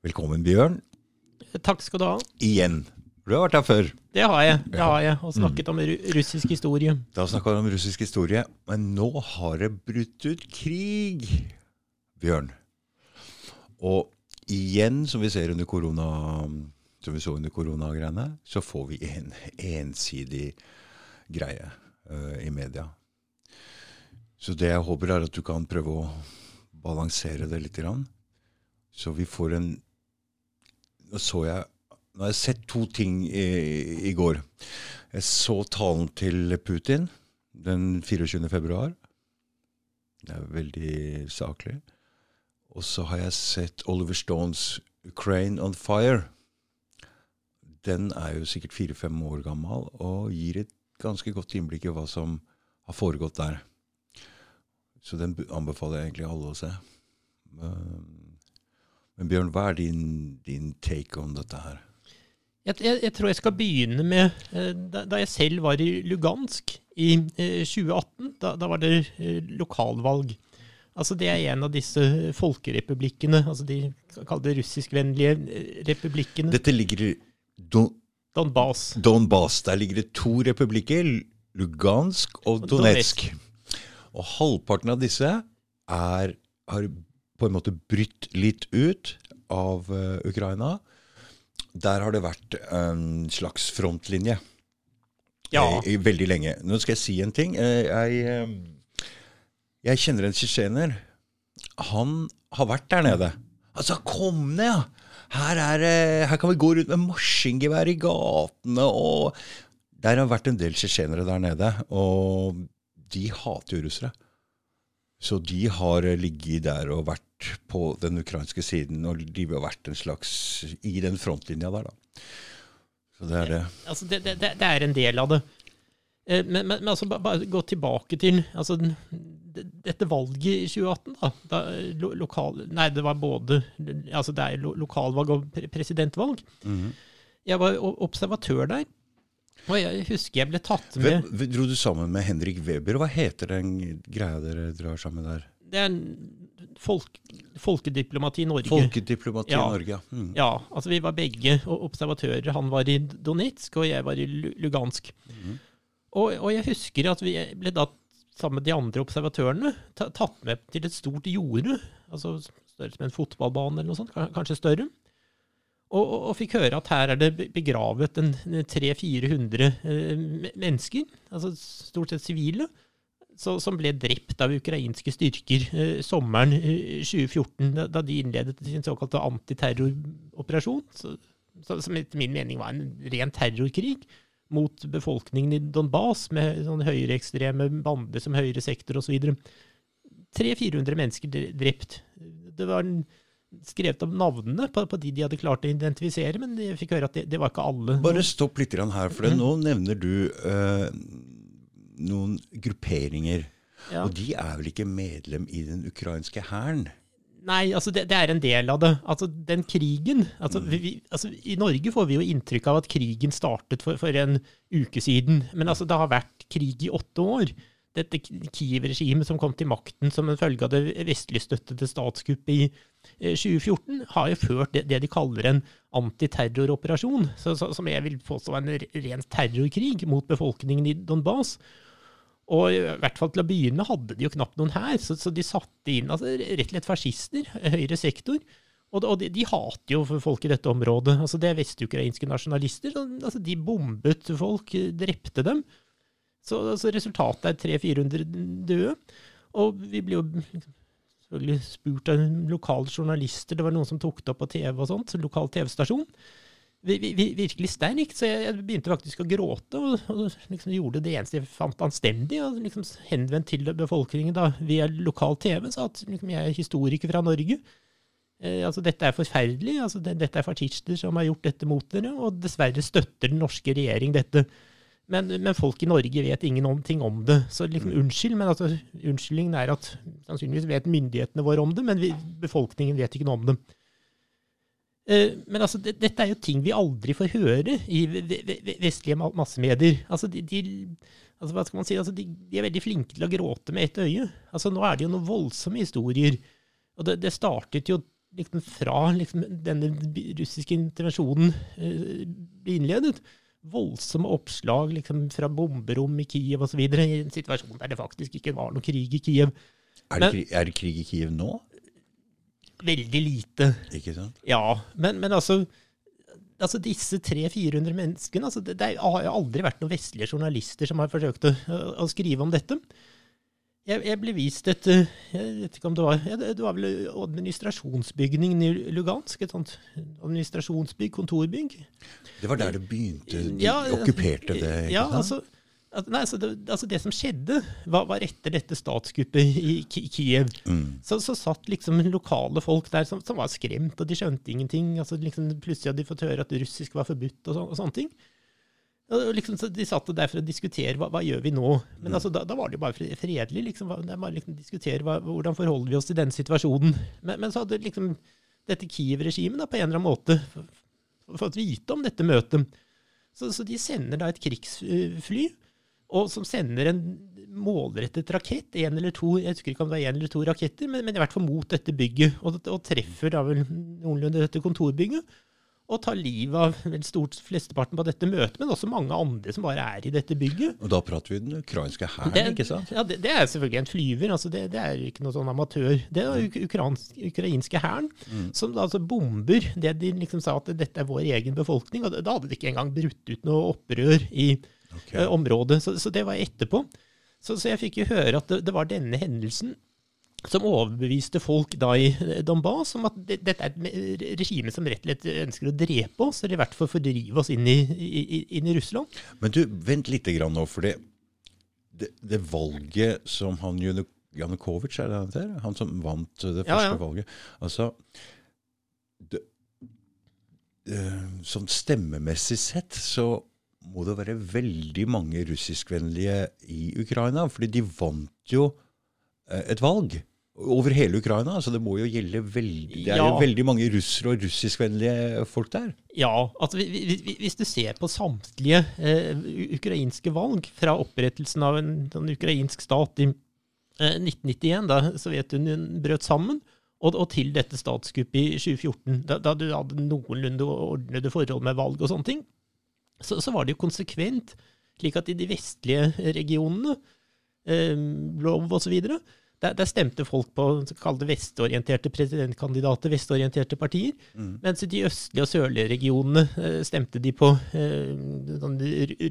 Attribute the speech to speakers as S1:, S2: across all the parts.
S1: Velkommen, Bjørn.
S2: Takk skal du ha.
S1: Igjen. Du har vært her før.
S2: Det har jeg. det har jeg, Og snakket om russisk historie.
S1: Da snakka vi om russisk historie. Men nå har det brutt ut krig, Bjørn. Og igjen, som vi ser under korona, som vi så under koronagreiene, så får vi en ensidig greie uh, i media. Så det jeg håper, er at du kan prøve å balansere det litt. Så vi får en Så jeg Nå har jeg sett to ting i, i går. Jeg så talen til Putin den 24. februar. Det er veldig saklig. Og så har jeg sett Oliver Stones 'Ukraine on Fire'. Den er jo sikkert fire-fem år gammel og gir et ganske godt innblikk i hva som har foregått der. Så den anbefaler jeg egentlig alle å se. Men, Bjørn, hva er din, din take on dette her?
S2: Jeg, jeg, jeg tror jeg skal begynne med eh, da, da jeg selv var i Lugansk i eh, 2018. Da, da var det eh, lokalvalg. Altså Det er en av disse folkerepublikkene, altså de kalte russiskvennlige eh, republikkene.
S1: Dette ligger i Don
S2: Donbas.
S1: Donbas. Der ligger det to republikker, Lugansk og
S2: Donetsk.
S1: Donetsk. Og halvparten av disse er, har på en måte brytt litt ut av uh, Ukraina. Der har det vært en slags frontlinje
S2: Ja.
S1: i, i veldig lenge. Nå skal jeg si en ting. Eh, Jeg, eh, jeg kjenner en tsjetsjener. Han har vært der nede. Altså, kom ned, ja! Her, er, her kan vi gå rundt med maskingevær i gatene. og Der har vært en del tsjetsjenere der nede, og de hater jo russere. Så de har eh, ligget der og vært på den ukrainske siden, og de har vært en slags i den frontlinja der, da. Så det er det.
S2: Altså det, det, det er en del av det. Eh, Men, men, men altså, bare gå tilbake til altså, dette valget i 2018. da, da lo, lokal, Nei, det var både altså det er lo, lokalvalg og pre presidentvalg.
S1: -hmm.
S2: Jeg var observatør der. Og jeg husker jeg ble tatt med
S1: Hvem, dro du sammen med Henrik Weber? Hva heter den greia dere drar sammen der?
S2: Det er folk, folkediplomati Norge.
S1: Folkediplomati
S2: Ja.
S1: Norge, ja. Mm.
S2: Ja, altså vi var begge observatører. Han var i Donetsk, og jeg var i Lugansk.
S1: Mm.
S2: og, og jeg husker at vi ble da sammen med de andre observatørene tatt med til et stort jorde, altså større som en fotballbane eller noe sånt, kanskje større. Og, og, fikk høre at her er det begravet en 300-400 eh, mennesker, altså stort sett sivile, så, som ble drept av ukrainske styrker eh, sommeren eh, 2014, da, da de innledet sin såkalte antiterroroperasjon, så, så, som etter min mening var en ren terrorkrig mot befolkningen i Donbas, med sånne høyreekstreme bander som Høyre sektor osv. 300-400 mennesker drept. Det var en, skrevet om navnene på, på de de hadde klart å identifisere, men jeg fikk høre at det, det var ikke alle.
S1: Bare stopp litt her, for det, nå nevner du eh, noen grupperinger.
S2: Ja.
S1: Og de er vel ikke medlem i den ukrainske hæren?
S2: Nei, altså det, det er en del av det. Altså Den krigen altså, vi, vi, altså I Norge får vi jo inntrykk av at krigen startet for, for en uke siden. Men altså det har vært krig i åtte år. Dette Kiev-regimet som kom til makten som en følge av det vestlig støttede statskuppet i eh, 2014, har jo ført det, det de kaller en antiterroroperasjon. Som jeg vil påstå er en ren terrorkrig mot befolkningen i Donbas. Og i hvert fall til å begynne hadde de jo knapt noen her, så, så de satte inn altså, rett og slett fascister, høyre sektor. Og, og de, de hater jo folk i dette området. altså Det er vestukrainske nasjonalister. Så, altså, de bombet folk, drepte dem. Så altså, resultatet er 300-400 døde. Og vi ble jo selvfølgelig spurt av lokale journalister, det var noen som tok det opp på TV og sånt, så lokal TV-stasjon vi, vi- virkelig sterkt, så jeg, jeg begynte faktisk å gråte, og, og liksom gjorde det eneste jeg fant anstendig, og liksom henvendt til befolkningen da, via lokal TV, sa at liksom, jeg er historiker fra Norge. Eh, altså, dette er forferdelig, altså, det, dette er fascister som har gjort dette mot dere, og dessverre støtter den norske regjering dette. Men, men folk i Norge vet ingen om det. Så liksom, unnskyld, men altså, unnskyldningen er at sannsynligvis vet myndighetene våre om det, men vi, befolkningen vet ikke noe om det. Eh, Men altså, det, dette er jo ting vi aldri får høre i ve- ve- ve- vestlige massemedier. Altså, de, de, altså, hva skal man si? Altså, de, de er veldig flinke til å gråte med ett øye. Altså, nå er det jo noen voldsomme historier. Og det, det startet jo liksom fra liksom, denne russiske intervensjonen eh, ble innledet, voldsomme oppslag liksom, fra bomberom i Kiev osv. i en situasjon der det faktisk ikke var noe krig i Kiev.
S1: Er det, krig, er det krig i Kiev nå?
S2: Veldig lite.
S1: Ikke sant?
S2: Ja, men, men altså altså disse 300-400 menneskene altså det, det, har aldri vært noen vestlige journalister som har forsøkt å, å skrive om dette. Jeg, jeg, ble vist et Jeg vet ikke om det var Det var vel administrasjonsbygningen i Lugansk? Et sånt administrasjonsbygg, kontorbygg.
S1: Det var der det begynte? De ja, okkuperte det? ikke
S2: ja, altså Nei, altså det, altså det, som skjedde, var, var etter dette statskuppet i Kiev. Mm. Så, så, satt liksom lokale folk der som, som, var skremt, og de skjønte ingenting. Altså liksom plutselig hadde de fått høre at russisk var forbudt, og, så, og sånne ting. Liksom, de satt der for å diskutere hva, hva gjør vi nå. Men mm. altså, da, da, var det jo bare fredelig. Liksom, det var liksom diskutere hva, hvordan forholder vi oss til den situasjonen. Men, men så hadde liksom dette Kiev-regimet på en eller annen måte fått vite om dette møtet. Så, så de sender da et krigsfly og som sender en målrettet rakett, én eller to, jeg husker ikke om det var en eller to raketter, men, men i hvert fall mot dette bygget, og, og treffer da vel noenlunde dette kontorbygget. Og tar livet av vel stort flesteparten på dette møtet, men også mange andre som bare er i dette bygget.
S1: Og da prater vi den ukrainske hæren, ikke sant?
S2: Ja, det, det, er selvfølgelig en flyver. altså Det, det er ikke noe sånn amatør. Det er den ukrainsk, ukrainske hæren mm. som da altså bomber det de liksom sa at dette er vår egen befolkning. og Da hadde det ikke engang brutt ut noe opprør i okay. uh, området. Så, så, det var etterpå. Så, så, jeg fikk jo høre at det, det, var denne hendelsen som overbeviste folk da i eh, Donbas om at dette er et regime som rett og slett ønsker å drepe oss, eller i hvert fall fordrive oss inn i, inn i Russland.
S1: Men du, vent litt grann nå, for det, det, valget som han Janukovic, er det han heter? Han som vant det første ja, ja. valget. Altså, det, sånn stemmemessig sett så må det være veldig mange russiskvennlige i Ukraina. fordi de vant jo eh, et valg over hele Ukraina. Så det må jo gjelde veldig Det er ja. jo veldig mange russere og russiskvennlige folk der.
S2: Ja. altså Hvis du ser på samtlige eh, ukrainske valg fra opprettelsen av en, en ukrainsk stat i eh, 1991, da Sovjetunionen brøt sammen, og, og, til dette statskuppet i 2014, da, da du hadde noenlunde ordnede forhold med valg og sånne ting, så, så var det jo konsekvent, slik at i de vestlige regionene, eh, Lov osv., der, der, stemte folk på kalte vestorienterte presidentkandidater, vestorienterte partier. Mm. Mens i de østlige og sørlige regionene eh, stemte de på eh, sånn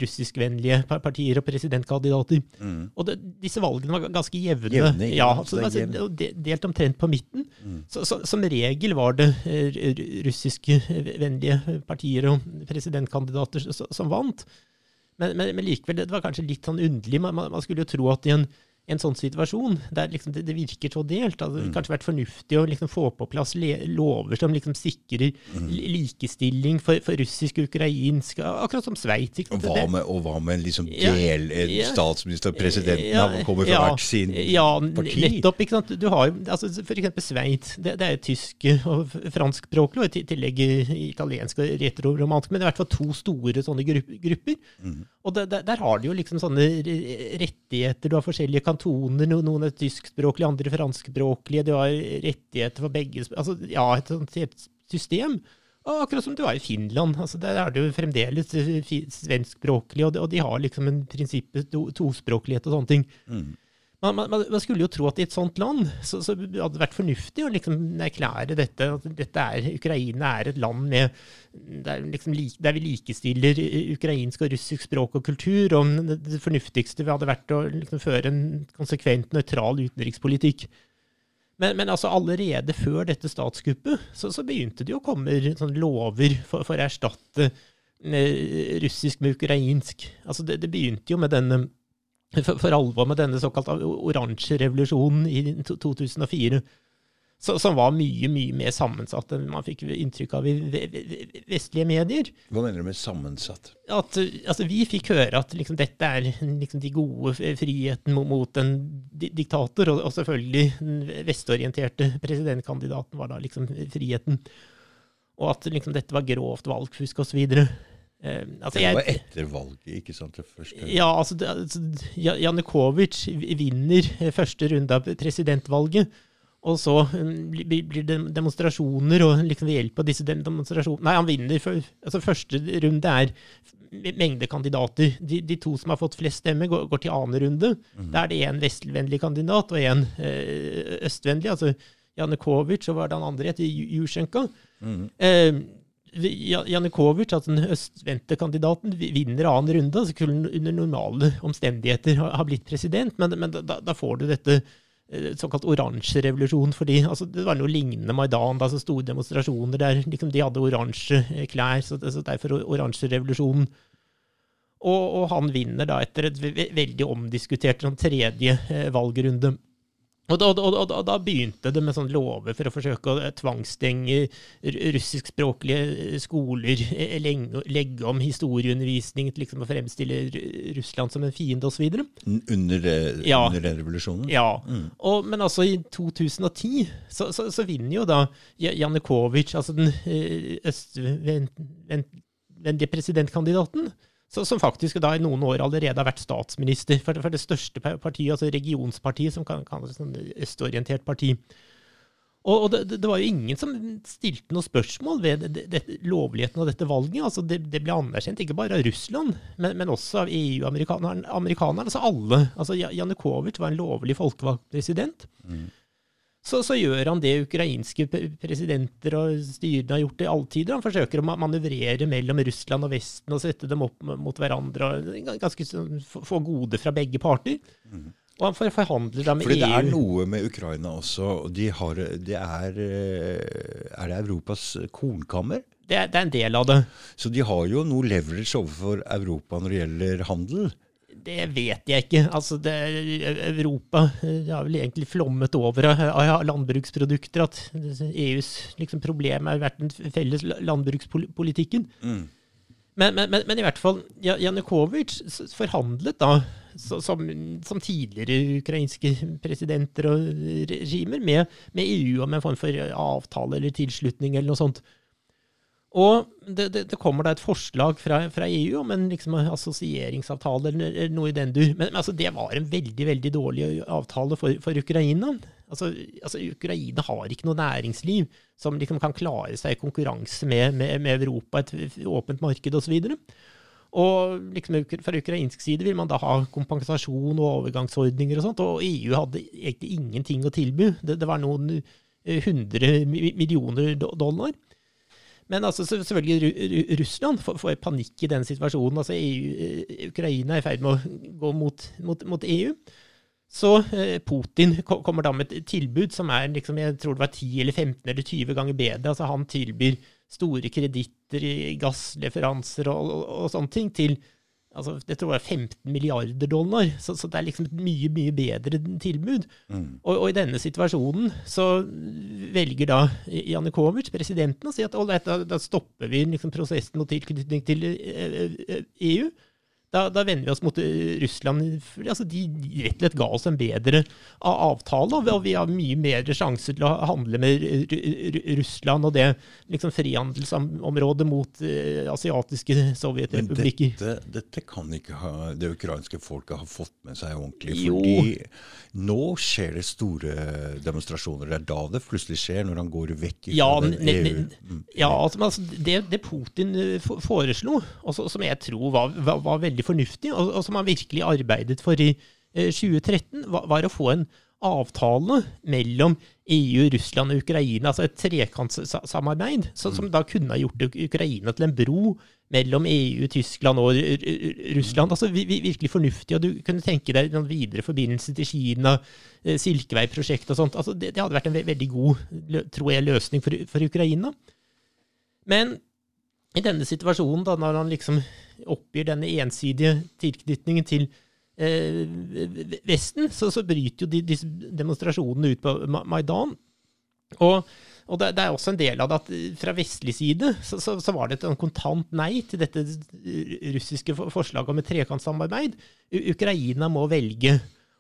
S2: russiskvennlige partier og presidentkandidater. Mm. Og det, disse valgene var ganske jevne. jevne ja, så, altså, delt omtrent på midten. Mm. Så, så, som regel var det eh, russiskvennlige partier og presidentkandidater som vant. Men, men, men, likevel, det var kanskje litt sånn underlig. Man, man skulle jo tro at i en en sånn situasjon, der liksom det, det, virker så delt. Altså, det mm. kanskje vært fornuftig å liksom få på plass lover som liksom sikrer mm. likestilling for, for russisk og ukrainsk, akkurat som Sveits.
S1: Og, og hva med liksom del, ja, ja, statsminister og presidenten ja, kommer fra ja, hvert sin
S2: ja, parti? Nettopp. ikke sant? Du har jo altså, for eksempel Sveits. Det, det, er tysk og franskspråklig, og i tillegg italiensk og retroromansk. Men det er i hvert fall to store sånne grupper. Mm. Og der, der, der har de jo liksom sånne rettigheter. Du har forskjellige kantoner kantoner. Noen er tyskspråklige, andre franskspråklige. Du har rettigheter for begge Altså, ja, et sånt system. Og akkurat som du har i Finland. altså Der er det jo fremdeles svenskspråklig, og, og de har liksom en prinsippet to, tospråklighet og sånne ting. Mm. Man, man, man, skulle jo tro at i et sånt land så, så hadde det vært fornuftig å liksom erklære dette. at dette er, Ukraina er et land med, der, liksom, der, vi likestiller ukrainsk og russisk språk og kultur. og Det fornuftigste vi hadde vært å liksom, føre en konsekvent nøytral utenrikspolitikk. Men, men, altså allerede før dette statskuppet så, så begynte det å komme sånn lover for, for, å erstatte eh, russisk med ukrainsk. Altså det, det begynte jo med denne for, for alvor med denne såkalte oransje revolusjonen i 2004. Så, som var mye mye mer sammensatt enn man fikk inntrykk av i vestlige medier.
S1: Hva mener du med sammensatt?
S2: At, altså, vi fikk høre at liksom, dette er liksom, de gode friheten mot, en diktator, og, og, selvfølgelig den vestorienterte presidentkandidaten var da liksom friheten. Og at liksom, dette var grovt valgfusk osv.
S1: Eh, altså, det var etter valget, ikke sant? Det første.
S2: Ja, altså, altså Janukovitsj vinner første runde av presidentvalget. Og så mm, blir det demonstrasjoner, og liksom ved hjelp av disse demonstrasjonene Nei, han vinner. For, altså Første runde er m- mengde kandidater. De, de to som har fått flest stemmer, går, går til annen runde. Da er det én vestvennlig kandidat og én eh, østvennlig. altså Janukovitsj, og hva er det han andre heter? Jusjenko. Mm. Eh, Janukovic, altså den østvendte kandidaten, vinner annen runde. Så kunne han under normale omstendigheter ha, blitt president, men, men da, da får du dette eh, såkalt oransje revolusjon, fordi altså, det var noe lignende Maidan, da, så store demonstrasjoner der liksom, de hadde oransje eh, klær, så, så derfor oransje revolusjonen. Og, og han vinner da etter et ve ve- veldig omdiskutert sånn, tredje eh, valgrunde. Og da, og, og, og da begynte det med sånn lover for å forsøke å tvangsstenge r- russiskspråklige eh, skoler, eh, legge, legge om historieundervisning til liksom å fremstille Russland som en fiende osv.
S1: Under, eh,
S2: Ja.
S1: under den revolusjonen?
S2: Ja, og, men altså i 2010 så, så, så vinner jo da Janukovitsj, altså den eh, østvendtlige presidentkandidaten, så, som faktisk da i noen år allerede har vært statsminister for, for det største partiet, altså regionspartiet, som kan kalles sånn østorientert parti. Og, og det, det- var jo ingen som stilte noe spørsmål ved det, det, lovligheten av dette valget. altså Det, ble anerkjent ikke bare av Russland, men, men også av EU-amerikanerne. amerikanerne, altså alle. altså Janukovitsj var en lovlig folkevalgt president. Så, så gjør han det ukrainske presidenter og styrene har gjort i alle tider. Han forsøker å manøvrere mellom Russland og Vesten og sette dem opp mot hverandre. og ganske få- gode fra begge parter. Og han forhandler da med
S1: Fordi det er noe med Ukraina også. og De har, de er, eh, er det Europas kornkammer?
S2: Det er, det er en del av det.
S1: Så de har jo noe leverage overfor Europa når det gjelder handel.
S2: Det vet jeg ikke. Altså, det er, Europa eh, har vel egentlig flommet over av, landbruksprodukter. At EUs liksom, problem har vært den felles landbrukspolitikken. Men, men, men, men i hvert fall, Janukovitsj forhandlet da, som, som tidligere ukrainske presidenter og regimer, med, med EU om en form for avtale eller tilslutning eller noe sånt. Og det, det, det kommer da et forslag fra, fra EU om en liksom, assosieringsavtale eller, eller noe i den dur. Men, men altså, det var en veldig veldig dårlig avtale for, for Ukraina. Altså, altså, Ukraina har ikke noe næringsliv som liksom kan klare seg i konkurranse med, med, med Europa, et åpent marked osv. Og liksom, fra ukrainsk side vil man da ha kompensasjon og overgangsordninger og sånt, og EU hadde egentlig ingenting å tilby. Det, det var noen hundre millioner do- dollar. Men altså, selvfølgelig Ru- Ru- Russland får, får panikk i den situasjonen. Altså EU, eh, Ukraina er i ferd med å gå mot, mot, mot EU. Så eh, Putin kommer da med et tilbud som er liksom, jeg tror det var 10 eller 15 eller 20 ganger bedre. Altså Han tilbyr store kreditter gassleferanser og, og, og sånne ting til altså, jeg tror jeg var 15 milliarder dollar. Så, så det er liksom et mye, mye bedre tilbud. Og, og i denne situasjonen så velger da Janukovic, presidenten, å si at «Ålreit, da, da stopper vi liksom prosessen og tilknytning til eh, eh, EU. Da, da vender vi oss mot eh, Russland. Altså, de rett og slett ga oss en bedre avtale, og vi- har mye mer sjanse til å handle med Ru- Ru- Russland og det liksom frihandelsområdet mot uh, asiatiske sovjetrepublikker.
S1: dette, dette kan ikke ha, det ukrainske folket ha fått med seg ordentlig.
S2: Jo.
S1: Fordi nå skjer det store demonstrasjoner. Det er da det plutselig skjer, når han går vekk fra
S2: Ja,
S1: den EU.
S2: ne, ja altså, altså, det, det Putin eh, foreslo, og som jeg tror var, var, var veldig fornuftig, og, og som han virkelig arbeidet for i eh, 2013, var, var å få en avtale mellom EU, Russland og Ukraina, altså et trekantsamarbeid, så, som da kunne ha gjort Ukraina til en bro mellom EU, Tyskland og Russland. Altså vi, vi, virkelig fornuftig, og du kunne tenke deg noen videre forbindelse til Kina, eh, Silkevei-prosjekt og sånt. Altså det, det hadde vært en ve veldig god, tror jeg, løsning for, for Ukraina. Men i denne situasjonen, da, når han liksom oppgir denne ensidige tilknytningen til eh, Vesten, så, så bryter jo de, disse demonstrasjonene ut på Maidan. Og, og det, det er også en del av det at eh, fra vestlig side så, så, så var det et kontant nei til dette eh, russiske forslaget om et trekantsamarbeid. Ukraina må velge.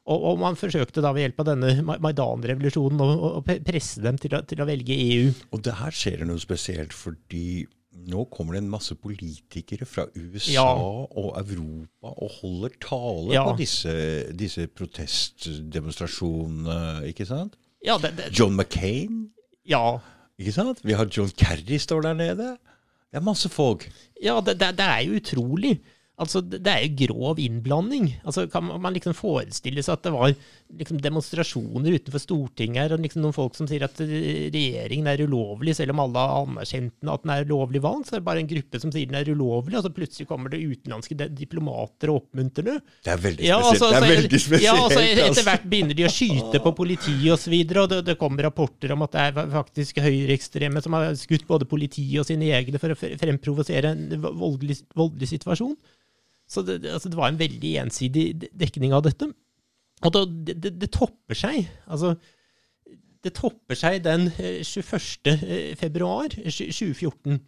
S2: Og, og man forsøkte da ved hjelp av denne Maidan-revolusjonen å, presse dem til å, til å velge EU.
S1: Og det her skjer det noe spesielt, fordi nå kommer det en masse politikere fra USA
S2: Ja.
S1: og Europa og holder tale
S2: Ja.
S1: på disse, disse protestdemonstrasjonene, ikke sant?
S2: Ja, det, det,
S1: John McCain.
S2: ja,
S1: Ikke sant? Vi har John Kerry står der nede. Det er masse folk.
S2: ja det, det, det er jo utrolig. Altså, det, er jo grov innblanding. Altså, kan man- liksom forestille seg at det var liksom demonstrasjoner utenfor Stortinget her, og liksom noen folk som sier at eh, regjeringen er ulovlig, selv om alle har anerkjent den at den er ulovlig valgt. Så er det bare en gruppe som sier den er ulovlig, og så plutselig kommer det utenlandske diplomater og oppmuntrer det.
S1: Det er veldig
S2: Ja,
S1: spesielt.
S2: altså,
S1: det er veldig spesielt.
S2: Ja, altså, etter hvert begynner de å skyte på politiet osv., og, så videre, og det, det kommer rapporter om at det er faktisk høyreekstreme som har skutt både politiet og sine egne for å fremprovosere en voldelig, voldelig situasjon. Så det, altså, det var en veldig ensidig dekning av dette. Og da, det, det, topper seg. Altså, det topper seg den eh, 21. eh, februar eh, 2014.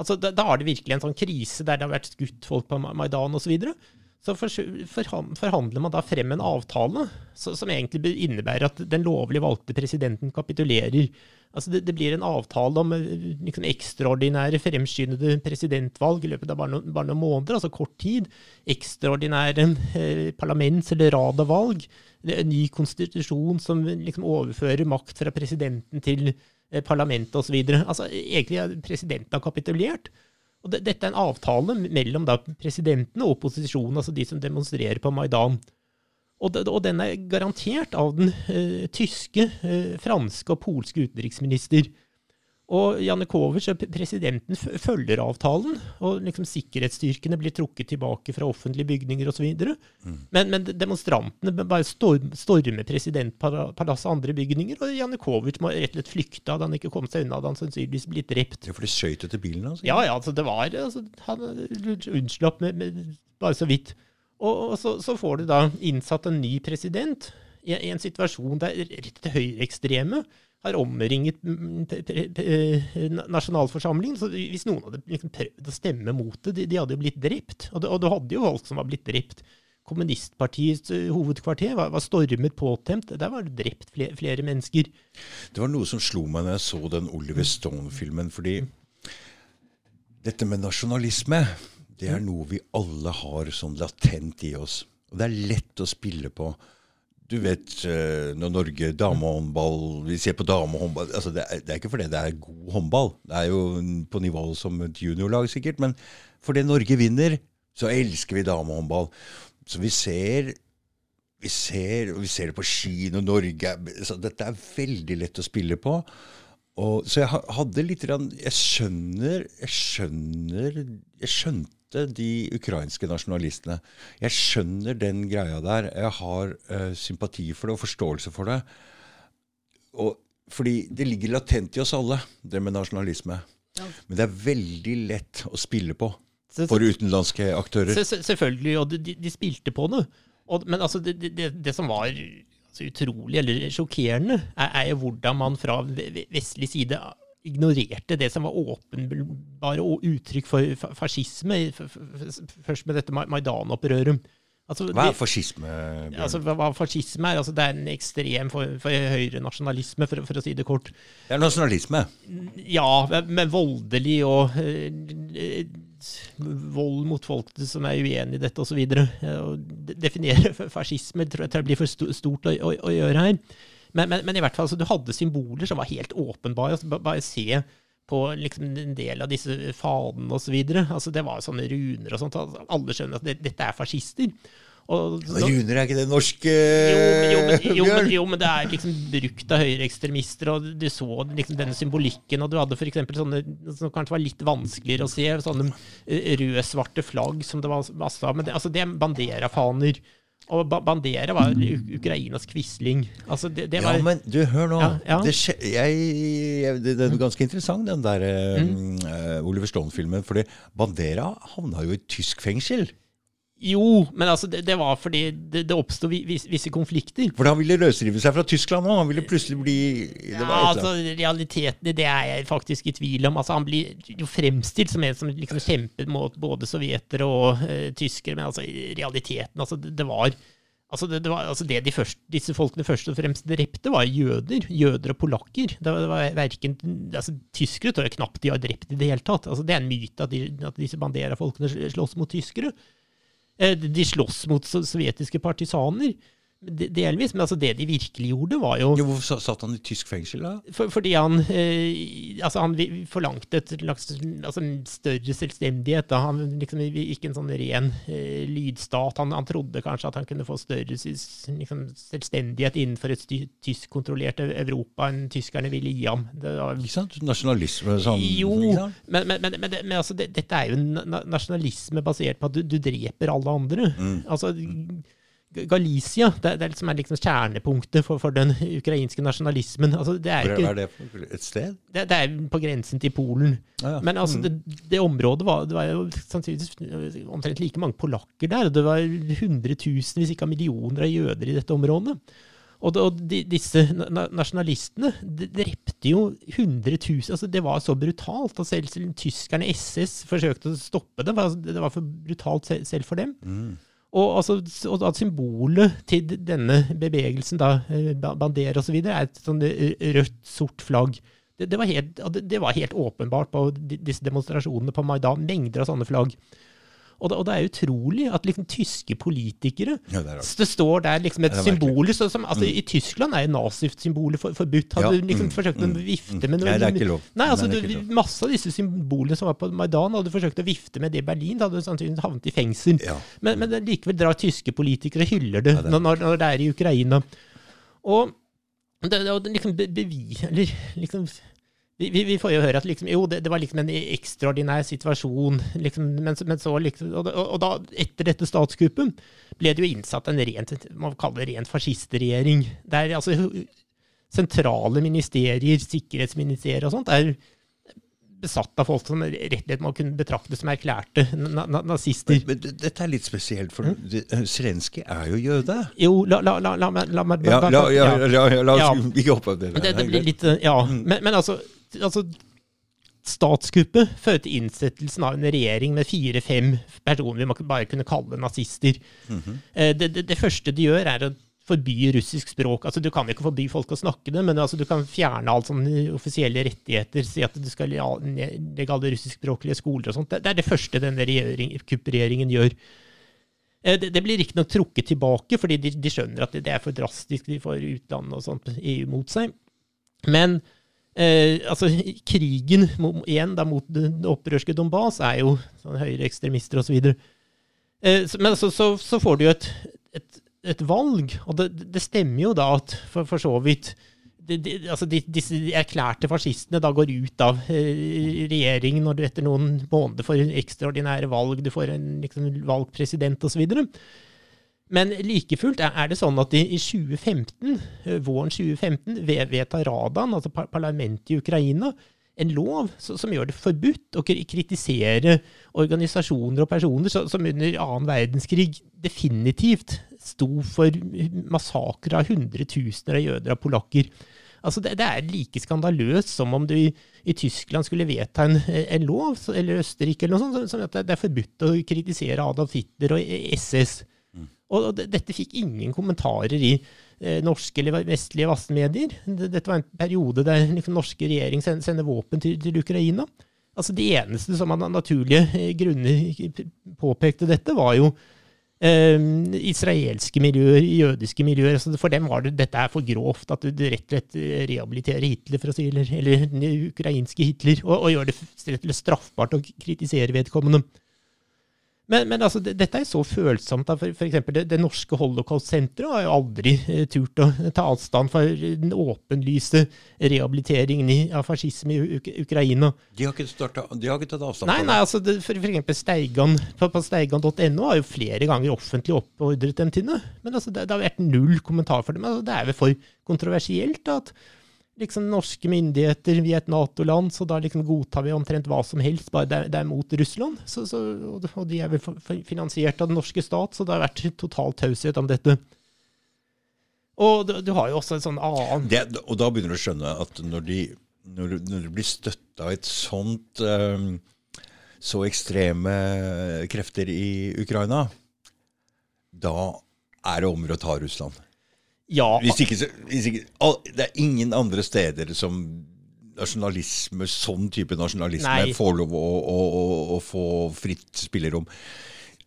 S2: Altså, da, da er det virkelig en sånn krise der det har vært skutt folk på Maidan osv. Så, videre. Så forhandler man da frem en avtale som egentlig innebærer at den lovlig valgte presidenten kapitulerer. Altså det, blir en avtale om eh, liksom, ekstraordinære fremskyndede presidentvalg i løpet av bare noen, bare noen måneder, altså kort tid. Ekstraordinære eh, parlaments- eller radavalg. En ny konstitusjon som liksom overfører makt fra presidenten til eh, parlamentet osv. Altså, egentlig har presidenten kapitulert. Og det, dette er en avtale mellom da presidenten og opposisjonen, altså de som demonstrerer på Maidan. Og, og den er garantert av den uh, tyske, uh, franske og polske utenriksminister. Og Janukovitsj, presidenten, følger avtalen, og liksom sikkerhetsstyrkene blir trukket tilbake fra offentlige bygninger osv. Men, men demonstrantene bare storm, stormer presidentpalasset og andre bygninger, og Janukovitsj må rett og slett flykte. Hadde han ikke kommet seg unna, hadde han sannsynligvis blitt drept.
S1: Ja, for de skøyt etter bilen hans.
S2: Ja, ja, altså det var altså, Han unnslapp med, med, bare så vidt. Og, og så, så får du da innsatt en ny president i, i en situasjon der rett høyreekstreme har omringet mm, pre- na- nasjonalforsamlingen. Så hvis noen hadde liksom prøvd å stemme mot det, de, de hadde jo blitt drept. Og, det, og du hadde jo folk som var blitt drept. Kommunistpartiets eh, hovedkvarter var, var stormet påtent. Der var det drept flere, flere mennesker.
S1: Det var noe som slo meg når jeg så den Oliver Stone-filmen. Fordi dette med nasjonalisme, det er noe vi alle har sånn latent i oss. Og det er lett å spille på. Du vet eh, når Norge damehåndball Vi ser på damehåndball altså det, er, det er ikke fordi det er god håndball. Det er jo på nivå som et juniorlag, sikkert. Men fordi Norge vinner, så elsker vi damehåndball. Så vi ser vi ser, vi ser det på skien og Norge så Dette er veldig lett å spille på. Og, så jeg hadde litt Jeg skjønner Jeg skjønner Jeg skjønte de ukrainske nasjonalistene. Jeg skjønner den greia der. Jeg har uh, sympati for det og forståelse for det. Og, fordi det ligger latent i oss alle, det med nasjonalisme. Men det er veldig lett å spille på for utenlandske aktører.
S2: Se- se- Selvfølgelig, og de, de spilte på det. Og, men altså, det, det, det som var altså, utrolig eller sjokkerende, er, er hvordan man fra ve- ve- vestlig side ignorerte det som var åpenbare uttrykk for fascisme, først med dette Maidan-opprøret. Altså,
S1: Hva er fascisme? Bjørn?
S2: Altså, hva, hva fascisme er? Altså, det er en ekstrem for, for høyrenasjonalisme, for, for å si det kort.
S1: det er nasjonalisme.
S2: Ja, men voldelig og eh, vold mot folk som er uenig i dette, osv. Definere fascisme tror jeg tror jeg blir for stort å, å, å gjøre her. Men, men, men i hvert fall, altså, du hadde symboler som var helt åpenbare. Altså, bare se på liksom, en del av disse fadene osv. Altså, det var sånne runer og sånt. altså, Alle skjønner at det, dette er fascister. Og, så-
S1: Runer er ikke det norske,
S2: jo, jo, men, jo, men, jo, men det er liksom brukt av høyreekstremister, og du så liksom denne symbolikken, og du hadde f.eks. sånne som kanskje var litt vanskeligere å se, sånne eh, rød-svarte flagg som det var masse av. Men det, altså, det er Bandera-faner. Og Bandera var Ukrainas Quisling. Altså, det, det
S1: Ja, men du, hør nå.
S2: Ja, ja.
S1: Det, skje, jeg, jeg, det, det er ganske interessant, den der eh, Oliver Stone-filmen. fordi Bandera havna jo i tysk fengsel.
S2: Jo, men altså, det, det var fordi det, det oppsto vis- visse konflikter.
S1: For han ville løsrive seg fra Tyskland òg. Han ville plutselig bli det
S2: Ja, altså, realiteten i det er jeg faktisk i tvil om. Altså, han blir jo fremstilt som en som liksom kjempet mot både sovjetere og uh, tyskere, men altså, i realiteten altså, det, det var Altså, det, det, var, altså det de først, disse folkene først og fremst drepte, var jøder. Jøder og polakker. Det var, det var verken, altså, tyskere tror jeg knapt de har drept i det hele tatt. Altså, det er en myte at, de, at disse Bandera-folkene slåss mot tyskere. Eh, De slåss mot sovjetiske partisaner. De- delvis, men altså det de virkelig gjorde, var jo
S1: Jo, Hvorfor satt han i tysk fengsel, da?
S2: for, fordi han, eh, altså han forlangte et slags altså større selvstendighet. Da. Han liksom ikke en sånn ren eh, lydstat. Han, han trodde kanskje at han kunne få større liksom, selvstendighet innenfor et tyskkontrollert Europa enn tyskerne ville gi ham. Det var,
S1: Ikke sant? Nasjonalisme sånn.
S2: jo, men, men, men, men, altså, det, dette er jo na- nasjonalisme basert på at du, du dreper alle andre.
S1: Mm.
S2: Altså, Galicia det, det er liksom, er liksom kjernepunktet for, for den ukrainske nasjonalismen. Altså, det, er ikke,
S1: er det et sted?
S2: det, det er på grensen til Polen.
S1: Ah, ja.
S2: Men altså, det, det området var, det var jo sannsynligvis omtrent like mange polakker der. Det var hundretusenvis, ikke millioner av jøder i dette området. Og, og de, disse na nasjonalistene de drepte jo hundretusen altså Det var så brutalt Og selv, selv tyskerne, SS, forsøkte å stoppe det. Altså, Det var for brutalt selv, selv for dem.
S1: Mm.
S2: Og, altså, at symbolet til denne bevegelsen, da, eh, Ba- Bandera osv., er et sånn eh, rødt, sort flagg. Det, det, var helt, det var helt åpenbart på disse demonstrasjonene på Maidan. Mengder av sånne flagg. Og det, og det er utrolig at liksom tyske politikere
S1: Ja, det.
S2: Det står der liksom et symbol som, altså, I Tyskland er nazisymbolet for, forbudt. Hadde
S1: Ja,
S2: du liksom
S1: mm,
S2: forsøkt å
S1: mm,
S2: vifte
S1: mm.
S2: med noe
S1: Nei, det er ikke lov.
S2: Nei, altså,
S1: Nei,
S2: du. Masse av disse symbolene som var på Maidan, hadde du forsøkt å vifte med det i Berlin, da hadde du sannsynligvis havnet i fengsel.
S1: Ja.
S2: Men, men likevel drar tyske politikere og hyller det, når, når- det er i Ukraina. Og det, det, liksom be- bevis... Eller liksom vi, vi, vi får jo høre at liksom, jo, det, det var liksom en ekstraordinær situasjon, liksom, men, men så liksom, og, og da, etter dette statskuppet, ble det jo innsatt en rent, man kaller det rent fascistregjering. Der altså sentrale ministerier, sikkerhetsministerier og sånt, er besatt av folk som rett og slett man kunne betrakte som erklærte na na nazister.
S1: Men men, dette er litt spesielt, for mm? Zelenskyj er jo jøde.
S2: Jo, la, la, la, la, meg- la
S1: oss ikke hoppe av det.
S2: Men det, det
S1: er
S2: blir litt eh, Ja. Men, men altså, altså Statskuppet førte til innsettelsen av en regjering med fire-fem personer vi bare kunne kalle nazister.
S1: Mm
S2: -hmm. det, det, det første de gjør, er å forby russisk språk. Altså, Du kan jo ikke forby folk å snakke det, men altså, du kan fjerne alle sånne offisielle rettigheter. Si at du skal legge alle russiskspråklige skoler og sånt. Det, det er det første denne kupperegjeringen kuppregjeringen gjør. Eh, Det, det blir riktignok trukket tilbake, fordi de, de skjønner at det, er for drastisk. De får utlandet og sånt imot mot seg. Men eh, altså, krigen igjen da, mot det opprørske Donbas er jo sånn høyreekstremister osv. Eh, så- men så, så, så får du jo et, et, et valg, og det, det stemmer jo da at for, for så vidt de, de, altså de, disse erklærte fascistene da går ut av eh, regjeringen når du etter noen måneder får ekstraordinære valg, du får en liksom, valgt president osv. Men like fullt er det sånn at i, i 2015, eh, våren 2015 ve- vedtar Radan, altså parlamentet i Ukraina, en lov som, gjør det forbudt å kritisere organisasjoner og personer som, under annen verdenskrig definitivt sto for massakrer av hundretusener av jøder og polakker. Altså det, det er like skandaløst som om du i, i Tyskland skulle vedta en, en lov, eller Østerrike eller noe sånt, som- at det, er forbudt å kritisere Adolf Hitler og SS. Og dette fikk ingen kommentarer i eh, norske eller vestlige vassmedier. Dette var en periode der liksom, norske regjering sender, våpen til, til Ukraina. Altså Det eneste som av naturlige eh, grunner påpekte dette, var jo eh, israelske miljøer, jødiske miljøer. Altså for dem var det dette er for grovt, at du rett og slett eh, rehabiliterer Hitler, for å si, eller, eller ukrainske Hitler, og, og gjør det straffbart å kritisere vedkommende. Men, men altså, det, dette er så følsomt. da, For, for eksempel det, det norske Holocaust-senteret har jo aldri eh, turt å ta avstand fra den åpenlyse rehabiliteringen av fascisme i Uk Ukraina.
S1: De har ikke, startet, de har ikke tatt avstand
S2: Nei,
S1: fra
S2: nei, altså det, for, for eksempel Steigan på, på steigan.no har jo flere ganger offentlig oppfordret dem til det. Men altså, det, det har vært null kommentar for det. Men altså, det er vel for kontroversielt da, at liksom norske myndigheter, vi er et Nato-land, så da liksom godtar vi omtrent hva som helst, bare det det er mot Russland. Så, så, og, de er vel finansiert av den norske stat, så det har vært total taushet om dette. Og du, du har jo også en sånn annen
S1: det. Og da begynner du å skjønne at når de, når, når du blir støtta av et sånt um, så ekstreme krefter i Ukraina, da er det om å ta Russland.
S2: Ja,
S1: Hvis ikke, hvis ikke, det er ingen andre steder som nasjonalisme, sånn type nasjonalisme,
S2: Nei.
S1: får lov å, å, å, å få fritt spillerom.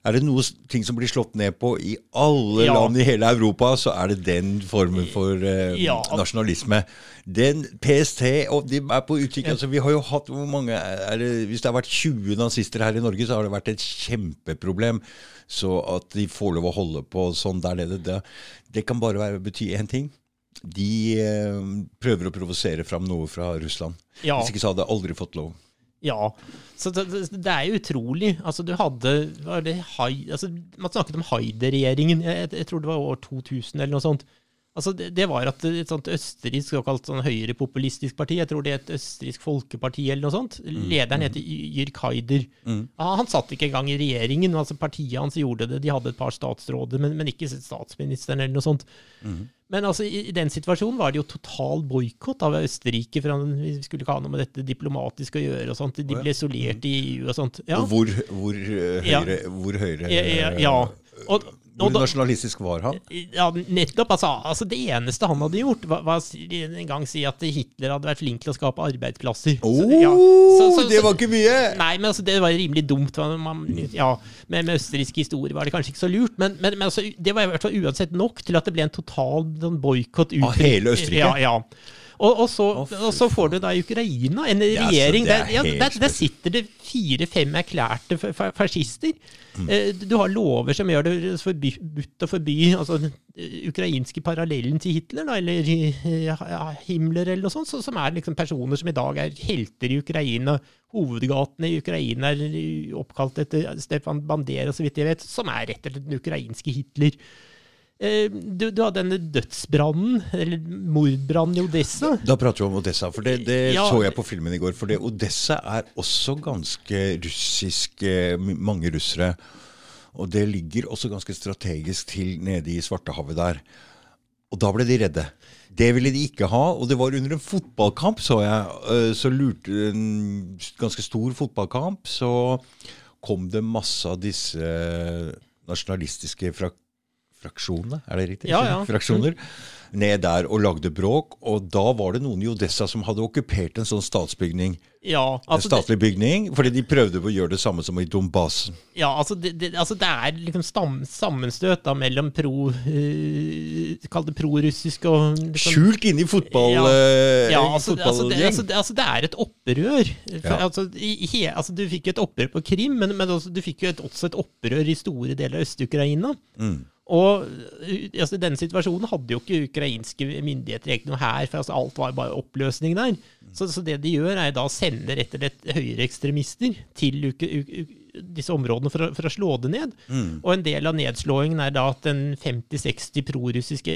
S1: Er det noe ting som blir slått ned på i alle
S2: Ja.
S1: land i hele Europa, så er det den formen for eh,
S2: Ja.
S1: nasjonalisme. Den PST, og de er på utkikk. Altså, vi har jo hatt hvor mange det, Hvis det har vært 20 nazister her i Norge, så har det vært et kjempeproblem. Så at de får lov å holde på sånn der nede, det, det kan bare være, bety én ting. De eh, prøver å provosere fram noe fra Russland.
S2: Ja.
S1: Hvis ikke så hadde jeg aldri fått lov.
S2: Ja, så det, det er jo utrolig. Altså, du hadde det altså, Man snakket om Haider-regjeringen. Jeg, jeg tror det var år 2000 eller noe sånt. Altså, det, det var at et sånt østerriksk såkalt sånn høyrepopulistisk parti, jeg tror det er et østerriksk folkeparti eller noe sånt, lederen heter Y- Jürg Haider. Ja, han satt ikke engang i regjeringen, altså partiet hans gjorde det. De hadde et par statsråder, men, men ikke statsministeren eller noe sånt. Men altså, i, i den situasjonen var det jo total boikott av Østerrike. for han, Vi skulle ikke ha noe med dette diplomatiske å gjøre. og sånt. De ble isolert i EU og sånt. Ja,
S1: Og hvor, hvor høyre,
S2: Ja.
S1: hvor høyre
S2: ja, ja, ja. Og,
S1: Hvor
S2: da,
S1: nasjonalistisk var han?
S2: ja, nettopp. Altså, altså Det eneste han hadde gjort, var, var en gang si at Hitler hadde vært flink til å skape arbeidsplasser. Så, ja. Så- så-
S1: det var ikke mye!
S2: Nei, men altså, det var rimelig dumt. Man, ja, med, med østerriksk historie var det kanskje ikke så lurt, men, men, men altså, det var i hvert fall uansett nok til at det ble en total sånn, boikott.
S1: Av hele Østerrike?
S2: Ja, ja. Og, og, så,
S1: oh,
S2: og så får du da i Ukraina en
S1: Ja,
S2: regjering
S1: er
S2: der, ja, der, der sitter det fire-fem erklærte fa- fa- fascister.
S1: Mm.
S2: Eh, Du har lover som gjør det forbudt å forby altså, den eh, ukrainske parallellen til Hitler, da, eller eh, ja, Himmler eller noe sånt, så, som er liksom personer som i dag er helter i Ukraina. Hovedgatene i Ukraina er eh, oppkalt etter Stefan Bandera, så vidt jeg vet, som er rett slett den ukrainske Hitler. Eh, Du, du har denne dødsbrannen, eller mordbrannen i Odessa.
S1: Da prater vi om Odessa, for det, det
S2: Ja.
S1: så jeg på filmen i går. For det, Odessa er også ganske russisk, eh, mange russere. Og det ligger også ganske strategisk til nede i Svartehavet der. Og da ble de redde. Det ville de ikke ha, og det var under en fotballkamp, så jeg. eh, Så lurte En ganske stor fotballkamp, så kom det masse av disse nasjonalistiske frak fraksjonene, er det riktig?
S2: Ja, ja.
S1: Fraksjoner. Ned der og lagde bråk. Og da var det noen i Odessa som hadde okkupert en sånn statsbygning.
S2: Ja,
S1: En
S2: statlig det,
S1: bygning, fordi de prøvde å gjøre det samme som i Donbass.
S2: ja, altså, det, det, altså det er liksom stam, sammenstøt da, mellom pro uh, Kall det prorussisk og liksom,
S1: Skjult inne i fotball...
S2: Ja.
S1: eh,
S2: Ja, altså, det- altså, altså, det, altså, det er et opprør. For,
S1: Ja.
S2: altså, i, he, altså, du fikk jo et opprør på Krim, men, men du fikk jo et, også et opprør i store deler av Øst-Ukraina.
S1: Mm.
S2: Og uh, altså, denne situasjonen hadde jo ikke ukrainske myndigheter egentlig noe her, for altså, alt var bare oppløsning der. Så, så det de gjør, er da sende rett og slett høyreekstremister til uke, disse områdene for å, for å slå det ned.
S1: Mm.
S2: Og en del av nedslåingen er da at den 50-60 prorussiske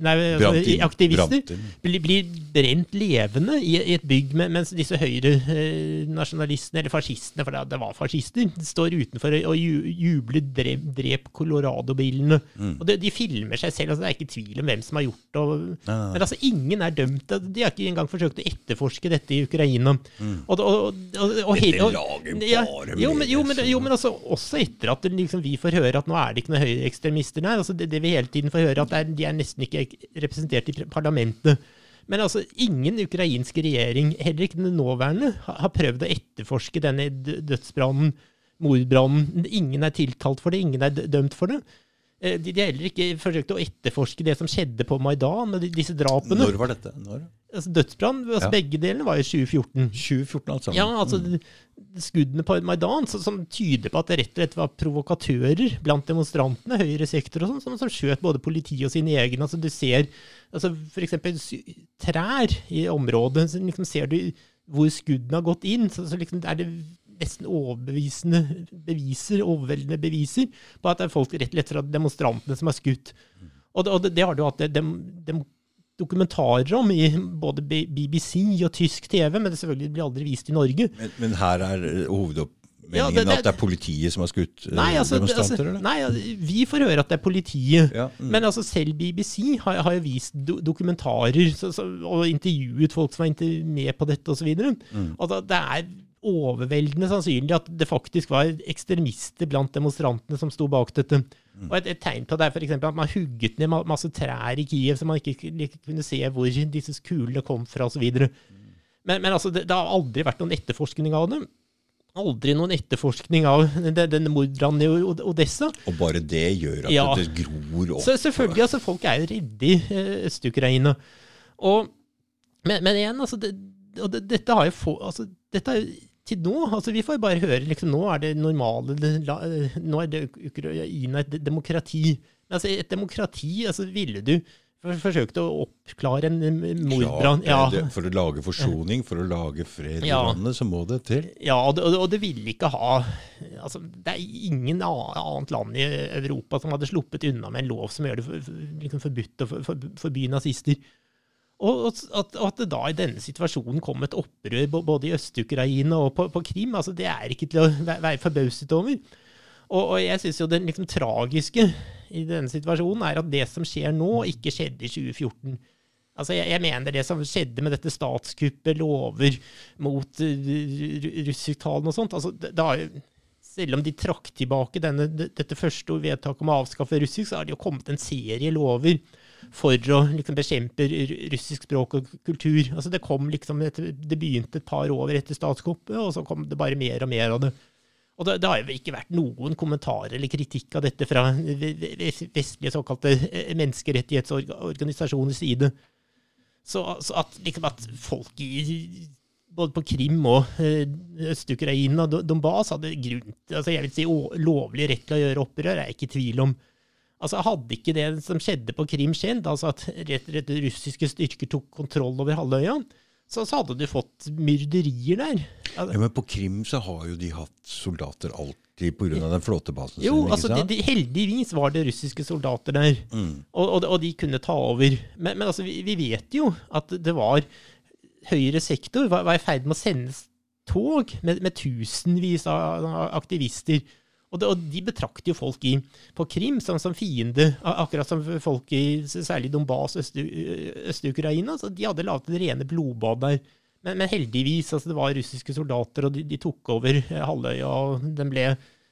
S2: nei, altså, aktivister blir, blir brent levende i, i et bygg, men- mens disse høyrenasjonalistene, eller fascistene, for det, det var fascister, står utenfor og ju- jubler 'drep, drep Colorado-bilene'.
S1: Mm.
S2: Og de, de filmer seg selv, altså det er ikke tvil om hvem som har gjort det. Og,
S1: Nei, nei.
S2: Men altså, ingen er dømt. De har ikke engang forsøkt å etterforske dette i Ukraina. Og, og, og, og, og,
S1: Mm. Dette
S2: og-
S1: lager
S2: ja, jo, men, jo, men, jo, men altså, også etter at liksom, vi får høre at nå er det ikke noen høyreekstremister der. Altså, det, det vi hele tiden får høre, at er, de er nesten ikke representert i parlamentet. Men altså, ingen ukrainsk regjering, heller ikke den nåværende, har, prøvd å etterforske denne dødsbrannen, mordbrannen. Ingen er tiltalt for det, ingen er dømt for det. Eh, De, de har heller ikke forsøkt å etterforske det som skjedde på Maidan, med disse drapene.
S1: Når var dette? Når?
S2: Altså, dødsbrann, altså,
S1: Ja.
S2: begge delene var i 2014.
S1: 2014, altså.
S2: Ja, altså skuddene på Maidan som, som tyder på at det rett og slett var provokatører blant demonstrantene, høyre sektor og sånn, som, som skjøt både politiet og sine egne. Altså du ser altså eksempel trær i området, så liksom ser du hvor skuddene har gått inn, så, så liksom er det nesten overbevisende beviser, overveldende beviser på at det er folk rett og slett fra demonstrantene som har skutt. Og det, og det, det har du hatt dem, dem dokumentarer om i både BBC og tysk TV, men det selvfølgelig blir aldri vist i Norge.
S1: Men, men her er hovedoppmeldingen
S2: Ja, det- det-
S1: at det er politiet som har skutt eh,
S2: Nei, altså, det-
S1: demonstranter,
S2: altså,
S1: eller?
S2: nei, altså, vi får høre at det er politiet.
S1: Ja, mm.
S2: Men altså, selv BBC har, har jo vist do dokumentarer så, så, og intervjuet folk som var med på dette osv.
S1: Mm.
S2: Altså, det er overveldende sannsynlig at det faktisk var ekstremister blant demonstrantene som sto bak dette.
S1: Mm.
S2: Og et, et tegn på det er eksempel at man hugget ned masse trær i Kiev, så man ikke, ikke kunne se hvor disse kulene kom fra osv. Men, men altså, det, det har aldri vært noen etterforskning av det. aldri noen etterforskning av denne mordbrannen i Odessa.
S1: Og bare det gjør at
S2: Ja.
S1: det gror opp.
S2: Så selvfølgelig, altså, folk er jo redde i eh, Øst-Ukraina. Men, men igjen, altså, det, og det, dette har jo få, altså, dette er til nå, altså Vi får bare høre liksom, nå er det normale Nå er det Ukraina et demokrati. Men altså, et demokrati altså, Ville du for, forsøkt å oppklare en mordbrann?
S1: Ja, det- For å lage forsoning, for å lage fred i
S2: Ja.
S1: landet, så må det til.
S2: Ja, og det, og det- ville ikke ha altså, Det er ingen annet land i Europa som hadde sluppet unna med en lov som gjør det for, liksom forbudt å for, for, forby nazister. Og at, at det da i denne situasjonen kom et opprør både i Øst-Ukraina og på, på Krim, altså det er ikke til å være forbauset over. Og, og jeg syns jo det liksom tragiske i denne situasjonen er at det som skjer nå, ikke skjedde i 2014. Altså, jeg, jeg mener det som skjedde med dette statskuppet, lover mot uh, og sånt altså, det, det jo, Selv om de trakk tilbake denne, dette første vedtaket om å avskaffe russisk, så har det jo kommet en serie lover for å liksom, bekjempe russisk språk og kultur. Altså, det, liksom, etter, det begynte et par år etter statskuppet, og så kom det bare mer og mer av det. Og det, det har jo ikke vært noen kommentarer eller kritikk av dette fra ve- ve- vestlige såkalte eh, menneskerettighetsorganisasjoners side. Så, så at, liksom at folk i både på Krim og eh, Øst-Ukraina og Donbas hadde grunn altså jeg vil si lovlig rett til å gjøre opprør, er jeg ikke i tvil om. Altså Hadde ikke det som skjedde på Krim skjedd, altså at rett, rett russiske styrker tok kontroll over halvøya, så, så hadde du fått myrderier der. Altså,
S1: Ja, men på Krim så har jo de hatt soldater alltid pga. den flåtebasen
S2: jo,
S1: sin. ikke
S2: altså de, de, heldigvis var det russiske soldater der,
S1: Mm.
S2: og, og, og de kunne ta over. Men, men altså, vi, vi vet jo at det var Høyre sektor var, var i ferd med å sende tog med, med tusenvis av aktivister. Og, det, og de betrakter jo folk i, på Krim som, som fiende, akkurat som folk i særlig Donbas, Øst- Øst-Ukraina. så de hadde laget det rene blodbad der. Men, men heldigvis, altså det var russiske soldater, og de, de tok over eh, halvøya, og den ble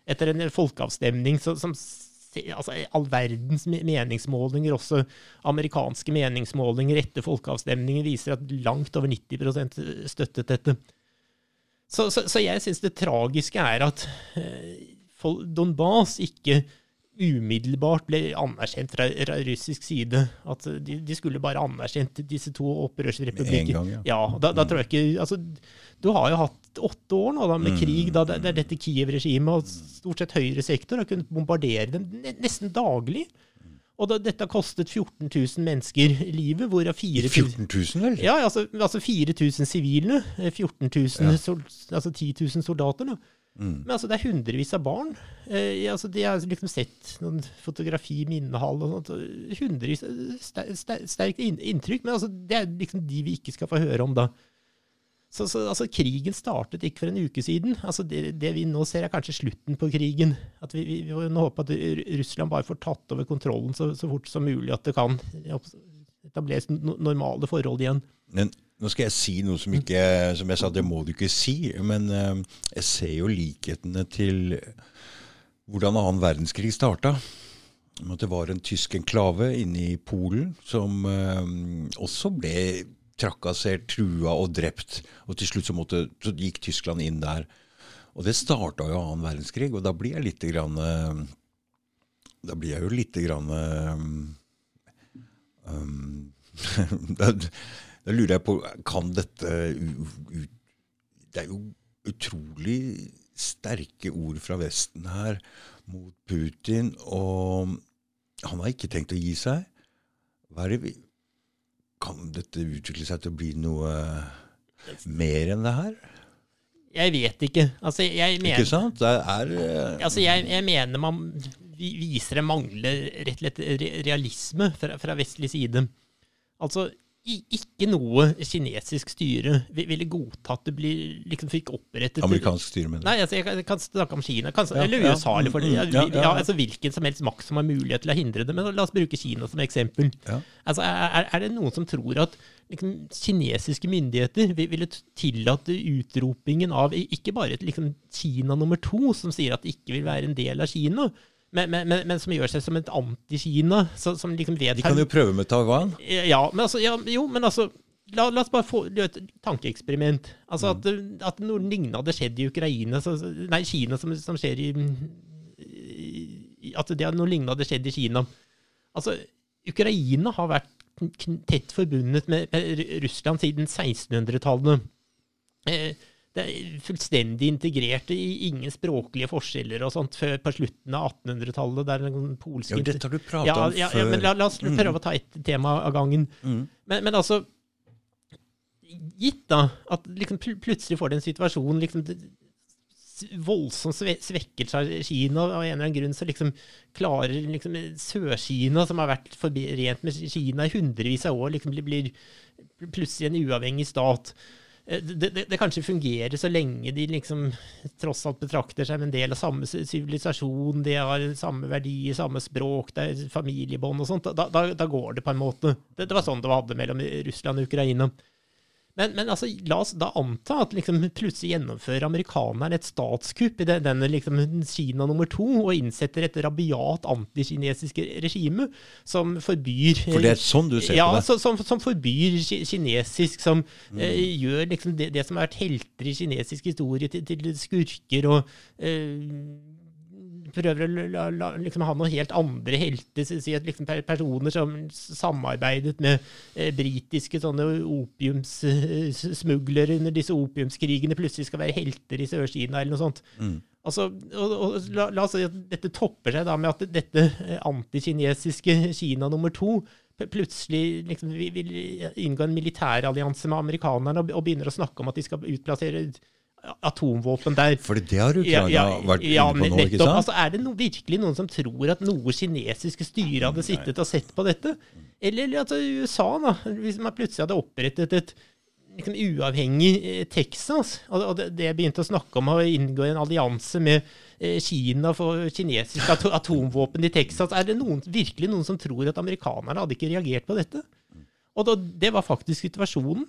S2: etter en folkeavstemning så, som altså, all verdens meningsmålinger, også amerikanske meningsmålinger etter folkeavstemningen, viser at langt over 90 støttet dette. Så, så, så jeg syns det tragiske er at eh, Donbas ikke umiddelbart ble anerkjent fra, russisk side. At de, de skulle bare anerkjent disse to
S1: Med en
S2: opprørsrepublikker.
S1: gang, ja.
S2: Ja, da, da tror jeg ikke altså, Du har jo hatt åtte år nå da, med
S1: Mm.
S2: krig. Da, det, det er dette Kiev-regimet og stort sett høyre sektor har kunnet bombardere dem nesten daglig. Og da, dette har kostet 14 000 mennesker livet, hvorav 4 000
S1: 14 000, vel?
S2: ja, altså, altså 4000 sivile, eh, 14 000,
S1: Ja.
S2: sol, altså 10 000 soldater. Da.
S1: Mm.
S2: Men altså, det er hundrevis av barn. Eh, altså, de har liksom sett noen fotografi, minnehall og sånt. og Hundrevis ster, ster, Sterkt inntrykk, men altså, det er liksom de vi ikke skal få høre om da. Så, så altså, Krigen startet ikke for en uke siden. Altså, det, det vi nå ser, er kanskje slutten på krigen. At vi, vi, vi nå håpe at Russland bare får tatt over kontrollen så, så fort som mulig. At det kan etableres normale forhold igjen.
S1: Men nå skal jeg si noe som ikke Som jeg sa, det må du ikke si. Men eh, jeg ser jo likhetene til hvordan annen verdenskrig starta. Det var en tysk enklave inne i Polen som eh, også ble trakassert, trua og drept. Og til slutt så, måtte, så gikk Tyskland inn der. Og det starta jo annen verdenskrig, og da blir jeg lite grann eh, Da blir jeg jo lite grann um, da, lurer jeg på Kan dette Det er jo utrolig sterke ord fra Vesten her mot Putin, og han har ikke tenkt å gi seg. Hva er det vi Kan dette utvikle seg til å bli noe mer enn det her?
S2: Jeg vet ikke. Altså, jeg mener,
S1: Ikke sant? Det er eh,
S2: altså, jeg, jeg mener man viser en re- realisme fra, fra vestlig side. Altså, ikke noe kinesisk styre ville godta at det blir, liksom fikk opprettet
S1: amerikansk styre, mener
S2: Nei, altså, jeg kan- snakke om Kina, kan,
S1: Ja,
S2: eller USA, eller for det.
S1: mm,
S2: Ja,
S1: mm, ja, ja,
S2: ja, altså, hvilken som helst makt som har mulighet til å hindre det. Men la oss bruke Kina som eksempel. Altså, er, er det noen som tror at liksom, kinesiske myndigheter ville tillate utropingen av ikke bare et liksom, Kina nummer to, som sier at det ikke vil være en del av Kina, men, men, men, men som gjør seg som et anti-Kina, som liksom vet
S1: De kan jo prøve med Taiwan.
S2: ja, men altså, ja, jo, men altså La, la oss bare få et tankeeksperiment. Altså at, at noe lignende hadde skjedd i Ukraina, så, nei, Kina, som, som skjer i, i At det noe lignende hadde skjedd i Kina. Altså, Ukraina har vært tett forbundet med, med Russland siden 1600-tallet. Eh, Det er fullstendig integrert, i ingen språklige forskjeller og sånt, før på slutten av 1800-tallet. der den polske
S1: Ja, dette har du pratet
S2: ja,
S1: om
S2: ja,
S1: før.
S2: ja, men la, la oss prøve å ta ett tema av gangen.
S1: Mm.
S2: Men, men altså Gitt da at liksom pl plutselig får du en situasjon liksom, voldsomt svekkelse av Kina, av en eller annen grunn så liksom klarer liksom Sør-Kina, som har vært forent med Kina i hundrevis av år, liksom blir, blir plutselig en uavhengig stat. Eh, Det, det, det kanskje fungerer så lenge de liksom tross alt betrakter seg som en del av samme sivilisasjon, de har samme verdier, samme språk, det er familiebånd og sånt. Da, da, da går det på en måte. Det, det var sånn det var hadde mellom Russland og Ukraina. Men, men altså, la oss da anta at liksom, plutselig gjennomfører amerikanerne et statskupp i den- denne liksom, Kina nummer to, og innsetter et rabiat antikinesisk regime som forbyr
S1: For det er sånn du ser
S2: ja,
S1: på det?
S2: Ja, som, som forbyr kinesisk, som eh, gjør liksom det, det som har vært helter i kinesisk historie, til, til skurker, og eh, prøver å la, la, liksom ha noen helt andre helter, si at liksom personer som samarbeidet med eh, britiske sånne opiumssmuglere under disse opiumskrigene, plutselig skal være helter i Sør-Kina eller noe sånt.
S1: Mm.
S2: Altså, og, og, la, la oss si at dette topper seg da med at dette eh, antikinesiske Kina nummer to plutselig liksom vil inngå en militærallianse med amerikanerne og, og begynner å snakke om at de skal utplassere atomvåpen der.
S1: Fordi det har Ukraina vært
S2: ja,
S1: inne på nå, ikke
S2: nettopp.
S1: sant?
S2: Altså, er det no, virkelig noen som tror at noe kinesiske styre hadde sittet og sett på dette? Eller, eller altså, USA, da, hvis man plutselig hadde opprettet et liksom, uavhengig eh, Texas, og, og det, det begynte å snakke om å inngå i en allianse med eh, Kina for kinesiske ato atomvåpen i Texas, er det noen, virkelig noen som tror at amerikanerne hadde ikke reagert på dette? Og da, det var faktisk situasjonen.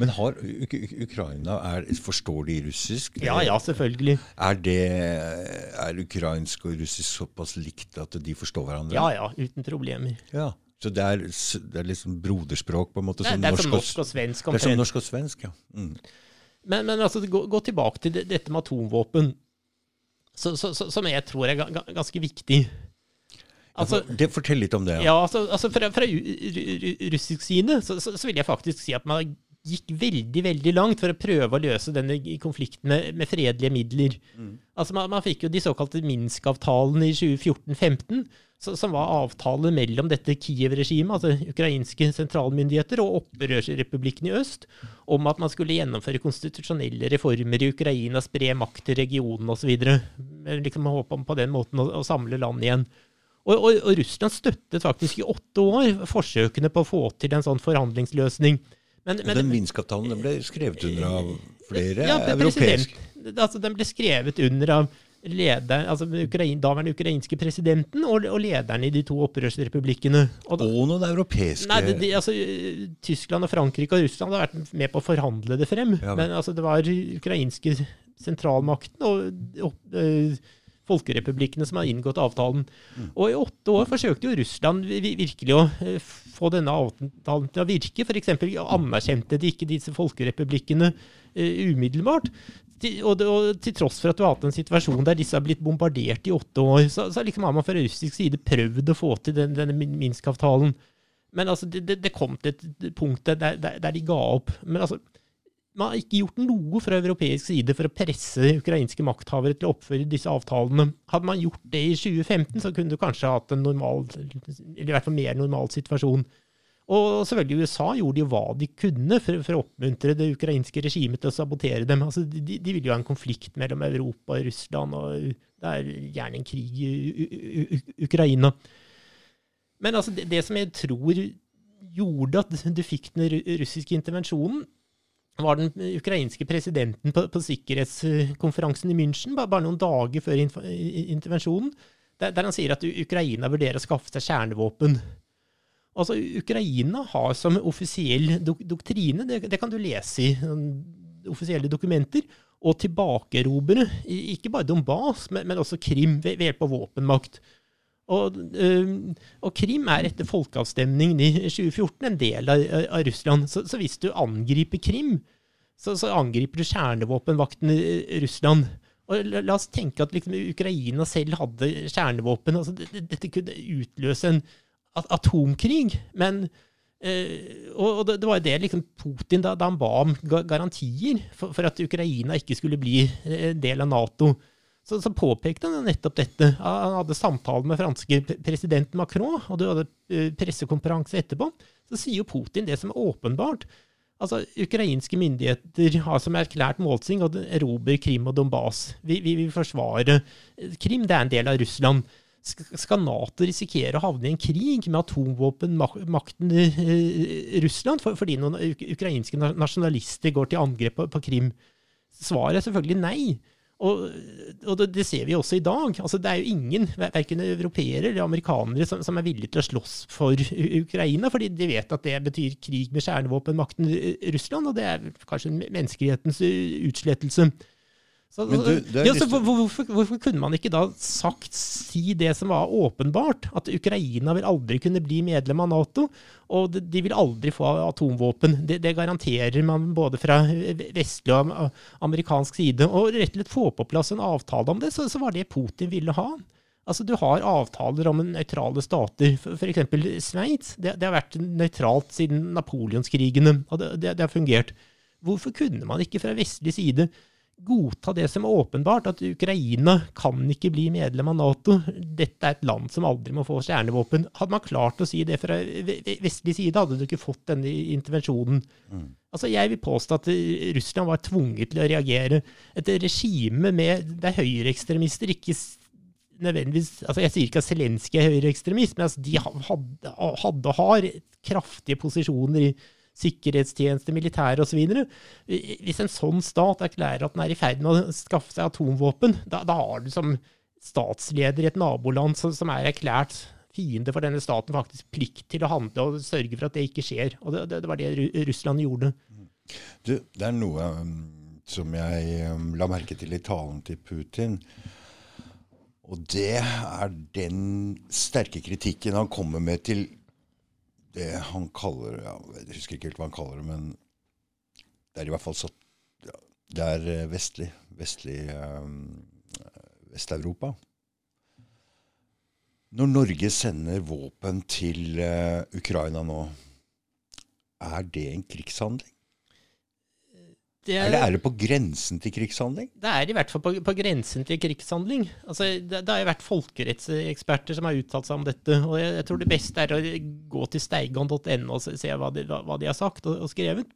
S1: Men har Uk Uk Ukraina er, Forstår de russisk?
S2: Ja, ja, selvfølgelig.
S1: Er, det, er ukrainsk og russisk såpass likt at de forstår hverandre?
S2: Ja, ja, uten problemer.
S1: Ja. Så det er, det er liksom broderspråk, på en måte?
S2: Nei,
S1: som
S2: det er
S1: norsk
S2: som
S1: og-
S2: norsk og svensk
S1: Det er som norsk og svensk, ja. Mm.
S2: Men, men altså, gå, gå tilbake til det, dette med atomvåpen, så, så, så, som jeg tror er ga, ga, ganske viktig. Altså,
S1: Ja, det, fortell litt om det.
S2: ja, altså, altså fra, fra ru- ru- ru- russisk side så, så, så vil jeg faktisk si at man gikk veldig veldig langt for å prøve å løse denne konflikten med, med fredelige midler. Altså man, man fikk jo de såkalte Minsk-avtalene i 2014-15, så- som var avtaler mellom dette Kiev-regimet, altså ukrainske sentralmyndigheter, og opprørsrepublikken i øst, om at man skulle gjennomføre konstitusjonelle reformer i Ukraina, spre makt til regionen osv. Liksom håpe om på den måten å, å samle land igjen. Og, og, og Russland støttet faktisk i åtte år forsøkene på å få til en sånn forhandlingsløsning. Men,
S1: men, den Minsk-avtalen den ble skrevet under av flere
S2: ja,
S1: europeiske.
S2: Altså, den ble skrevet under av lederen, altså Ukrain, daværende ukrainske presidenten og, og lederen i de to opprørsrepublikkene. Og da,
S1: Og noen europeiske
S2: nei, det, de, altså, Tyskland og Frankrike og Russland har vært med på å forhandle det frem.
S1: Ja, men.
S2: men altså, det var ukrainske sentralmakten og, og folkerepublikkene som har inngått avtalen.
S1: Mm.
S2: Og i åtte år forsøkte jo Russland vi- vi- virkelig å eh, få denne avtalen til å virke. F.eks. anerkjente de ikke disse folkerepublikkene eh, umiddelbart. Til, og, og til tross for at du har hatt en situasjon der disse har blitt bombardert i åtte år, så, så liksom har man fra russisk side prøvd å få til den, denne Min- Minsk-avtalen. Men altså, det, det, det kom til et punkt der, der, der de ga opp. Men altså, man har ikke gjort noe fra europeisk side for å presse ukrainske makthavere til å oppføre disse avtalene. Hadde man gjort det i 2015, så kunne du kanskje hatt en normal, eller i hvert fall mer normal situasjon. Og selvfølgelig USA gjorde jo hva de kunne for, for å oppmuntre det ukrainske regimet til å sabotere dem. Altså, de, de ville jo ha en konflikt mellom Europa og Russland, og det er gjerne en krig i U- U- U- Ukraina. Men altså, det, det som jeg tror gjorde at du fikk den russiske intervensjonen, var den ukrainske presidenten på, på sikkerhetskonferansen i München, bare, bare noen dager før intervensjonen, der, der han sier at Ukraina vurderer å skaffe seg kjernevåpen. Altså, Ukraina har som offisiell dok doktrine, det, det kan du lese i um, offisielle dokumenter, å tilbakerobre ikke bare Donbas, men, men også Krim ved, ved hjelp av våpenmakt. Og, og, Krim er etter folkeavstemningen i 2014 en del av, av Russland. Så, så, hvis du angriper Krim, så, så angriper du kjernevåpenvakten i Russland. Og la, la oss tenke at liksom, Ukraina selv hadde kjernevåpen. Altså, dette kunne utløse en atomkrig. Men eh, og, det, det, var jo det liksom, Putin da, da, han ba om garantier for, for at Ukraina ikke skulle bli en øh, del av Nato så, så, påpekte han nettopp dette. Han hadde samtale med franske president Macron, og du hadde eh, pressekonferanse etterpå. Så sier jo Putin det som er åpenbart. Altså, Ukrainske myndigheter har som erklært målsing å erobre Krim og Donbas. Vi, vi vil forsvare Krim, det er en del av Russland. Skal Nato risikere å havne i en krig med atomvåpenmakten i Russland fordi noen ukrainske nasjonalister går til angrep på Krim? Svaret er selvfølgelig nei. Og, og det, det, ser vi også i dag. Altså, det er jo ingen, verken europeere eller amerikanere, som, som, er villige til å slåss for Ukraina, fordi de vet at det betyr krig med kjernevåpenmakten Russland, og det er kanskje menneskelighetens utslettelse. Så, du, ja, så hvorfor, hvorfor, kunne man ikke da sagt, si det som var åpenbart? At Ukraina vil aldri kunne bli medlem av Nato, og de vil aldri få atomvåpen. Det, det garanterer man både fra vestlig og amerikansk side. Og rett og slett få på plass en avtale om det, så, så var det Putin ville ha. Altså, Du har avtaler om nøytrale stater, f.eks. Sveits. Det, det, har vært nøytralt siden napoleonskrigene, og det, det, det har fungert. Hvorfor kunne man ikke fra vestlig side godta det som er åpenbart, at Ukraina kan ikke bli medlem av Nato. Dette er et land som aldri må få kjernevåpen. Hadde man klart å si det fra vestlig side, hadde du ikke fått denne intervensjonen. Mm. Altså, Jeg vil påstå at Russland var tvunget til å reagere. Et regime med der høyreekstremister ikke nødvendigvis altså Jeg sier ikke at Zelenskyj er høyreekstremist, men altså, de hadde, hadde og har kraftige posisjoner i sikkerhetstjeneste, militære osv. Hvis en sånn stat erklærer at den er i ferd med å skaffe seg atomvåpen, da, da har du som statsleder i et naboland som, som, er erklært fiende for denne staten, faktisk plikt til å handle og sørge for at det ikke skjer. Og det, det, det var det Russland gjorde.
S1: Du, det er noe um, som jeg um, la merke til i talen til Putin. Og det er den sterke kritikken han kommer med til det han kaller ja, Jeg husker ikke helt hva han kaller det, men det er i hvert fall så ja, Det er eh, vestlig. Vestlig um, Vest-Europa. Når Norge sender våpen til uh, Ukraina nå, er det en krigshandling? Det er, er, det, på grensen til krigshandling?
S2: Det er i hvert fall på, på grensen til krigshandling. Altså, det, det har vært folkerettseksperter som har uttalt seg om dette. og Jeg, jeg tror det beste er å gå til steigan.no og se, se hva, de, hva, de, har sagt og, og skrevet.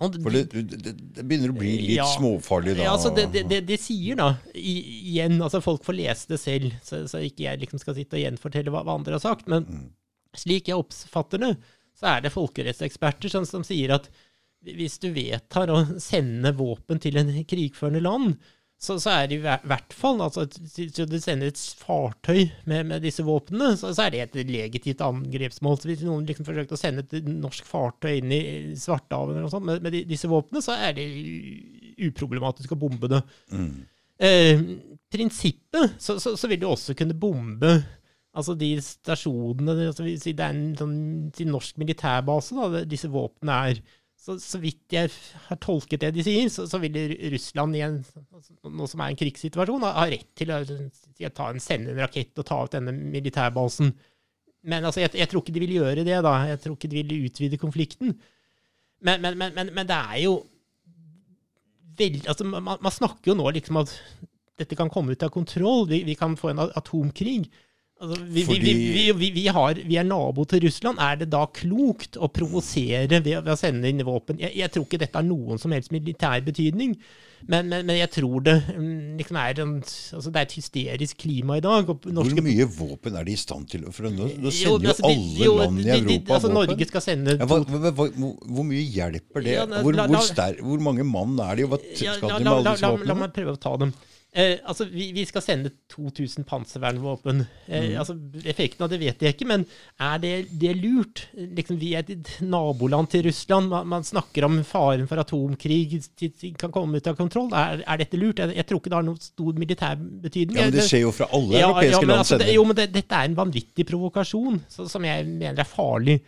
S1: Og For det, det, det, begynner å bli litt ja, småfarlig da?
S2: Ja, altså det, de sier da, i, igjen altså Folk får lese det selv, så, så ikke jeg liksom skal sitte og gjenfortelle hva, hva andre har sagt. Men mm. slik jeg oppfatter det, så er det folkerettseksperter som, som sier at hvis du vedtar å sende våpen til en krigførende land, så, så er det i hvert fall altså, Hvis du sender et fartøy med, med disse våpnene, så, så, er det et legitimt angrepsmål. Så hvis noen liksom forsøkte å sende et norsk fartøy inn i Svartehavet eller noe sånt, med, med disse våpnene, så er det uproblematisk å bombe det. Mm. Eh, prinsippet så, så, så, vil du også kunne bombe altså de stasjonene altså, Det er en sånn, norsk militærbase da, disse våpnene er. Så, så, vidt jeg har tolket det de sier, så, så vil Russland i en, noe som er en krigssituasjon, ha rett til å, ta en, sende en rakett og ta ut denne militærbasen. Men altså, jeg, jeg, tror ikke de vil gjøre det, da. Jeg tror ikke de vil utvide konflikten. Men, men, men, men det er jo veldig altså, man, man, snakker jo nå liksom at dette kan komme ut av kontroll. Vi, vi kan få en atomkrig. Altså, vi, Fordi... vi, vi, har, vi, er nabo til Russland. Er det da klokt å provosere ved, ved, å sende inn våpen? Jeg, jeg, tror ikke dette har noen som helst militær betydning, men, men, men jeg tror det mm, liksom er, en, altså det er et hysterisk klima i dag.
S1: Norske... Hvor mye våpen er de i stand til? For nå, sender jo, altså, alle jo, land i Europa de, altså,
S2: Norge skal sende
S1: ja, hva, hva, hva, hvor, mye hjelper det? Ja, hvor, la, la, hvor, hvor, mange mann er de, og hva skal ja, la, de med alle disse våpnene?
S2: La, meg prøve å ta dem. Eh, altså, vi, vi skal sende 2000 panservernvåpen. Eh,
S1: Mm.
S2: altså, effekten av det vet jeg ikke, men er det, det lurt? Liksom, vi er et naboland til Russland. Man, man snakker om faren for atomkrig til, kan komme ut av kontroll. Er, er dette lurt? Jeg, jeg tror ikke det har noen stor militær betydning.
S1: Ja, men det skjer jo fra alle
S2: ja,
S1: europeiske
S2: ja, men
S1: land.
S2: altså, det, jo, men det, dette er en vanvittig provokasjon så, som jeg mener er farlig.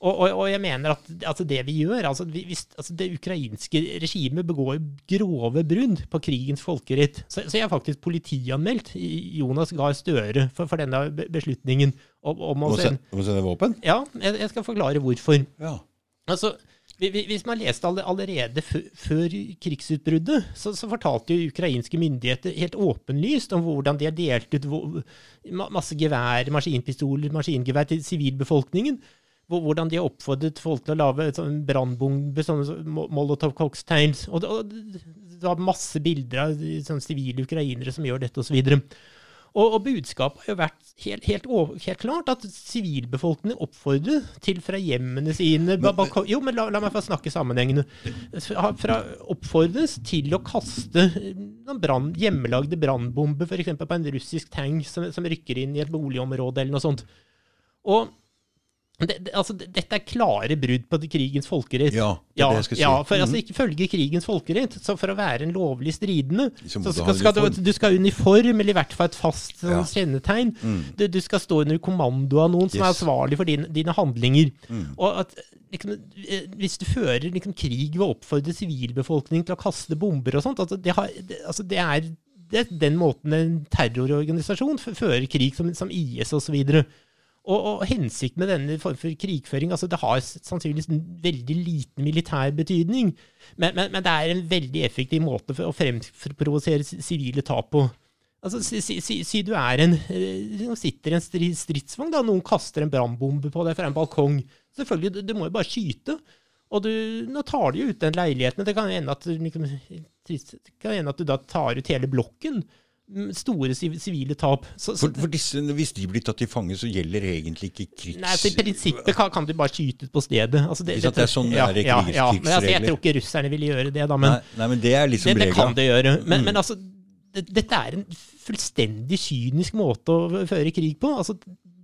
S2: Og, og, og jeg mener at altså det vi gjør altså, vi, hvis, altså Det ukrainske regimet begår grove brudd på krigens folkerett. Så, så jeg har faktisk politianmeldt Jonas Gahr Støre for, for denne beslutningen. Om, om å sende,
S1: sende, våpen?
S2: ja, jeg, jeg skal forklare hvorfor.
S1: Ja.
S2: Altså, vi- vi- Hvis man leste alle- allerede før krigsutbruddet, så, så fortalte jo ukrainske myndigheter helt åpenlyst om hvordan de har delt ut masse gevær, maskinpistoler, maskingevær til sivilbefolkningen. Hvor- Hvordan de har oppfordret folk til å lage sånn brannbomber, sånne Molotov cocktails. Og det, og det var masse bilder av sånne sivile ukrainere som gjør dette, osv. Og, og budskapet har jo vært helt, helt, helt klart at sivilbefolkningen oppfordrer til fra hjemmene sine balko- Jo, men la, la meg få snakke sammenhengende. Fra, fra oppfordres til å kaste brand, noen brann, hjemmelagde brannbomber, f.eks. på en russisk tank som, som rykker inn i et boligområde, eller noe sånt. Og det, det, altså, dette er klare brudd på krigens folkerett.
S1: Ja, det
S2: Ja,
S1: det jeg skal si.
S2: ja, for altså, ikke følge krigens folkerett. Så for å være en lovlig stridende,
S1: Så
S2: skal, skal du, du skal ha uniform, eller i hvert fall et fast sånn,
S1: Ja.
S2: kjennetegn.
S1: Mm.
S2: Du, du skal stå under kommando av noen som er
S1: Yes.
S2: ansvarlig for din, dine handlinger.
S1: Mm.
S2: Og at, liksom, eh, hvis du fører liksom, krig ved å oppfordre sivilbefolkningen til å kaste bomber og sånt, altså, det, har, altså, det er det er den måten en terrororganisasjon fører krig, som, som IS osv. Og, og hensikten med denne form for krigføring altså Det har sannsynligvis en veldig liten militær betydning, men, men, men det er en veldig effektiv måte for å fremprovosere si- sivile tap på. Altså, si, si, si, du er en eh, sitter i en stri- stridsvogn, da noen kaster en brannbombe på deg fra en balkong. Selvfølgelig, du, du må jo bare skyte. Og du, nå tar de jo ut den leiligheten. Det kan hende at, du liksom, at du da tar ut hele blokken. Store sivile tap. Så,
S1: For, for disse, hvis de blir tatt til fange, så gjelder egentlig ikke krigs...
S2: Nei, så I prinsippet kan, kan de bare skyte ut på stedet. Altså,
S1: det, sant, det er sånn det er
S2: ja, ja, men altså, Jeg tror ikke russerne ville gjøre det, da. Men
S1: nei, nei, men det er liksom
S2: det, det kan de gjøre. Men,
S1: Mm.
S2: men altså, det, dette er en fullstendig kynisk måte å føre krig på. Altså,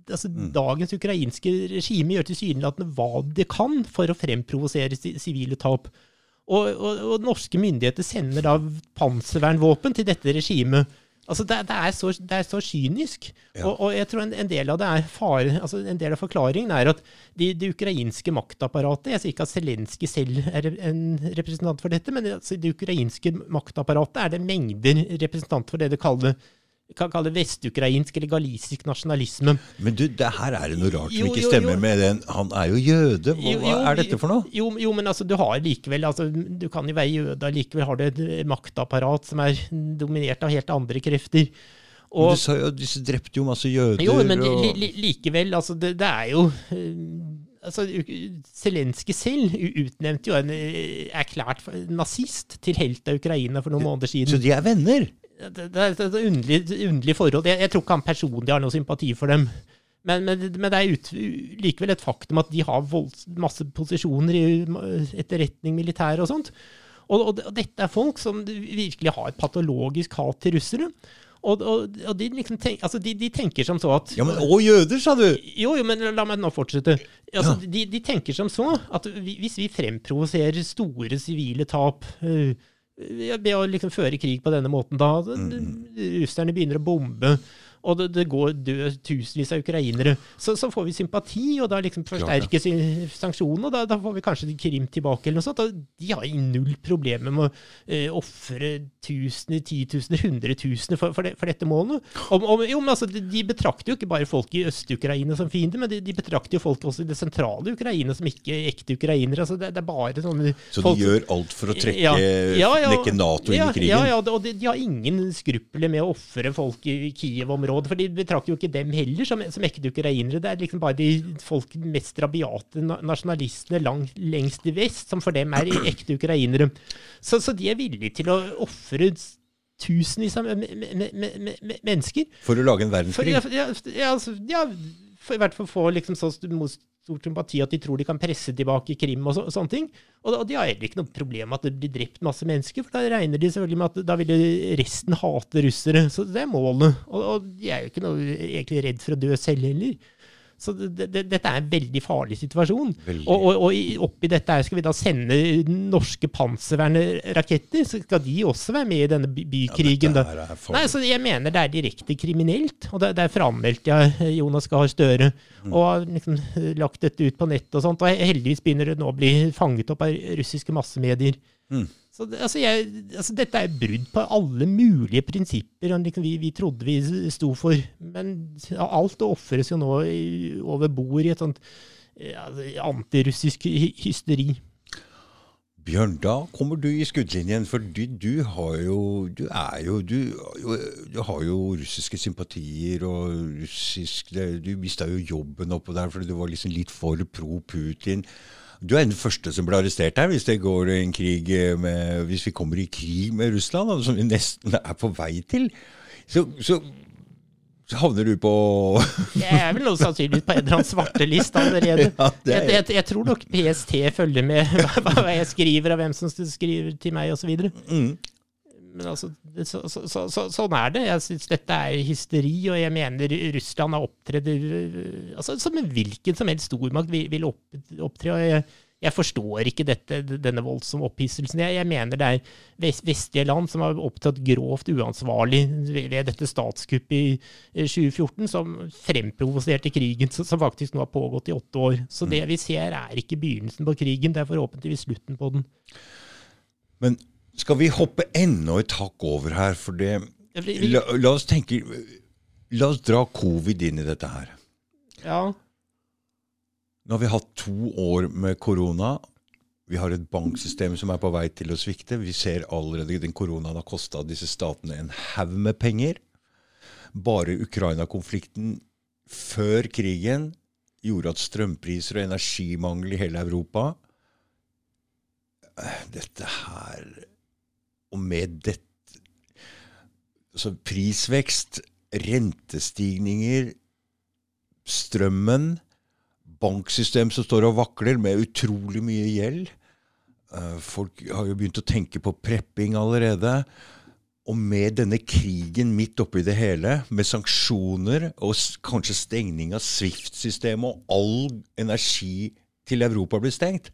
S2: altså
S1: Mm.
S2: Dagens ukrainske regime gjør tilsynelatende hva det kan for å fremprovosere sivile tap. Og, og, og norske myndigheter sender da panservernvåpen til dette regimet. Altså det, det, er så, det er så kynisk.
S1: Ja.
S2: Og, og jeg tror en, en del av det er fare, altså en del av forklaringen er at de, det ukrainske maktapparatet Jeg sier ikke at Zelenskyj selv er en representant for dette, men altså det ukrainske maktapparatet er det mengder representanter for det de kaller kan kalle det vestukrainsk eller galisisk nasjonalisme.
S1: Men du, det her er det noe rart som ikke stemmer
S2: jo.
S1: med den Han er jo jøde. Hva,
S2: Jo,
S1: er dette for noe?
S2: Jo, jo, men altså, du har likevel altså, Du kan jo være jøde, likevel har du et maktapparat som er dominert av helt andre krefter.
S1: Men du sa jo at disse drepte jo masse jøder.
S2: jo, men
S1: og...
S2: li, li- likevel, altså, det, det er jo eh, altså, Zelenskyj selv utnevnte jo en eh, erklært nazist til helt av Ukraina for noen måneder siden.
S1: Så de er venner?
S2: Det, det er et underlig, underlig forhold. Jeg, jeg tror ikke han personlig har noe sympati for dem. Men, men, men det er ut, likevel et faktum at de har volds, masse posisjoner i etterretning, militær og sånt. Og, og, og dette er folk som virkelig har et patologisk hat til russere. Og, og, de, liksom tenk, altså de, de tenker som så at
S1: Ja, men Og jøder, sa du!
S2: jo, jo, men la meg nå fortsette. Altså, de, de tenker som så at vi, hvis vi fremprovoserer store sivile tap øh, ved å liksom føre krig på denne måten, da russerne begynner å bombe, og det, det går død tusenvis av ukrainere, så, så får vi sympati, og da liksom forsterkes sanksjonene, og da, da får vi kanskje Krim tilbake, eller noe sånt. Og de har null problemer med å eh, ofre tusener, titusener, hundretusener for, for, det, for dette målet. Om, om, jo, men altså, de, betrakter jo ikke bare folk i Øst-Ukraina som fiender, men de, de betrakter jo folk også i det sentrale Ukraina som ikke ekte ukrainere. Altså, det, det er bare sånne
S1: Så
S2: folk-
S1: de gjør alt for å trekke
S2: Ja, ja, ja.
S1: Nato inn i krigen?
S2: Ja, ja, og de, de har ingen skrupler med å ofre folk i Kiev-området, for de betrakter jo ikke dem heller som, som ekte ukrainere. Det er liksom bare de folk mest rabiate nasjonalistene lang, lengst i vest som for dem er ekte ukrainere. Så, så de er villige til å ofre tusenvis av me, me, me, me, me, me, mennesker
S1: For å lage en verdenskrig?
S2: for- ja, ja, altså, ja, for i hvert fall få liksom så mot stor sympati at de tror de kan presse tilbake Krim og, så, og sånne ting. Og, og, de har heller ikke noe problem med at det blir drept masse mennesker, for da regner de selvfølgelig med at da vil resten hate russere. Så det er målet. Og, og de er jo ikke noe egentlig redd for å dø selv heller. Så det, det, dette er en veldig farlig situasjon. Veldig. Og, og, og, oppi dette skal vi da sende norske panservernraketter. Så skal de også være med i denne bykrigen. Ja, Nei, så Jeg mener det er direkte kriminelt. Og det, det er frammeldt, jeg ja, Jonas Gahr Støre. Mm. Og har liksom lagt dette ut på nett og sånt. Og heldigvis begynner det nå å bli fanget opp av russiske massemedier. Mm. Så altså, jeg, altså, dette er brudd på alle mulige prinsipper liksom, vi, vi, trodde vi sto for. Men alt ofres jo nå over bord i et sånt ja, antirussisk hysteri.
S1: Bjørn, da kommer du i skuddlinjen, for du, du har jo Du er jo du, du, har jo russiske sympatier og russisk Du mista jo jobben oppå der fordi du var liksom litt for pro Putin. Du er den første som blir arrestert her hvis det går en krig med, hvis vi kommer i krig med Russland, som vi nesten er på vei til. Så, så, så havner du på
S2: Jeg er vel sannsynligvis på en eller annen svarteliste allerede. Ja, jeg, jeg, jeg, tror nok PST følger med hva jeg skriver, og hvem som skriver til meg, osv. Mm. Men altså, så, så, så, sånn er det. Jeg syns dette er hysteri, og jeg mener Russland har opptredd altså, som en hvilken som helst stormakt vil, vil opptre. og jeg, jeg forstår ikke dette, denne voldsomme opphisselsen. Jeg, jeg, mener det er vest, vestlige land som har opptatt grovt uansvarlig ved dette statskuppet i 2014, som fremprovoserte krigen, som faktisk nå har pågått i åtte år. Så det mm. vi ser, er ikke begynnelsen på krigen, det er forhåpentligvis slutten på den.
S1: Men skal vi hoppe enda et hakk over her? For det la, la, oss tenke La oss dra covid inn i dette her.
S2: Ja.
S1: Nå har vi hatt to år med korona. Vi har et banksystem som er på vei til å svikte. Vi ser allerede den koronaen har kosta disse statene en haug med penger. Bare Ukraina-konflikten før krigen gjorde at strømpriser og energimangel i hele Europa Dette her og med dette så Prisvekst, rentestigninger, strømmen, banksystem som står og vakler med utrolig mye gjeld. Eh, folk har jo begynt å tenke på prepping allerede. Og med denne krigen midt oppi det hele, med sanksjoner og kanskje stengning av Swift-systemet, og all energi til Europa blir stengt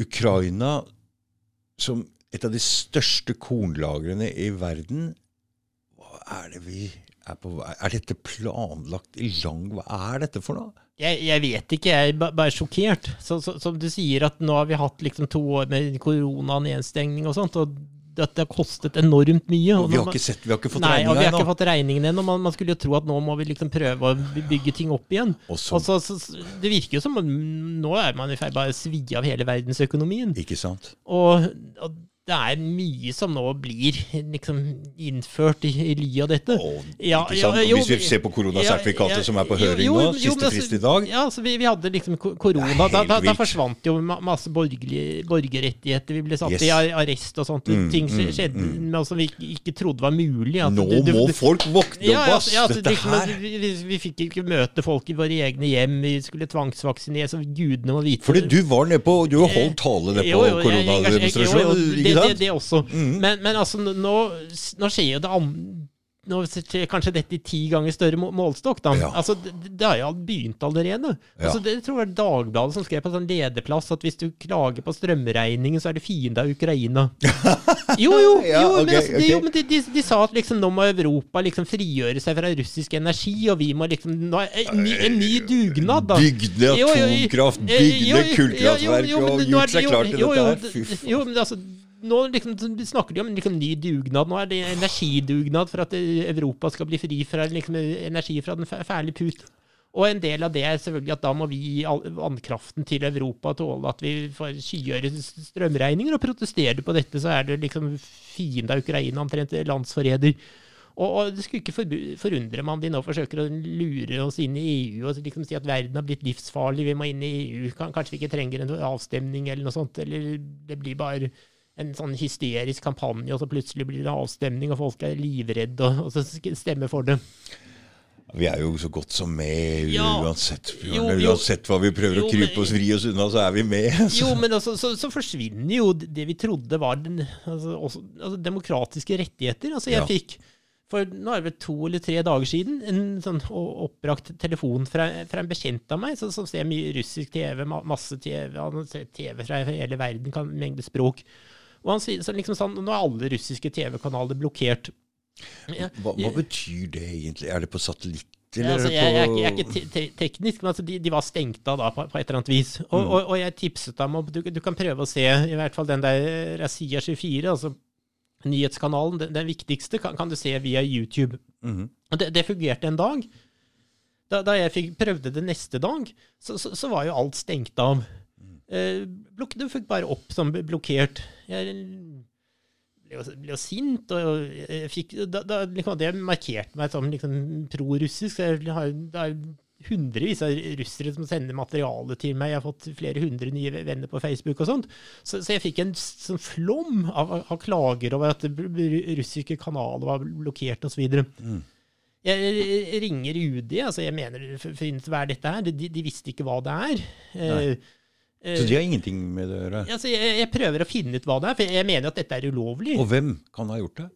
S1: Ukraina, som et av de største kornlagrene i verden. Hva er det vi er på vei Er dette planlagt i lang Hva er dette for noe?
S2: Jeg, jeg vet ikke, jeg er bare sjokkert. Så, så, som du sier, at nå har vi hatt liksom to år med korona, nedstengning og sånt. og at det har kostet enormt mye.
S1: Og vi, har ikke sett, vi har ikke fått regninga
S2: ennå. Vi har ikke fått regningen ennå. Man, man, skulle jo tro at nå må vi liksom prøve å bygge ting opp igjen. Så, og så, så, det virker jo som nå er man i ferd med å svi av hele verdensøkonomien.
S1: Ikke sant?
S2: Og, og det er mye som nå blir liksom innført i, i ly av dette.
S1: Oh, ja, ja, jo, Hvis vi ser på koronasertifikatet ja, som er på høring jo, jo, nå, siste altså, frist i dag
S2: Ja, altså, vi, vi hadde liksom korona. Da, da, da, forsvant jo masse borgerrettigheter. Vi ble satt yes. i arrest og sånt. Mm, ting mm, skjedde mm, mm. som vi ikke trodde var mulig.
S1: nå du, du, må folk våkne opp, ass!
S2: Dette liksom, her vi, vi, fikk ikke møte folk i våre egne hjem. Vi skulle tvangsvaksinere, så gudene må vite
S1: Fordi du var nede på Du har holdt tale nede på koronademonstrasjonen
S2: det, det, også. Mm. Men, men, altså, nå, nå skjer jo det andre nå kanskje dette i ti ganger større målstokk. da. Ja. Altså, det, det, har jo begynt allerede. Ja. Altså, det tror jeg var Dagbladet som skrev på sånn lederplass at hvis du klager på strømregningen, så er det fiende av Ukraina. jo, jo, ja, okay, men, altså, okay. jo, men de, de, de, sa at liksom, nå må Europa liksom frigjøre seg fra russisk energi, og vi må liksom nå, en, ny, en ny dugnad, da.
S1: Bygde atomkraft, bygde kullkraftverk og gjort seg klar til dette her. Fy
S2: faen. Nå liksom, snakker de om liksom, ny dugnad. Nå er det energidugnad for at Europa skal bli fri fra liksom, energi fra den fæle put. Og en del av det er selvfølgelig at da må vi gi vannkraften til Europa tåle at vi får skyhøye strømregninger, og protesterer på dette, så er det liksom fiende av Ukraina, omtrent landsforræder. Og, og, det skulle ikke forundre meg om de nå forsøker å lure oss inn i EU og liksom si at verden har blitt livsfarlig, vi må inn i EU, kanskje vi ikke trenger en avstemning eller noe sånt, eller det blir bare en sånn hysterisk kampanje, og så plutselig blir det avstemning, og folk er livredde, og, og så stemmer for det.
S1: Vi er jo så godt som med
S2: Ja.
S1: uansett.
S2: Jo, jo.
S1: Uansett hva vi prøver
S2: Jo,
S1: å krype oss vri oss unna, så er vi med.
S2: Jo, men altså, så, så forsvinner jo det vi trodde var den, altså, også, altså, demokratiske rettigheter. Altså, jeg
S1: Ja.
S2: fikk for nå er det vel to eller tre dager siden en sånn oppbrakt telefon fra, fra en bekjent av meg, som, som ser mye russisk TV, masse TV, TV fra hele verden, kan mengde språk. Og han sier så liksom sånn, nå er alle russiske TV-kanaler blokkert. Ja,
S1: Hva, hva betyr det egentlig? Er det på satellitt, eller
S2: Ja, altså, jeg, jeg, jeg er ikke te te teknisk, men altså, de, de var stengt av da, på, på et eller annet vis. Og,
S1: Mm.
S2: og, og jeg tipset dem om du, du kan prøve å se i hvert fall den der Razia 24, altså nyhetskanalen, den, den viktigste, kan, kan du se via YouTube.
S1: Mm.
S2: Og det, det fungerte en dag. Da, da jeg fikk, prøvde det neste dag, så, så, så var jo alt stengt av. Eh, det fikk bare opp som blokkert. Jeg ble jo, sint, og jeg fikk, da, da, liksom, det markerte meg som liksom, pro-russisk. Jeg har, det er hundrevis av russere som sender materiale til meg. Jeg har fått flere hundre nye venner på Facebook og sånt. Så, så jeg fikk en sånn flom av, av klager over at russiske kanaler var blokkert osv.
S1: Mm.
S2: Jeg ringer UD, altså jeg mener for, for hva er dette her? De, de visste ikke hva det er. Eh, eh,
S1: Så de har ingenting med det å gjøre?
S2: altså jeg, jeg prøver å finne ut hva det er, for jeg mener at dette er ulovlig.
S1: Og hvem kan ha gjort det?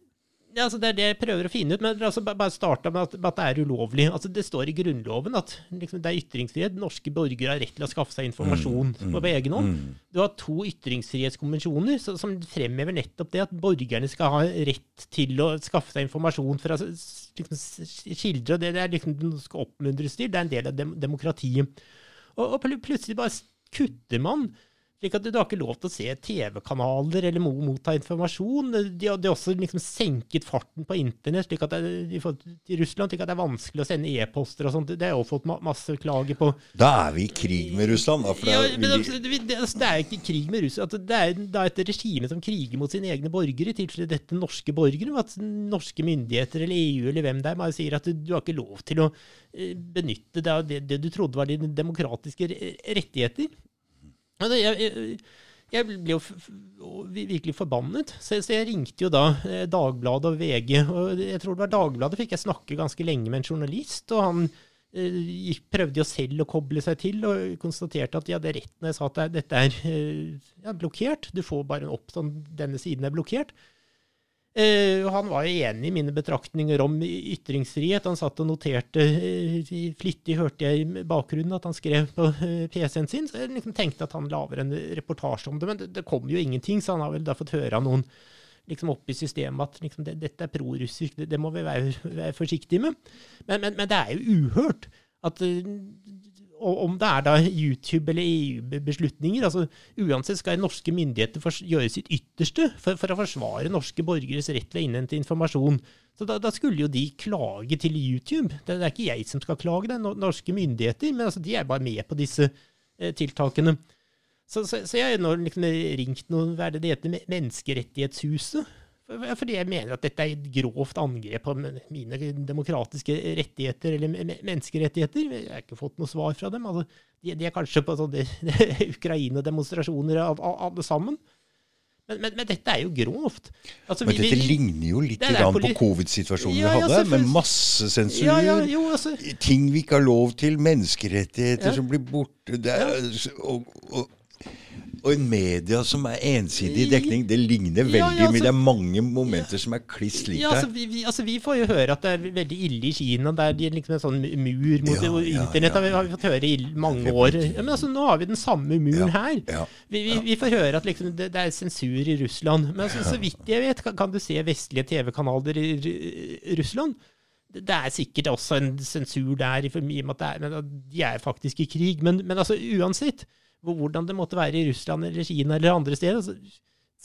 S2: Ja, altså det er det jeg prøver å finne ut, men altså bare starta med med at det er ulovlig. Altså Det står i Grunnloven at liksom, det er ytringsfrihet. Norske borgere har rett til å skaffe seg informasjon på egen hånd.
S1: Mm.
S2: Du har to ytringsfrihetskonvensjoner så, som fremhever nettopp det at borgerne skal ha rett til å skaffe seg informasjon fra liksom, s- og Det, det er liksom det skal oppmuntres til. Det er en del av dem, demokratiet. Og, og plutselig bare kutter man. Slik at du, du har ikke lov til å se TV-kanaler eller mo- motta informasjon. De har, også liksom senket farten på internett slik at det, i Russland, slik at det er vanskelig å sende e-poster og sånt. Det har jeg også fått ma masse klager på.
S1: Da er vi i krig med Russland, da. For
S2: Ja,
S1: da
S2: men
S1: vil
S2: altså, det, det, altså, det er ikke krig med Russland. Det er det er et regime som kriger mot sine egne borgere, i tilfelle dette norske borgere. At norske myndigheter eller EU eller hvem det er, bare sier at du, du har ikke lov til å eh, benytte deg av det, det du trodde var dine demokratiske rettigheter. Jeg, jeg, jeg ble jo virkelig forbannet, så, så jeg ringte jo da eh, Dagbladet og VG. og Jeg tror det var Dagbladet fikk jeg snakke ganske lenge med en journalist. og han eh, prøvde jo selv å koble seg til, og konstaterte at de hadde rett når jeg sa at dette er eh, ja, blokkert. Du får bare opp sånn denne siden er blokkert. Eh, han var jo enig i mine betraktninger om ytringsfrihet. Han satt og noterte eh, flittig, hørte jeg i bakgrunnen at han skrev på eh, PC-en sin. Så jeg liksom tenkte at han lager en reportasje om det, men det, det kom jo ingenting, så han har vel da fått høre av noen liksom oppe i systemet at liksom, det, dette er prorussisk, det, det må vi være, være forsiktige med. Men, men, men det er jo uhørt at om det er da YouTube eller EU-beslutninger, altså uansett skal norske myndigheter gjøre sitt ytterste for, for å forsvare norske borgeres rett til å innhente informasjon. Så da, da skulle jo de klage til YouTube. Det, er ikke jeg som skal klage, det er norske myndigheter, men altså, de er bare med på disse eh, tiltakene. Så, så, så jeg har liksom ringt noen, hva er det det heter, Menneskerettighetshuset. For- Fordi jeg mener at dette er et grovt angrep på mine demokratiske rettigheter eller me- me- menneskerettigheter. Jeg har ikke fått noe svar fra dem. Altså, de, de er kanskje på sånne Ukraina-demonstrasjoner alle sammen. Men, men, men dette er jo grovt. Altså,
S1: men
S2: vi-
S1: dette
S2: vi-
S1: ligner jo litt
S2: Det
S1: grann på covid-situasjonen
S2: Ja,
S1: vi
S2: ja,
S1: hadde, med
S2: masse
S1: massesensur.
S2: ja, ja, jo, altså,
S1: Ting vi ikke har lov til, menneskerettigheter
S2: Ja.
S1: som blir borte det og, og, og en media som er ensidig i dekning. Det ligner veldig
S2: Ja, ja,
S1: mye.
S2: altså-
S1: Det er mange momenter som er kliss like
S2: Ja, altså vi, vi, altså vi får jo høre at det er veldig ille i Kina. Der de er liksom en sånn mur mot
S1: Ja, ja,
S2: internett.
S1: ja,
S2: har vi- har vi fått høre i mange år. Ja, men altså, nå har vi den samme muren
S1: Ja,
S2: her.
S1: ja,
S2: Vi, vi, får høre at liksom det, det er sensur i Russland. Men altså, så vidt jeg vet, kan, kan du se vestlige TV-kanaler i Russland. Det det er sikkert også en sensur der, i og med at det er, men de er faktisk i krig. Men, men altså, uansett hvordan det måtte være i Russland eller Kina eller andre steder altså,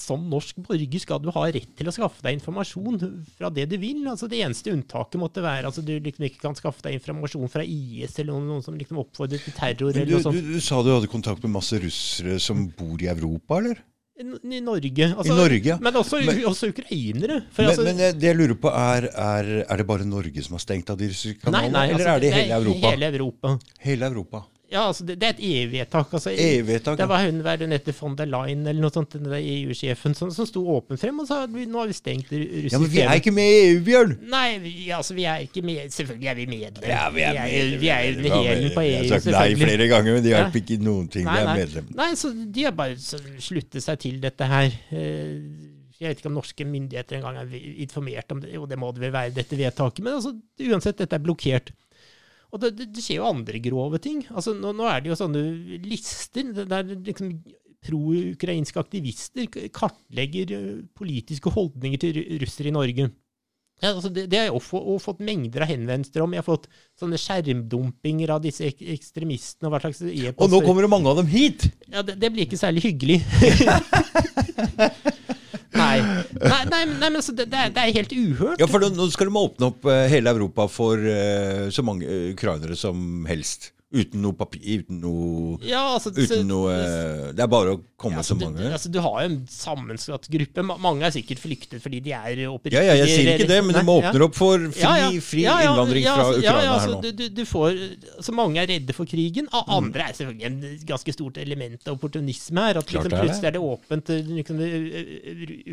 S2: Som norsk borger skal du ha rett til å skaffe deg informasjon fra det du vil. Altså, det eneste unntaket måtte være at altså, du liksom ikke kan skaffe deg informasjon fra IS eller noen, noen som liksom oppfordrer til terror.
S1: Du,
S2: eller noe sånt.
S1: du, du sa du hadde kontakt med masse russere som bor i Europa, eller?
S2: I Norge. Altså,
S1: I Norge, ja.
S2: Men også,
S1: Men-
S2: også ukrainere. For,
S1: Men,
S2: altså,
S1: men det jeg lurer på, er, er, er det bare Norge som har stengt av de russiske
S2: nei, nei,
S1: eller
S2: altså,
S1: er det hele Europa?
S2: Hele Europa.
S1: Hele Europa.
S2: Ja, altså, det, det er et EU-vedtak. Altså,
S1: EU-vedtak,
S2: Det var hun er heter, von der Leyen eller noe sånt, den EU-sjefen, som, som sto åpen frem og sa at vi, nå har vi stengt ru- russisk
S1: Ja, men vi er ikke med i EU, Bjørn!
S2: Nei, vi, altså, vi er ikke med. Selvfølgelig er vi medlem.
S1: Ja, vi er medlem,
S2: vi er jo
S1: medlem,
S2: hælen på
S1: Jeg har sagt nei flere ganger, men de
S2: Ja.
S1: ikke noen ting.
S2: Nei,
S1: Vi er
S2: nei.
S1: medlem.
S2: Nei, så de har bare sluttet seg til dette her. Eh, Jeg vet ikke om norske myndigheter engang er informert om det. Jo, det må det vel være, dette vedtaket. Men altså, uansett, dette er blokkert. Og det, det, skjer jo andre grove ting. Altså, nå, nå er det jo sånne lister der liksom pro-ukrainske aktivister kartlegger politiske holdninger til ru- russere i Norge. Ja, altså det, det har jeg også fått mengder av henvendelser om. Jeg har fått sånne skjermdumpinger av disse ek ekstremistene. og hva slags e-poster.
S1: Og nå kommer det mange av dem hit!
S2: Ja, det, det blir ikke særlig hyggelig. nei. Nei, nei, nei, men altså, det, det, er, helt uhørt.
S1: Ja, for nå skal de åpne opp eh, hele Europa for eh, så mange eh, ukrainere som helst. Uten noe papir, uten noe
S2: Ja, altså, så-
S1: noe eh, Det er bare å komme
S2: ja,
S1: så
S2: så
S1: mange.
S2: altså, du har jo en sammensatt gruppe. Mange er sikkert flyktet fordi de er oppriktige.
S1: Ja, ja, jeg sier ikke det, men de åpner opp for fri, fri innvandring fra
S2: altså,
S1: Ukraina
S2: ja, ja,
S1: her
S2: altså,
S1: nå.
S2: Du, du, du får, altså, mange er redde for krigen.
S1: Mm.
S2: Andre er selvfølgelig en ganske stort element av opportunisme her. At liksom, plutselig er det åpent. Liksom,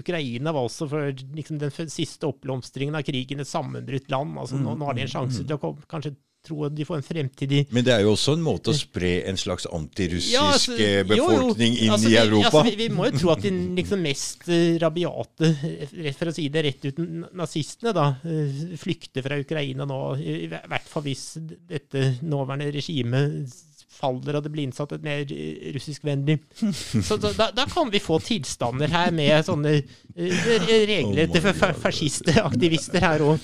S2: Ukraina var også for liksom, den siste oppblomstringen av krigen et sammenbrutt land. Altså, nå, nå har de en
S1: Mm,
S2: sjanse til å komme, kanskje tro at de får en fremtid i
S1: Men det er jo også en måte å spre en slags antirussisk
S2: Ja, altså,
S1: befolkning
S2: jo, jo.
S1: befolkning inn
S2: Altså,
S1: i
S2: vi-
S1: Europa.
S2: Altså, vi, vi må jo tro at de liksom mest eh, rabiate, eh, for å si det rett ut, nazistene, da, eh, flykter fra Ukraina nå. I hvert fall hvis dette nåværende regimet faller og det blir innsatt et mer eh, russiskvennlig. Så da, da- kan vi få tilstander her med sånne regler
S1: Oh til
S2: fa- fascistaktivister her òg.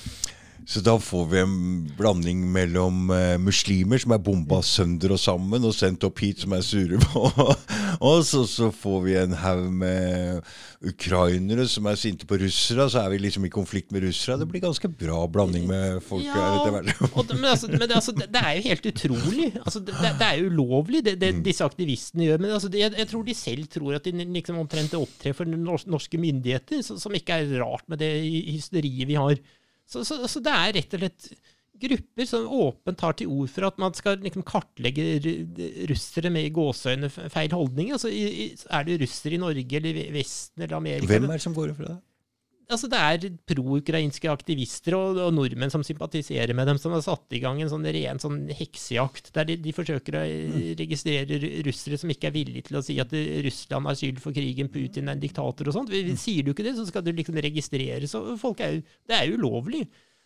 S1: Så da får vi en blanding mellom eh, muslimer som er bomba sønder og sammen og sendt opp hit, som er sure på oss. Og så, så får vi en haug med ukrainere som er sinte på russere. Så er vi liksom i konflikt med russere. Det blir ganske bra blanding med folk her etter hvert.
S2: men altså, men altså, det, er jo helt utrolig. Altså, det, det er jo ulovlig, det, det disse aktivistene gjør. Men altså, jeg, jeg tror de selv tror at de liksom omtrent opptrer for norske myndigheter, så, som ikke er rart med det hysteriet vi har. Så, så, så det er rett og slett grupper som åpent tar til ord for at man skal liksom kartlegge russere med i gåseøyne feil holdninger. Altså, er det russere i Norge eller Vesten eller Amerika?
S1: Hvem er det som går for det?
S2: Altså det er pro-ukrainske aktivister og, og nordmenn som sympatiserer med dem, som har satt i gang en sånn ren sånn heksejakt, der de, de forsøker å eh, registrere russere som ikke er villige til å si at eh, Russland har skyld for krigen, Putin er en diktator og sånt. Vi- Sier du ikke det, så skal du liksom registrere. Så folk er jo, det er ulovlig.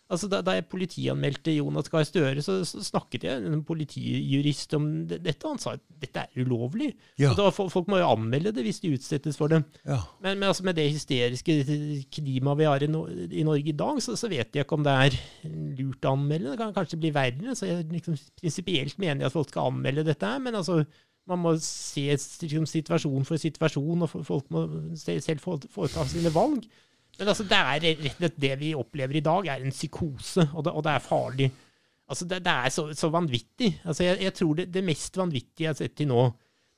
S2: Altså, da, da jeg politianmeldte Jonas Gahr Støre, så, så snakket jeg med en politijurist om det, dette, han sa at dette er ulovlig.
S1: Ja.
S2: Da, folk må jo anmelde det hvis de utsettes for det.
S1: Ja.
S2: Men, men altså med det hysteriske klimaet vi har i, no i Norge i dag, så, så vet jeg ikke om det er lurt å anmelde. Det kan kanskje bli verre. Så jeg liksom prinsipielt mener jeg at folk skal anmelde dette her, men altså man må se liksom, situasjon for situasjon, og folk må selv foreta sine valg. Men altså, det er rett og slett det vi opplever i dag, er en psykose, og det, og det er farlig. Altså, det, det er så, så vanvittig. Altså, jeg, jeg tror det, det mest vanvittige jeg har sett til nå,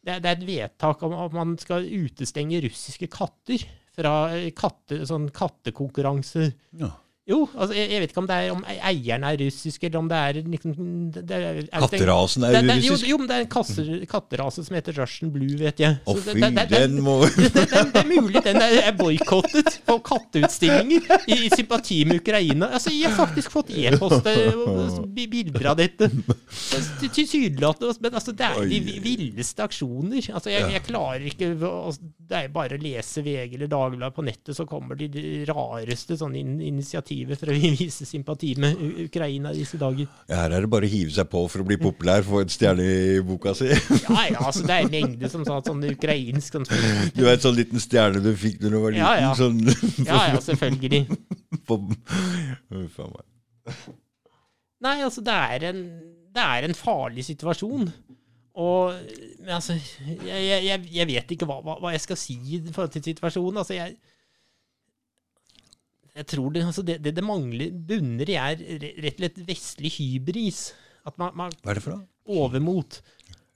S2: det det er et vedtak om at man skal utestenge russiske katter fra eh, katte, sånn kattekonkurranser.
S1: Ja.
S2: Jo, altså, jeg, jeg vet ikke om det er om eieren er russisk, eller om det er liksom det er, er,
S1: Katterasen er
S2: det, det, jo,
S1: russisk.
S2: jo, men det er en kasse, katterase som heter Russian Blue, vet jeg.
S1: Å fy, den må
S2: det, er mulig den er, er boikottet på katteutstillinger i, i sympati med Ukraina. Altså, Jeg har faktisk fått e-post og bilder av dette. Til- Tilsynelatende. Men altså, det er de villeste aksjoner. Altså, jeg, jeg klarer ikke altså, Det er bare å lese VG eller Dagbladet på nettet, så kommer de, rareste sånne in initiativer for å vise sympati med Ukraina i disse dager.
S1: Her er det bare å hive seg på for å bli populær, få en stjerne i boka si.
S2: Ja, ja, altså, det er en mengde som sa sånn ukrainsk sånn,
S1: Du vet sånn liten stjerne du fikk når du var liten?
S2: Ja, ja.
S1: Sånn
S2: Ja, ja, selvfølgelig.
S1: på, meg.
S2: Nei, altså, det er en, det er en farlig situasjon. Og altså, jeg, jeg, jeg- jeg vet ikke hva, hva, hva jeg skal si i forhold til situasjonen. Altså, jeg jeg tror det, altså det, det det mangler bunner i, er rett og slett vestlig hybris. At man, man
S1: Hva er det for noe?
S2: overmot.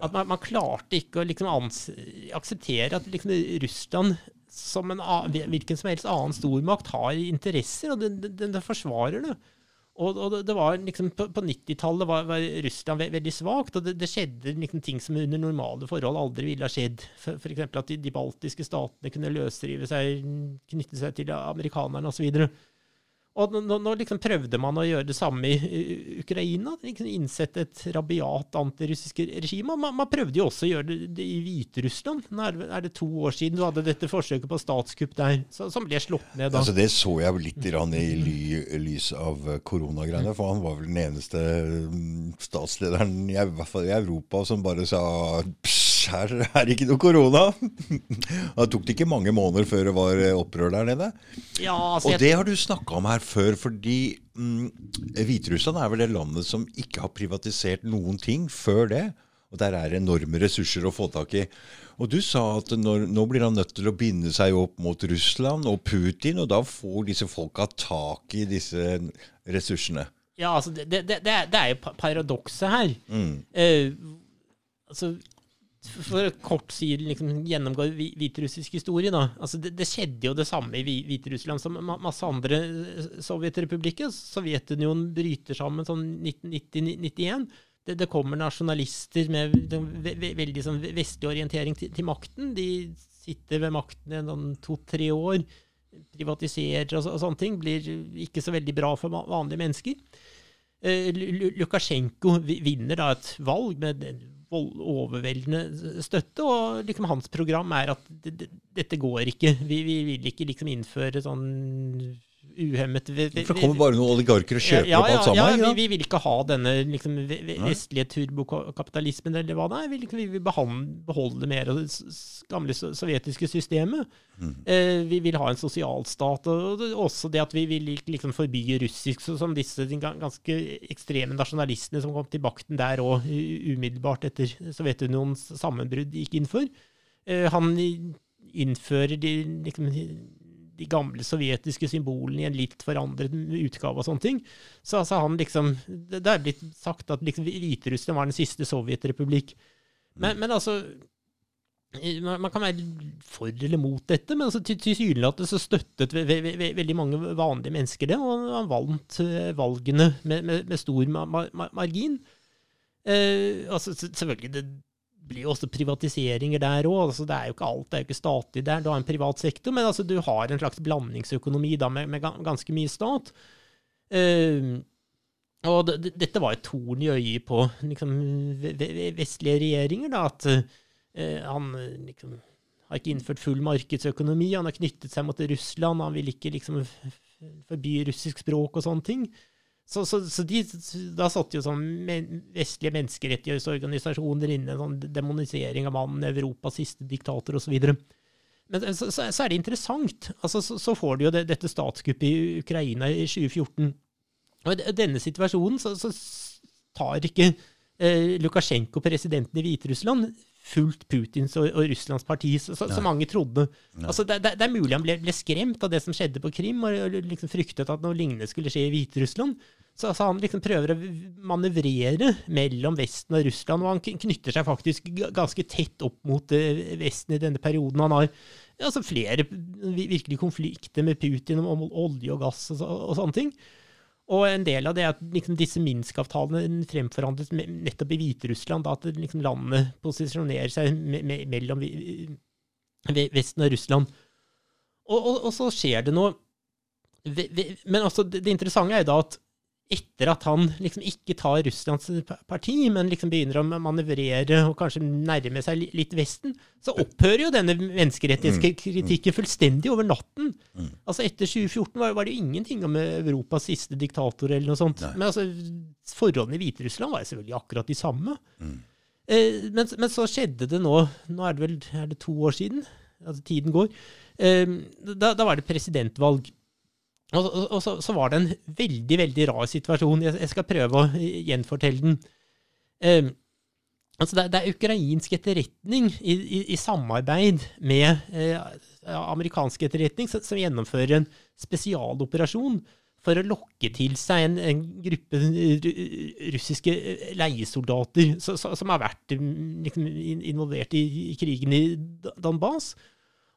S2: At man, man klarte ikke å liksom akseptere at liksom Russland som en hvilken som helst annen stormakt har interesser, og den, den, den forsvarer det. Og, og det var liksom På, på 90-tallet var, var, Russland ve veldig svakt, og det, det skjedde liksom ting som under normale forhold aldri ville ha skjedd. F.eks. at de, de, baltiske statene kunne løsrive seg, knytte seg til amerikanerne osv. Og nå, nå, liksom prøvde man å gjøre det samme i Ukraina. Liksom innsette et rabiat antirussisk regime. Man, man, prøvde jo også å gjøre det, det i Hviterussland. Nå er, er, det to år siden du hadde dette forsøket på statskupp der, så, som ble slått ned da.
S1: Altså, det så jeg litt i ly, lys av koronagreiene, for han var vel den eneste mm, statslederen i hvert fall i Europa som bare sa her er det ikke noe korona. Det tok det ikke mange måneder før det var eh, opprør der nede.
S2: Ja, altså,
S1: og det har du snakka om her før, fordi mm, Hviterussland er vel det landet som ikke har privatisert noen ting før det. Og der er enorme ressurser å få tak i. Og du sa at når, nå blir han nødt til å binde seg opp mot Russland og Putin, og da får disse folka tak i disse ressursene.
S2: Ja, altså det, det, det, det er jo paradokset her.
S1: Mm.
S2: Eh, altså for kort si liksom, gjennomgå hviterussisk historie. da. Altså, det, det, skjedde jo det samme i Hviterussland som masse andre eh, sovjetrepublikker. Sovjetunionen bryter sammen sånn 1990-91. Det, det, kommer nasjonalister med ve, ve, veldig sånn vestlig orientering til, til, makten. De sitter ved makten i to-tre år, privatiserer og, og, sånne ting. Blir ikke så veldig bra for vanlige mennesker. Eh, Lukasjenko vinner da et valg med overveldende støtte. Og liksom hans program er at dette går ikke. Vi, vi vil ikke liksom innføre sånn uhemmet
S1: For det kommer bare noen oligarker og kjøper
S2: ja,
S1: opp alt sammen?
S2: Ja, ja vi, vi, vil ikke ha denne liksom, vestlige turbokapitalismen, eller hva det er. Vi, liksom, vi vil beholde mer av det gamle sovjetiske systemet. Mm. Eh, vi vil ha en sosialstat, og også det at vi vil liksom forby russisk, som disse ganske ekstreme nasjonalistene som kom til makten der òg umiddelbart etter Sovjetunionens sammenbrudd, gikk inn for. Eh, han innfører de liksom de gamle sovjetiske symbolene i en litt forandret utgave og sånne ting. Så altså han liksom Det er blitt sagt at liksom Hviterussland var den siste sovjetrepublikk. Men, men altså man kan være for eller mot dette, men altså, tilsynelatende så støttet ve ve ve veldig mange vanlige mennesker det, og han vant eh, valgene med, med, med stor ma ma margin. Eh, altså, selvfølgelig, det blir jo også privatiseringer der òg. Altså, det er jo ikke alt, det er jo ikke statlig der. Du har en privat sektor, men altså, du har en slags blandingsøkonomi da, med, med ganske mye stat. Uh, og det, dette var et torn i øyet på liksom, vestlige regjeringer, da, at uh, han liksom har ikke innført full markedsøkonomi, han har knyttet seg mot Russland, han vil ikke liksom forby russisk språk og sånne ting. Så, så, så de, da satt jo sånn vestlige menneskerettighetsorganisasjoner inne, sånn demonisering av mannen, Europas siste diktator osv. Men så, så, er det interessant. Altså, så, får du jo det, dette statskuppet i Ukraina i 2014. Og i denne situasjonen så, tar ikke eh, Lukasjenko, presidenten i Hviterussland, fulgt Putins og, og Russlands parti, så, så, mange trodde. Altså, det, det, er mulig han ble, ble, skremt av det som skjedde på Krim, og, og liksom fryktet at noe lignende skulle skje i Hviterussland. Så, så, han liksom prøver å manøvrere mellom Vesten og Russland, og han knytter seg faktisk ganske tett opp mot uh, Vesten i denne perioden. Han har altså, flere virkelig konflikter med Putin om, om olje og gass og, og sånne ting. Og en del av det er at liksom, disse Minsk-avtalene fremforhandles nettopp i Hviterussland. at liksom, landene posisjonerer seg me me mellom Vesten og Russland. Og, og, og, så skjer det noe Men altså, det, interessante er jo da at etter at han liksom ikke tar Russlands parti, men liksom begynner å manøvrere og kanskje nærme seg litt Vesten, så opphører jo denne menneskerettighetskritikken mm. fullstendig over natten. Mm. Altså Etter 2014 var, var, det jo ingenting om Europas siste diktator eller noe sånt. Nei. Men altså, forholdene i Hviterussland var jo selvfølgelig akkurat de samme. Mm. Eh, men, men, så skjedde det nå Nå er det vel er det to år siden? Altså tiden går. Eh, da, da var det presidentvalg. Og, og, og så, så, var det en veldig, veldig rar situasjon. Jeg, jeg skal prøve å gjenfortelle den. Eh, altså det, det, er ukrainsk etterretning i, i, i samarbeid med eh, amerikansk etterretning som, som, gjennomfører en spesialoperasjon for å lokke til seg en, en gruppe russiske leiesoldater som, som har vært liksom, involvert i, i krigen i Donbas.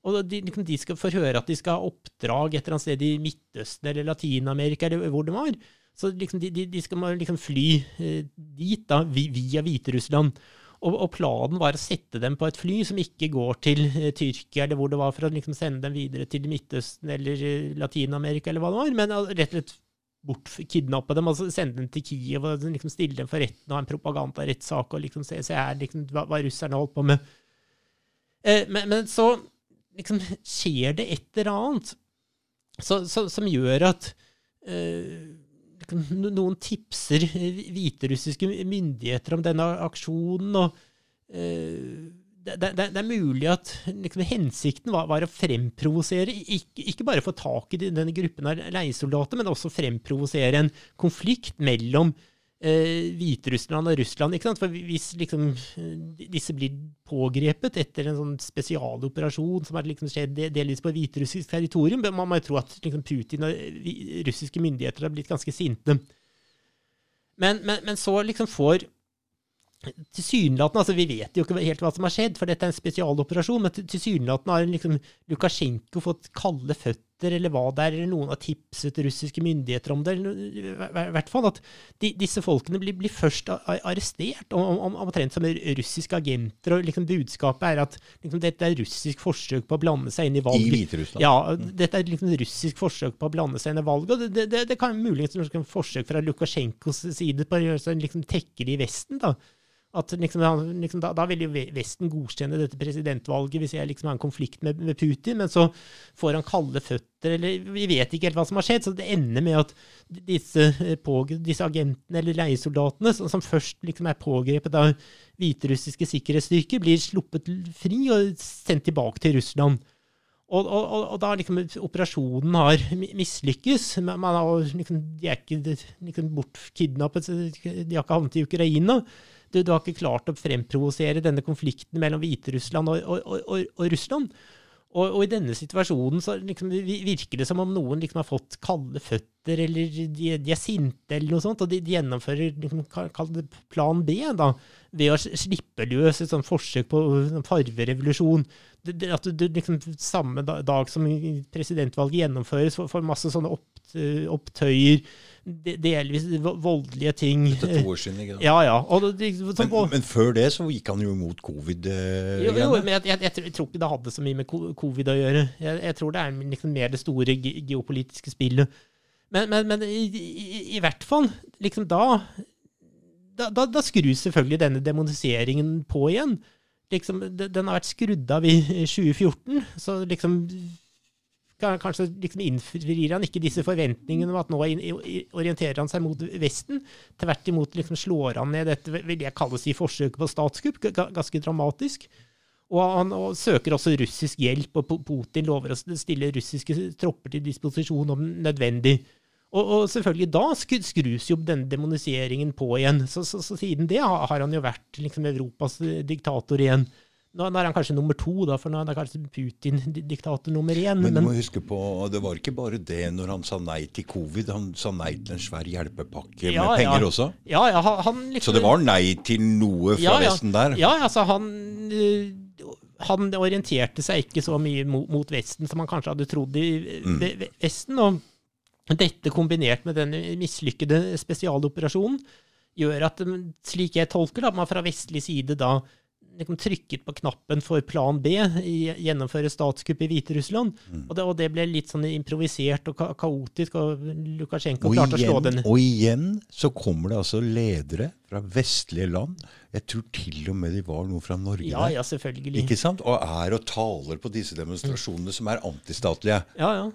S2: Og de, liksom, de, skal få høre at de skal ha oppdrag et eller annet sted i Midtøsten eller Latin-Amerika, eller hvor det var. Så liksom de, de, skal liksom fly eh, dit da, via Hviterussland. Og, og planen var å sette dem på et fly som ikke går til eh, Tyrkia, eller hvor det var, for å liksom sende dem videre til Midtøsten eller eh, Latin-Amerika, eller hva det var, men rett og slett bort, kidnappe dem, altså sende dem til Kiev og liksom stille dem for retten og ha en propagandarettssak og liksom se, se her liksom, hva, hva russerne holdt på med. Eh, men, men så liksom skjer det et eller annet så, så, som gjør at eh, liksom, noen tipser hviterussiske myndigheter om denne aksjonen, og eh, det, det det er mulig at liksom, hensikten var, var å fremprovosere, ikke, ikke bare få tak i denne gruppen av leiesoldater, men også fremprovosere en konflikt mellom eh, Hviterussland og Russland. ikke sant? For hvis liksom, eh, disse blir pågrepet etter en sånn spesialoperasjon som har liksom skjedd delvis på hviterussisk territorium, man må jo tro at liksom, Putin og russiske myndigheter har blitt ganske sinte. Men, men, men så liksom får Tilsynelatende, altså Vi vet jo ikke helt hva som har skjedd, for dette er en spesialoperasjon, men til- tilsynelatende har liksom Lukasjenko fått kalde føtter, eller hva det er, eller noen har tipset russiske myndigheter om det. eller I hvert fall at de, disse folkene blir, blir først arrestert, om- om- omtrent som russiske agenter. og liksom Budskapet er at liksom, dette er russisk forsøk på å blande seg inn i
S1: I
S2: valget.
S1: Hviterussland.
S2: Ja, dette er liksom russisk forsøk på å blande seg inn i valget. og Det, det, det kan muligens være forsøk fra Lukasjenkos side på å gjøre seg liksom tekkelig i Vesten. da. At liksom, liksom, da, da vil jo Vesten godkjenne dette presidentvalget hvis jeg liksom har en konflikt med, med Putin, men så får han kalde føtter, eller vi vet ikke helt hva som har skjedd. Så det ender med at disse, eh, på, disse agentene eller leiesoldatene, som, som først liksom er pågrepet av hviterussiske sikkerhetsstyrker, blir sluppet fri og sendt tilbake til Russland. Og, og, og, og da liksom operasjonen har mi- mislykkes man har, liksom, De er ikke liksom, bortkidnappet, de har ikke havnet i Ukraina. Du, du har ikke klart å fremprovosere denne konflikten mellom Hviterussland og, og, og, og, Russland. Og, og i denne situasjonen så liksom virker det som om noen liksom har fått kalde føtter, eller de, de er sinte, eller noe sånt, og de, de gjennomfører liksom, plan B, da, ved å slippe løs et sånt forsøk på sånn farverevolusjon. Det, det, at du liksom samme dag som presidentvalget gjennomføres, får, masse sånne opp, opptøyer, de- delvis voldelige ting.
S1: Det er to år siden, ikke sant?
S2: Ja, ja. Det, det, sånn,
S1: Men, men før det så gikk han jo imot
S2: jo, jo, men jeg, jeg, jeg, tror- jeg tror ikke det hadde så mye med covid å gjøre. Jeg, tror det er liksom mer det store ge- geopolitiske spillet. Men, men, men i, i, i hvert fall, liksom da da, da, da skrus selvfølgelig denne demoniseringen på igjen. Liksom, den har vært skrudd av i 2014, så liksom Kanskje liksom innfrir han ikke disse forventningene om at nå orienterer han seg mot Vesten. Tvert imot liksom slår han ned dette vil jeg kalle si forsøket på statskupp, ganske dramatisk. Og han og søker også russisk hjelp, og Putin lover å stille russiske tropper til disposisjon om nødvendig. Og, og selvfølgelig da skrus jo denne demoniseringen på igjen. Så, så, så siden det har han jo vært liksom Europas diktator igjen. Nå, er han kanskje nummer to, da, for nå er det kanskje Putin-diktator nummer én.
S1: Men du må huske på, det var ikke bare det når han sa nei til covid. Han sa nei til en svær hjelpepakke
S2: Ja,
S1: med penger
S2: ja.
S1: også.
S2: ja, ja, han, han liksom
S1: Så det var nei til noe fra. Vesten der.
S2: Ja, altså han eh, Han orienterte seg ikke så mye mot, Vesten som han kanskje hadde trodd i
S1: Mm.
S2: ve- ve- Vesten. Og dette kombinert med den mislykkede spesialoperasjonen gjør at, mm, slik jeg tolker det, at man fra vestlig side da liksom trykket på knappen for plan B, i gjennomføre statskupp i Hviterussland.
S1: Mm.
S2: Og, det, og det ble litt sånn improvisert og ka kaotisk, og Lukasjenko
S1: Og
S2: klarte å slå den.
S1: og igjen så kommer det altså ledere fra vestlige land. Jeg tror til og med de var noe fra Norge
S2: Ja,
S1: der.
S2: ja, selvfølgelig.
S1: Ikke sant? Og er og taler på disse demonstrasjonene som er antistatlige.
S2: Ja, ja.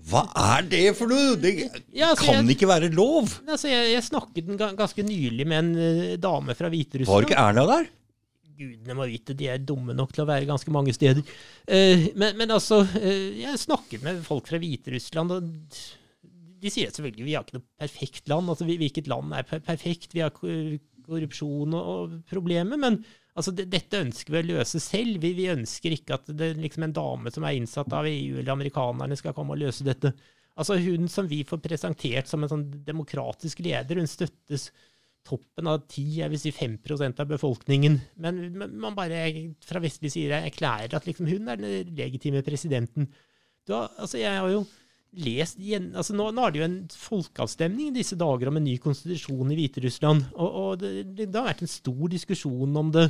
S1: Hva er det for noe?! Det
S2: Ja, altså,
S1: kan
S2: jeg-
S1: ikke være lov!
S2: Altså, jeg, jeg snakket ganske nylig med en eh, dame fra Hviterussland.
S1: Var ikke Erna der?
S2: Gudene må vite, de er dumme nok til å være ganske mange steder. Eh, men, men altså, eh, jeg snakket med folk fra Hviterussland, og de sier selvfølgelig vi har ikke noe perfekt land. altså Hvilket land er perfekt? Vi har korrupsjon og, problemer, men altså, det, dette ønsker vi å løse selv. Vi, vi ønsker ikke at det, liksom en dame som er innsatt av EU eller amerikanerne, skal komme og løse dette. Altså Hun som vi får presentert som en sånn demokratisk leder, hun støttes toppen av 10, jeg vil si 5 av befolkningen. Men man bare fra vestlig side erklærer at liksom hun er den legitime presidenten. Har, altså jeg har jo lest igjen altså nå, nå er det jo en folkeavstemning i disse dager om en ny konstitusjon i Hviterussland. Og, og det, det, det, har vært en stor diskusjon om det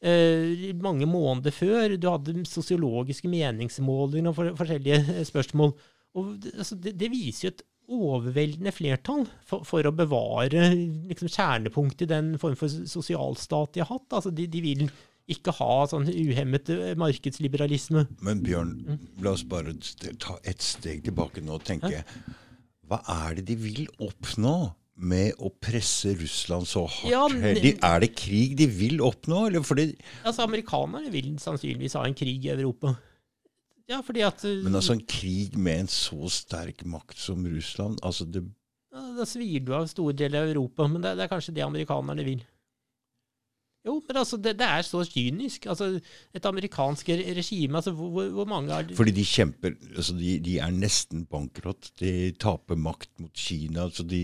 S2: eh, mange måneder før. Du hadde sosiologiske meningsmålinger og for, forskjellige eh, spørsmål. Og altså, det, det viser jo et overveldende flertall for, for å bevare liksom, kjernepunktet i den form for sosialstat de har hatt. Altså, de, de vil ikke ha sånn uhemmet eh, markedsliberalisme.
S1: Men Bjørn, la oss bare ta et steg tilbake nå og tenke. Hva er det de vil oppnå med å presse Russland så hardt?
S2: Ja,
S1: de, er det krig de vil oppnå? Eller fordi
S2: altså, Amerikanerne vil sannsynligvis ha en krig i Europa. Ja, fordi at
S1: eh, Men altså en krig med en så sterk makt som Russland altså det,
S2: Da svir du av store deler av Europa, men det, det er kanskje det amerikanerne vil. Jo, men altså, det, det, er så kynisk. Altså, et amerikansk regime altså, hvor, hvor, mange er
S1: Fordi de kjemper altså, de, de, er nesten bankrott. De taper makt mot Kina. Altså, de,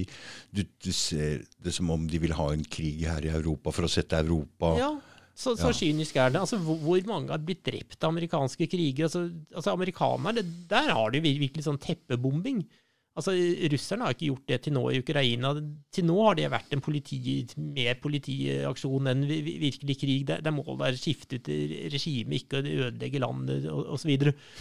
S1: du, du, ser det som om de vil ha en krig her i Europa for å sette Europa
S2: Ja, så, så ja. kynisk er det. Altså, hvor, hvor, mange har blitt drept av amerikanske kriger? Altså, altså Amerikanerne, der har de virkelig sånn teppebombing. Altså, Russerne har ikke gjort det til nå i Ukraina. Til nå har det vært en politi, mer politiaksjon enn virkelig krig. Det, det må være å skifte ut regime, ikke ødelegge landet osv.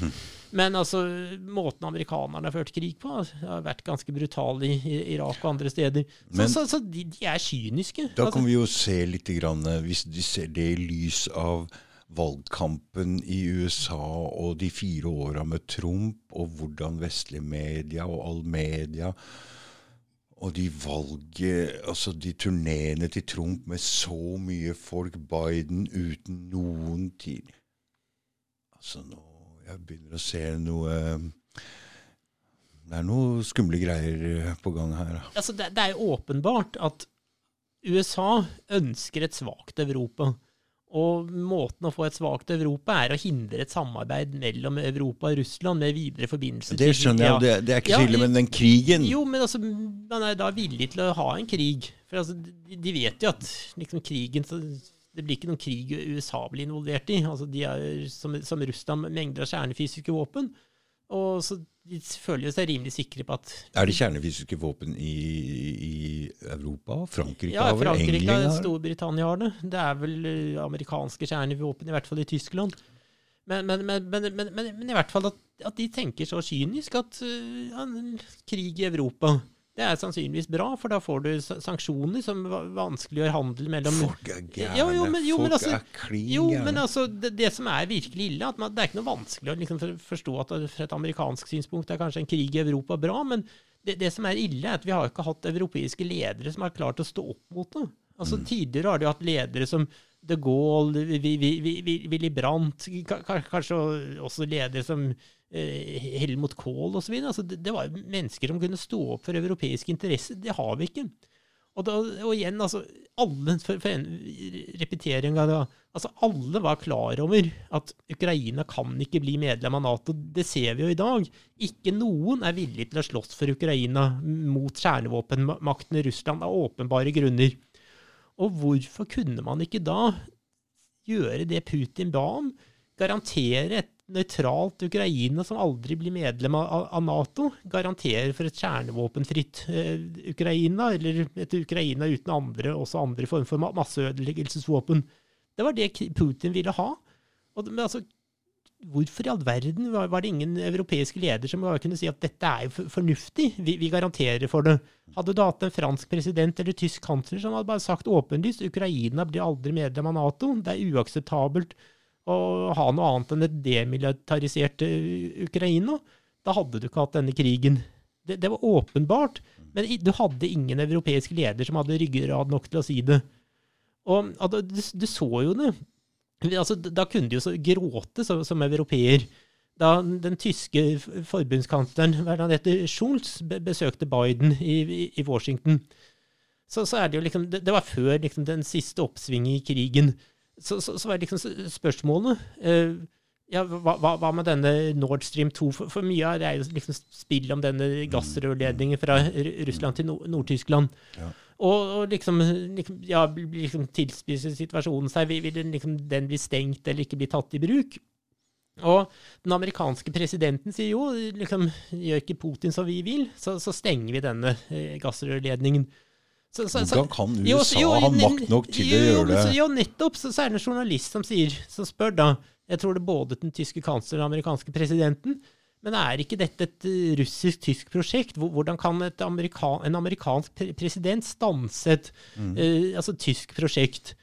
S2: Mm. Men altså, måten amerikanerne har ført krig på, har vært ganske brutal i, i Irak og andre steder. Så, Men, så, så de, de, er kyniske.
S1: Da kan altså. vi jo se litt, grann, hvis de ser det i lys av valgkampen i USA og de fire åra med Trump, og hvordan vestlige media og all media og de valget, altså de turneene til Trump med så mye folk, Biden uten noen tid Altså nå Jeg begynner å se noe Det er noe skumle greier på gang her.
S2: Altså det, det er jo åpenbart at USA ønsker et svakt Europa. Og måten å få et svakt Europa er å hindre et samarbeid mellom Europa og Russland med videre forbindelser.
S1: Det skjønner jeg, det, det er ikke så ja, men den krigen
S2: Jo, men altså, man er da villig til å ha en krig. For altså, de, de vet jo at liksom, krigen Det blir ikke noen krig USA blir involvert i. Altså, de er, som, som Russland, mengder av kjernefysiske våpen. Og så de føler seg rimelig sikre på at
S1: Er det kjernefysiske våpen i, i Europa? Frankrike
S2: ja,
S1: har vel?
S2: Frankrike,
S1: England
S2: har Storbritannia har det. Det er vel uh, amerikanske kjernevåpen, i hvert fall i Tyskland. Men, men, men, men i hvert fall at, at, de tenker så kynisk at uh, krig i Europa det er sannsynligvis bra, for da får du sanksjoner som vanskeliggjør handel mellom
S1: Folk er gærne. Jo, jo, men, jo, Folk altså, er klin
S2: Jo, men altså, det, det, som er virkelig ille, at man, det er ikke noe vanskelig å liksom forstå at fra et amerikansk synspunkt er kanskje en krig i Europa bra, men det, det, som er ille, er at vi har ikke hatt europeiske ledere som har klart å stå opp mot det. Altså, mm. Tidligere har de hatt ledere som de Gaulle, Willy Brandt, kanskje også ledere som Helmut Kohl osv. Altså, det, det var mennesker som kunne stå opp for europeiske interesser. Det har vi ikke. Og, da, og igjen, altså, alle, for, for en repetering av det, altså, alle var klar over at Ukraina kan ikke bli medlem av Nato. Det ser vi jo i dag. Ikke noen er villig til å slåss for Ukraina mot kjernevåpenmakten i Russland av åpenbare grunner. Og hvorfor kunne man ikke da gjøre det Putin ba om? Garantere et nøytralt Ukraina som aldri blir medlem av, Nato, garanterer for et kjernevåpenfritt uh, Ukraina, eller et Ukraina uten andre, også andre former for masseødeleggelsesvåpen. Det var det Putin ville ha. Og, men altså, hvorfor i all verden var, var, det ingen europeiske leder som kunne si at dette er jo fornuftig, vi, vi garanterer for det? Hadde du hatt en fransk president eller tysk kansler som hadde bare sagt åpenlyst Ukraina blir aldri medlem av Nato, det er uakseptabelt å ha noe annet enn et demilitarisert eh, Ukraina. Da hadde du ikke hatt denne krigen. Det, det, var åpenbart, men du hadde ingen europeisk leder som hadde ryggrad nok til å si det. Og du, du så jo det. Altså, da kunne de jo så gråte som, som europeer. Da den tyske forbundskansleren heter, Schulz besøkte Biden i, i, i Washington, så, så, er det jo liksom Det, det var før liksom, den siste oppsvinget i krigen så, så, så var liksom spørsmålet uh, ja, hva, hva, med denne Nord Stream 2? For, for mye av det er jo liksom spill om denne mm. gassrørledningen fra Russland til Nord-Tyskland. Ja. Og, og, liksom, liksom, ja, liksom tilspisser situasjonen seg. Vil, vil liksom, den bli stengt eller ikke bli tatt i bruk? Og den amerikanske presidenten sier jo liksom, gjør ikke Putin som vi vil, så, så stenger vi denne eh, gassrørledningen. Så, så, så-
S1: Hvordan kan USA
S2: jo,
S1: ha makt nok til å gjøre det?
S2: Jo, nettopp. Så, er det en journalist som sier, som spør da Jeg tror det er både den tyske kansleren og den amerikanske presidenten. Men er ikke dette et eh, russisk-tysk prosjekt? Hvordan kan amerika, en amerikansk president stanse et
S1: Mm.
S2: eh, altså, tysk prosjekt?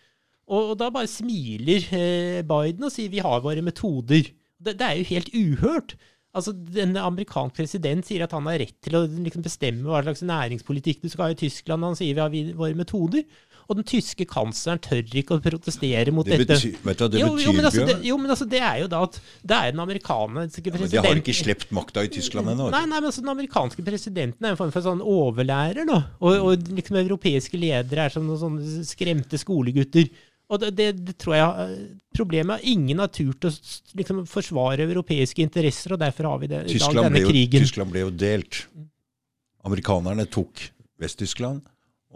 S2: Og, og da bare smiler eh, Biden og sier vi har våre metoder. Det, det er jo helt uhørt. Altså, Den amerikanske president sier at han har rett til å liksom, bestemme hva slags næringspolitikk du skal ha i Tyskland. Han sier vi har vi, våre metoder. Og den tyske kansleren tør ikke å protestere mot
S1: Det
S2: dette.
S1: vet du hva det
S2: jo,
S1: betyr,
S2: jo, men altså, det, jo, men altså, det er jo da at det er den amerikanske
S1: Ja, men de har ikke sluppet makta i Tyskland ennå.
S2: Nei, nei, men altså, Den amerikanske presidenten er en form for sånn overlærer. da, Og, og liksom europeiske ledere er som noen sånne skremte skolegutter. Og det, det, det tror jeg eh, Problemet er ingen har turt å liksom, forsvare europeiske interesser, og derfor har vi det,
S1: Tyskland dag
S2: denne
S1: jo,
S2: krigen.
S1: Tyskland ble jo delt. Amerikanerne tok Vest-Tyskland,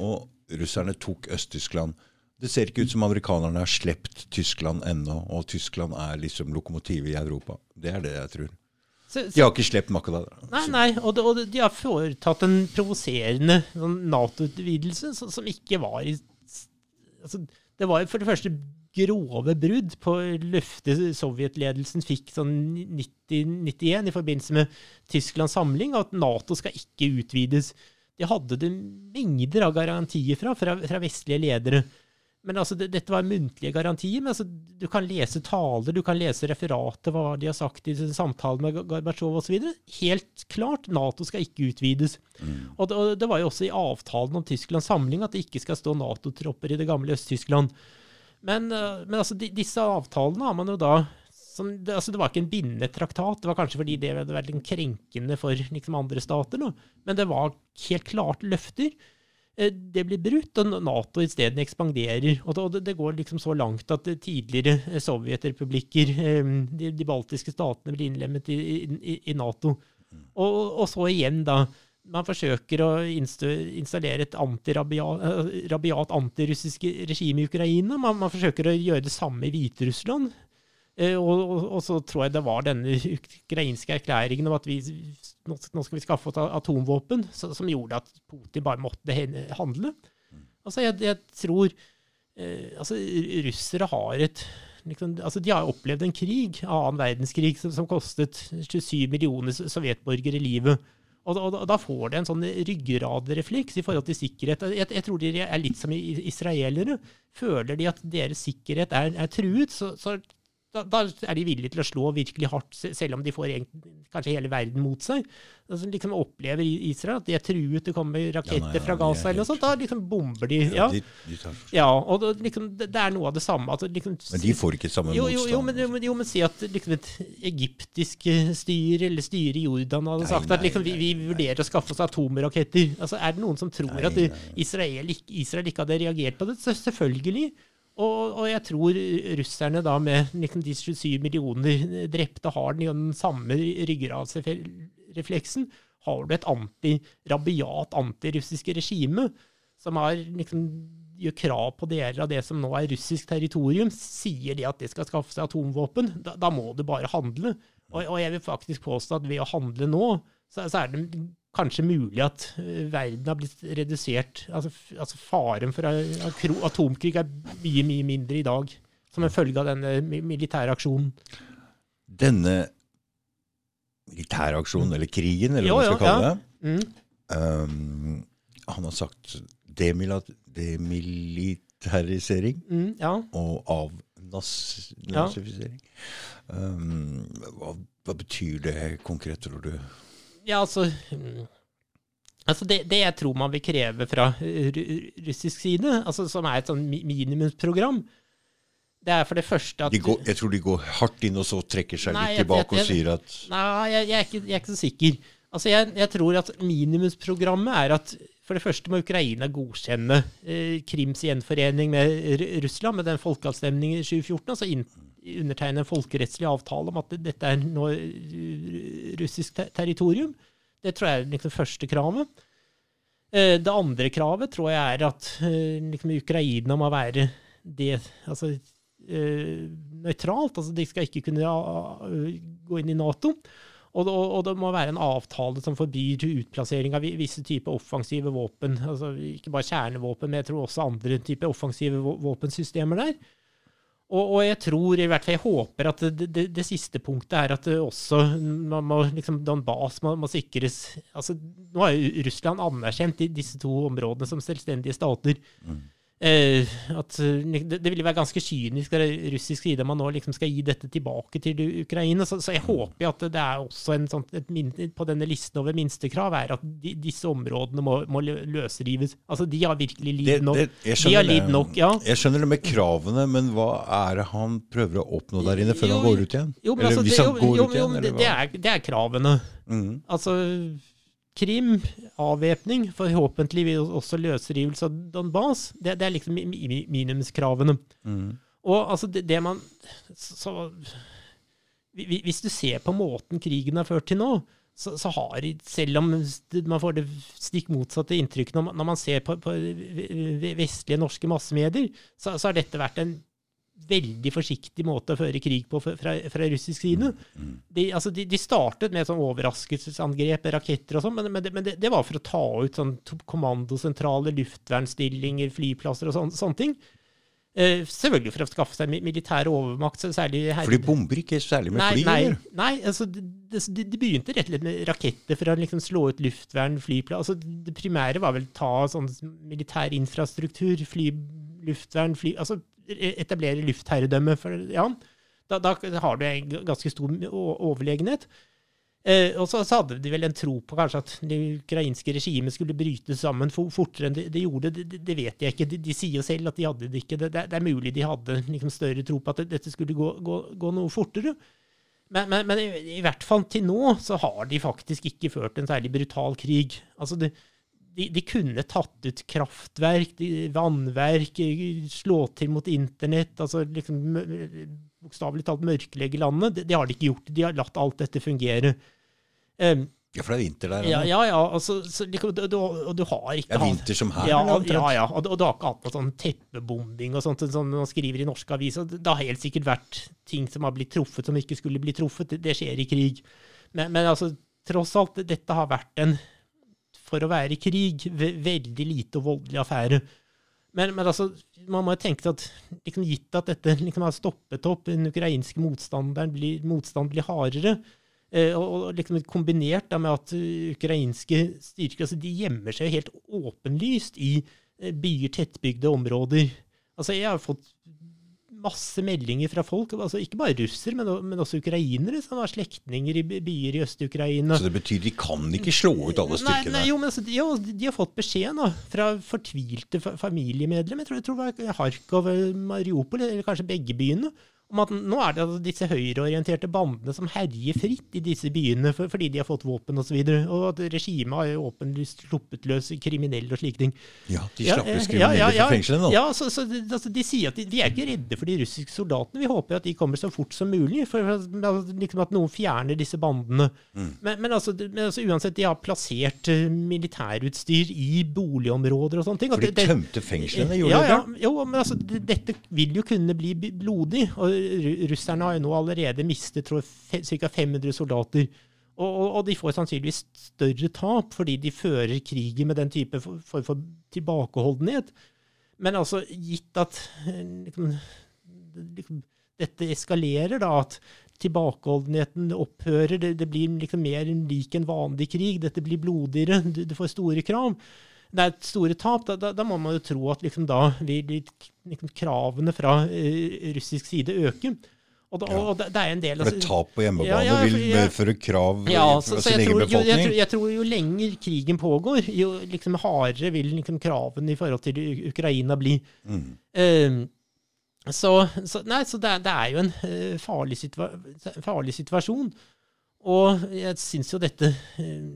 S1: og russerne tok Øst-Tyskland. Det ser ikke ut som amerikanerne har sluppet Tyskland ennå, og Tyskland er liksom lokomotivet i Europa. Det er det jeg tror.
S2: Så,
S1: De har ikke sluppet makta.
S2: nei, nei, og, de, og de har foretatt en provoserende sånn Nato-utvidelse som, som ikke var i altså, Det var for det første grove brudd på løftet sovjetledelsen fikk sånn 90-91 i forbindelse med Tysklands samling, at Nato skal ikke utvides. De hadde det mengder av garantier fra, fra, fra vestlige ledere. Men altså, det, Dette var muntlige garantier. men altså, Du kan lese taler, du kan lese referatet, hva de har sagt i samtalen med Gorbatsjov osv. Helt klart, Nato skal ikke utvides. Og, det, og det var jo også i avtalen om Tysklands samling at det ikke skal stå Nato-tropper i det gamle Øst-Tyskland. Men, eh, men altså, de, disse avtalene har man jo da som, det, altså, det var ikke en bindende traktat. Det var kanskje fordi det hadde vært krenkende for liksom, andre stater. nå. Men det var helt klart løfter. Eh, Det blir brutt, og Nato isteden ekspanderer. Og det, går liksom så langt at eh, tidligere eh, sovjetrepublikker, de, baltiske statene, blir innlemmet i, Nato. Og, så igjen, da. Man forsøker å installere et antirabiat, rabiat antirussisk regime i Ukraina. Man forsøker å gjøre det samme i Hviterussland. Eh, og, og, og så tror jeg det var denne ukrainske erklæringen om at vi, nå skal vi skaffe oss atomvåpen, så, som gjorde at Putin bare måtte handle. Altså, jeg, jeg tror eh, altså, russere har et liksom, altså, De har opplevd en krig, annen verdenskrig, som, som kostet 27 millioner sovjetborgere livet. Og, og, da- da får det en sånn ryggradrefleks i forhold til sikkerhet. Jeg, jeg tror de er litt som israelere. Føler de at deres sikkerhet er, er truet, så, så da, da er de villige til å slå virkelig hardt, selv om de får egentlig, kanskje hele verden mot seg. Altså, liksom opplever Israel at de er truet, det kommer raketter
S1: Ja, nei, ja,
S2: fra Gaza eller noe sånt. Da liksom bomber de. Ja,
S1: de, de tar,
S2: ja og det, liksom, det, er noe av det samme. Altså, liksom,
S1: men de får ikke samme
S2: jo, jo, jo,
S1: motstand.
S2: jo, men, jo, men si at liksom et egyptisk eh, styre, eller styret i Jordan, hadde
S1: Nei,
S2: sagt at liksom, vi, vi vurderer å skaffe oss atomraketter. Altså, er det noen som tror
S1: Nei,
S2: at. Israel, ikke- Israel ikke hadde reagert på det? Så selvfølgelig. Og, og jeg tror russerne da med liksom de 27 millioner drepte har den, samme ryggradsrefleksen. Har du et anti, rabiat antirussisk regime som har liksom gjør krav på deler av det som nå er russisk territorium, sier de at det skal skaffe seg atomvåpen, da, da må du bare handle. Og, og jeg vil faktisk påstå at ved å handle nå, så, så er det kanskje mulig at eh, verden har blitt redusert. Altså, altså faren for atomkrig er mye, mye mindre i dag, som en følge av denne militære aksjonen.
S1: Denne militæraksjonen, eller krigen, eller
S2: Jo,
S1: hva man
S2: jo,
S1: skal kalle
S2: ja.
S1: det,
S2: Mm.
S1: um, han har sagt demilitarisering
S2: Mm, ja.
S1: og avnazifisering. Um, hva, hva betyr det konkret, tror du?
S2: Ja, altså mm, Altså det, det jeg tror man vil kreve fra russisk side, altså som er et sånn minimumsprogram, det er for det første at
S1: De går, jeg tror de går hardt inn, og så trekker seg
S2: Nei,
S1: litt tilbake
S2: jeg-
S1: og sier at
S2: Nei, jeg, jeg, er ikke, jeg er ikke så sikker. Altså, jeg, jeg tror at minimumsprogrammet er at for det første må Ukraina godkjenne eh, Krims gjenforening med Russland, med den folkeavstemningen i 2014, altså inn, undertegne en folkerettslig avtale om at dette er nå eh, russisk ter territorium. Det tror jeg er liksom første kravet. Eh, det andre kravet tror jeg er at eh, liksom Ukraina må være det Altså nøytralt. Altså, de skal ikke kunne gå inn i Nato. Og det, og det, må være en avtale som forbyr utplassering av visse typer offensive våpen. Altså, ikke bare kjernevåpen, men jeg tror også andre typer offensive våpensystemer der. Og, og, jeg tror, i hvert fall jeg håper, at det, det, det siste punktet er at også man må, liksom, Donbas må, må sikres altså, Nå har jo Russland anerkjent disse to områdene som selvstendige stater. Mm. Eh, at eh, det, det ville være ganske kynisk av russisk side man nå liksom skal gi dette tilbake til Ukraina. Så, så jeg håper at det er også en sånn, på denne listen over minstekrav er at de, disse områdene må, må, løsrives. Altså, De har virkelig lidd nok. de har lidd nok, ja.
S1: Jeg skjønner det med kravene, men hva er det han prøver å oppnå der inne før jo, han går ut igjen?
S2: Jo, men altså, det, jo, jo, jo, det, det, er, det er kravene. Mm. Altså Krim, avvæpning, forhåpentlig vil også løsrivelse av Donbas. Det, det er liksom minimumskravene. Mm. Og altså, det, det man så, Hvis du ser på måten krigen har ført til nå, så, så har Selv om man får det stikk motsatte inntrykket når man, når man ser på, på vestlige norske massemedier, så, så har dette vært en veldig forsiktig måte å føre krig på fra, fra russisk side. Mm, mm. De, altså de, de, startet med sånn overraskelsesangrep, raketter og sånn, men, men, det, men det, det, var for å ta ut sånn kommandosentraler, luftvernsstillinger, flyplasser og sånne, sånne ting. Uh, selvfølgelig for å skaffe seg militær overmakt. særlig her.
S1: For de bomber ikke særlig med
S2: nei,
S1: fly?
S2: Nei, nei altså, de, de, begynte rett og slett med raketter for å liksom slå ut luftvern, flyplass. Altså, det primære var vel ta sånn militær infrastruktur, fly, luftvern, fly altså etablere luftherredømme for Jan, da, da, har du en ganske stor overlegenhet. Eh, og så, hadde de vel en tro på kanskje at det ukrainske regimet skulle bryte sammen fortere enn det, de gjorde. Det, det, vet jeg ikke. De, de, sier jo selv at de hadde det ikke. Det, det er mulig de hadde liksom større tro på at dette skulle gå, gå, gå noe fortere. Men, men, men i, i, hvert fall til nå så har de faktisk ikke ført en særlig brutal krig. Altså det, de, de, kunne tatt ut kraftverk, de, vannverk, slå til mot internett, altså liksom bokstavelig talt mørklegge landet. Det, det, har de ikke gjort. De har latt alt dette fungere.
S1: Um, ja, for det er vinter der?
S2: Ja, ja. ja altså, så, liksom, du, og du har ikke
S1: Ja, vinter som her?
S2: Ja, ja, ja. Og, og, du har ikke hatt noe sånn teppebombing og sånt som man skriver i norske aviser. Det har helt sikkert vært ting som har blitt truffet som ikke skulle bli truffet. Det, det skjer i krig. Men, men altså, tross alt, dette har vært en for å være i krig. Veldig lite og voldelig affære. Men, men altså, man må jo tenke at liksom, gitt at dette liksom har stoppet opp, den ukrainske motstanderen blir, motstand blir hardere, eh, og, og, liksom kombinert da, med at ukrainske styrker altså, de gjemmer seg helt åpenlyst i eh, byer, tettbygde områder. Altså, jeg har fått masse meldinger fra folk, altså ikke bare russer, men, men, også ukrainere, som har slektninger i byer i Øst-Ukraina.
S1: Så det betyr de kan ikke slå ut alle styrkene?
S2: Nei, nei jo, men altså, de, jo, de, har fått beskjed nå, fra fortvilte familiemedlemmer, jeg tror, jeg tror det var Harkov, Mariupol, eller kanskje begge byene, om at nå er det altså disse høyreorienterte bandene som herjer fritt i disse byene for, fordi de har fått våpen osv., og, så videre, og at regimet har jo åpenlyst sluppet løs kriminelle og slike ting.
S1: Ja, de slappes løs kriminelle ja, ja, ja, fra fengselet nå?
S2: Ja, så, så altså, de sier at de, de, er ikke redde for de russiske soldatene. Vi håper at de kommer så fort som mulig, for for liksom at noen fjerner disse bandene. Mm. Men, men, altså, men, altså, uansett, de har plassert uh, militærutstyr i boligområder og sånne ting.
S1: For de tømte fengslene, gjorde
S2: ja, de det? Ja, jo, men altså, dette vil jo kunne bli blodig. og russerne har jo nå allerede mistet ca. 500 soldater. Og, og, og, de får sannsynligvis større tap fordi de fører krigen med den type form for, tilbakeholdenhet. Men altså, gitt at liksom, liksom, dette eskalerer, da, at tilbakeholdenheten opphører, det, det blir liksom mer lik en vanlig krig, dette blir blodigere, du, du får store krav det er store tap, da, da, da, må man jo tro at liksom da vil liksom, kravene fra uh, russisk side øke. Og, da, og det, det, er en del
S1: altså, For tap på hjemmebane ja, ja, vil medføre krav ja, så, fra sin egen befolkning?
S2: Jo, jeg, tror, jeg, tror, jo lenger krigen pågår, jo liksom hardere vil liksom kravene i forhold til Ukraina bli. Mm. Uh, så, så, nei, så det, det, er jo en uh, farlig, situa farlig, situasjon. Og jeg syns jo dette uh,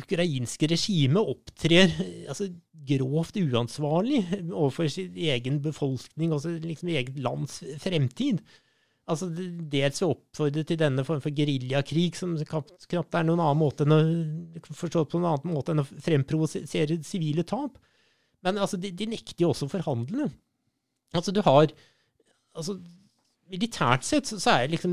S2: ukrainske regimet opptrer altså, grovt uansvarlig overfor sin egen befolkning, altså liksom eget lands fremtid. Altså, dels ved å oppfordre til denne form for geriljakrig, som knapt er noen annen måte enn å, forstått på noen annen måte enn å fremprovosere sivile tap. Men altså, de, de nekter jo også å forhandle. Altså, du har altså, Militært sett så, er liksom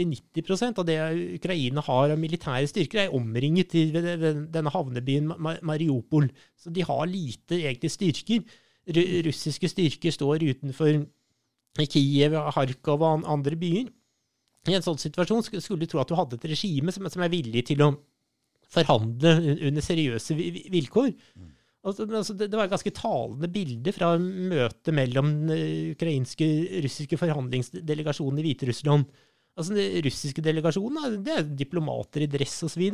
S2: 80-90% av det Ukraina har av militære styrker, er omringet i denne havnebyen Mariupol. Så de har lite egentlig styrker. Russiske styrker står utenfor Kiev, Kharkov og andre byer. I en sånn situasjon skulle du tro at du hadde et regime som, er villig til å forhandle under seriøse vilkår. Altså, altså, det, det, var et ganske talende bilde fra møtet mellom den ukrainske russiske forhandlingsdelegasjonen i Hviterussland. Altså, Den russiske delegasjonen det er diplomater i dress osv.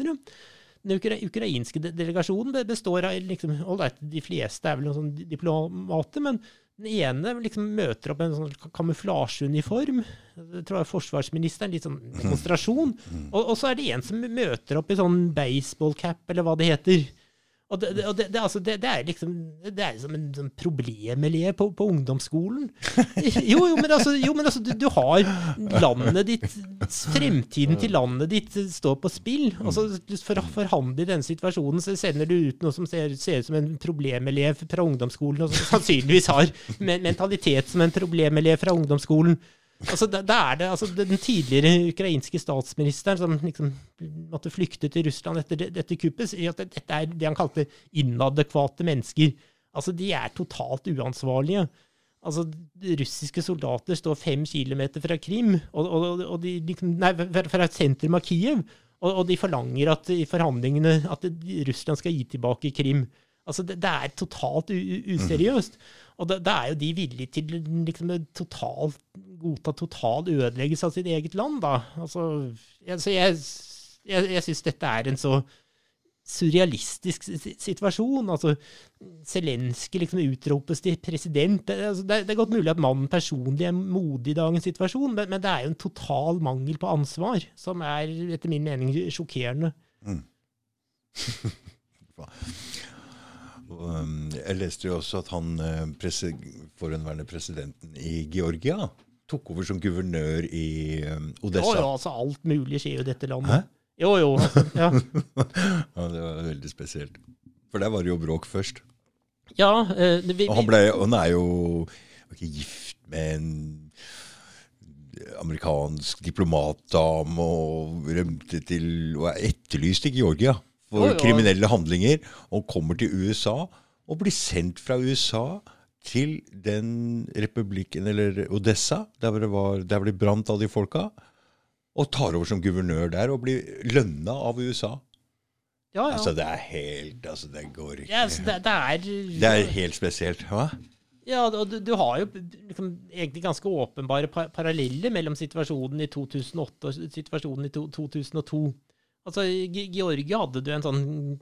S2: Den ukra ukrainske delegasjonen består av liksom, De fleste er vel noen sånn diplomater, men den ene liksom møter opp en sånn kamuflasjeuniform. Jeg tror er forsvarsministeren. Litt sånn demonstrasjon. Mm. Og, og, så er det en som møter opp i sånn baseballcap, eller hva det heter. Og det, og det, det, altså, det, er liksom Det er liksom en sånn problemelev på, på, ungdomsskolen. Jo, jo, men altså, jo, men altså du, du, har landet ditt Fremtiden til landet ditt står på spill. Altså, For å forhandle i denne situasjonen så sender du ut noe som ser, ser ut som en problemelev fra ungdomsskolen, og som sannsynligvis har mentalitet som en problemelev fra ungdomsskolen. Altså, da, da, det altså, den tidligere ukrainske statsministeren som liksom måtte flykte til Russland etter dette kuppet, sier at dette er det han kalte inadekvate mennesker. Altså, de er totalt uansvarlige. Altså, russiske soldater står fem kilometer fra Krim, og, og, og de, liksom, nei, fra sentrum av Kiev, og, og, de forlanger at i forhandlingene at Russland skal gi tilbake Krim. Altså, det, det er totalt useriøst. Og da, da, er jo de villige til liksom, total, godta total ødeleggelse av sitt eget land, da. Altså, jeg, så jeg, jeg, jeg syns dette er en så surrealistisk situasjon. Altså, Zelenskyj liksom utropes til president. Det, altså, det, det, er godt mulig at mannen personlig er modig i dagens situasjon, men, men, det er jo en total mangel på ansvar som er etter min mening sjokkerende. Mm.
S1: Um, jeg leste jo også at han eh, forhenværende presidenten i Georgia tok over som guvernør i um, Odessa.
S2: Jo, jo, altså alt mulig skjer jo i dette landet. Hæ? Jo, jo. Altså, ja.
S1: ja, det var veldig spesielt. For der var det jo bråk først.
S2: Ja. Eh, vi,
S1: og han, ble, han, er jo ikke gift med en amerikansk diplomatdame og rømte til og er etterlyst i Georgia for oh, kriminelle handlinger, og kommer til USA og blir sendt fra USA til den republikken, eller Odessa, der hvor det, var, der ble brant av de folka, og tar over som guvernør der og blir lønna av USA. Ja, ja. Altså, det er helt Altså, det går ikke
S2: ja, altså, det, det, er,
S1: det er helt spesielt. Hva?
S2: Ja, og du, du, har jo liksom, egentlig ganske åpenbare paralleller mellom situasjonen i 2008 og situasjonen i to, 2002. Altså, Georgia hadde du en sånn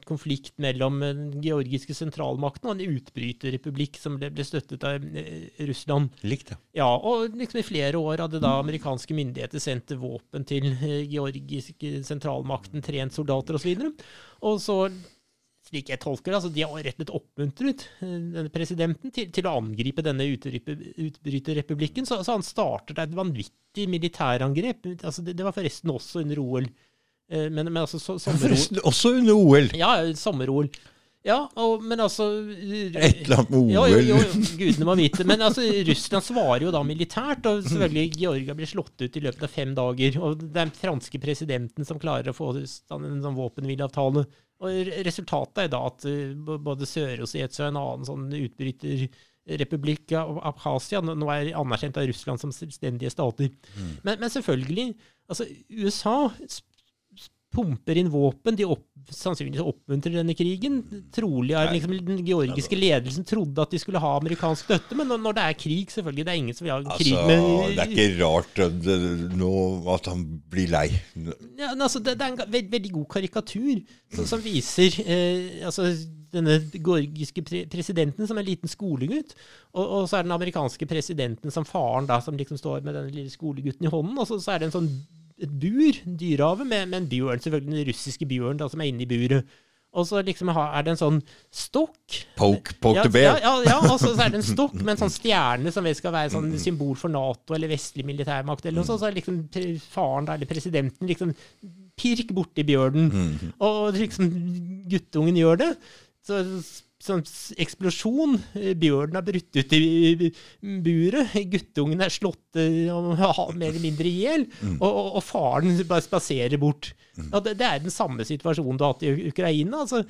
S2: konflikt mellom den georgiske sentralmakten og en utbryterrepublikk som ble, ble støttet av eh, Russland.
S1: Likt, ja.
S2: ja. Og liksom i flere år hadde da amerikanske myndigheter sendt våpen til eh, georgiske sentralmakten, trent soldater osv. Og, og så, slik jeg tolker det, altså de har rett og slett oppmuntret eh, denne presidenten til, til, å angripe denne utbryterrepublikken. Så, så han startet et vanvittig militærangrep. Altså, det, det var forresten også under OL. Eh, men, men altså, so
S1: Forresten også under OL.
S2: Ja, sommer-OL. Ja, og, men altså
S1: Et eller annet med OL.
S2: Jo, jo, jo, gudene må vite. Men altså, Russland svarer jo da militært, og selvfølgelig Georgia blir slått ut i løpet av fem dager. Og det er den franske presidenten som klarer å få en sånn våpenhvileavtale. Og resultatet er da at eh, både Sør-Ossetia og en annen sånn utbryterrepublikk av Abkhasia nå er anerkjent av Russland som selvstendige stater. Mm. Men, men, selvfølgelig, altså USA pumper inn våpen. De opp, sannsynligvis oppmuntrer denne krigen. Trolig har liksom, den georgiske ledelsen trodde at de skulle ha amerikansk støtte, men når, når det er krig, selvfølgelig Det er ingen som vil ha altså, krig med
S1: Det er ikke rart det, nå at han blir lei.
S2: Ja, altså, det, det, er en veld, veldig god karikatur som, som viser eh, altså, denne georgiske pre presidenten som en liten skolegutt, og, og, så er den amerikanske presidenten som faren, da, som liksom står med den lille skolegutten i hånden, og så, så er det en sånn et bur, dyrehave, med, med, en bjørn, selvfølgelig den russiske bjørn som er inne i buret. Og så liksom er det en sånn stokk.
S1: Poke, poke
S2: ja,
S1: the bear.
S2: Ja, ja, og så er det en stokk med en sånn stjerne som skal være sånn symbol for Nato eller vestlig militærmakt. eller noe sånt. Så er liksom faren eller presidenten liksom pirk borti bjørnen. Mm. Og liksom guttungen gjør det. Så sånn eksplosjon. Eh, Bjørnen har brutt ut i buret. Guttungen er slått ja, mer eller mindre i hjel.
S1: Mm.
S2: Og, og, faren bare spaserer bort. Ja, det, det er den samme situasjonen du har hatt i Ukraina. altså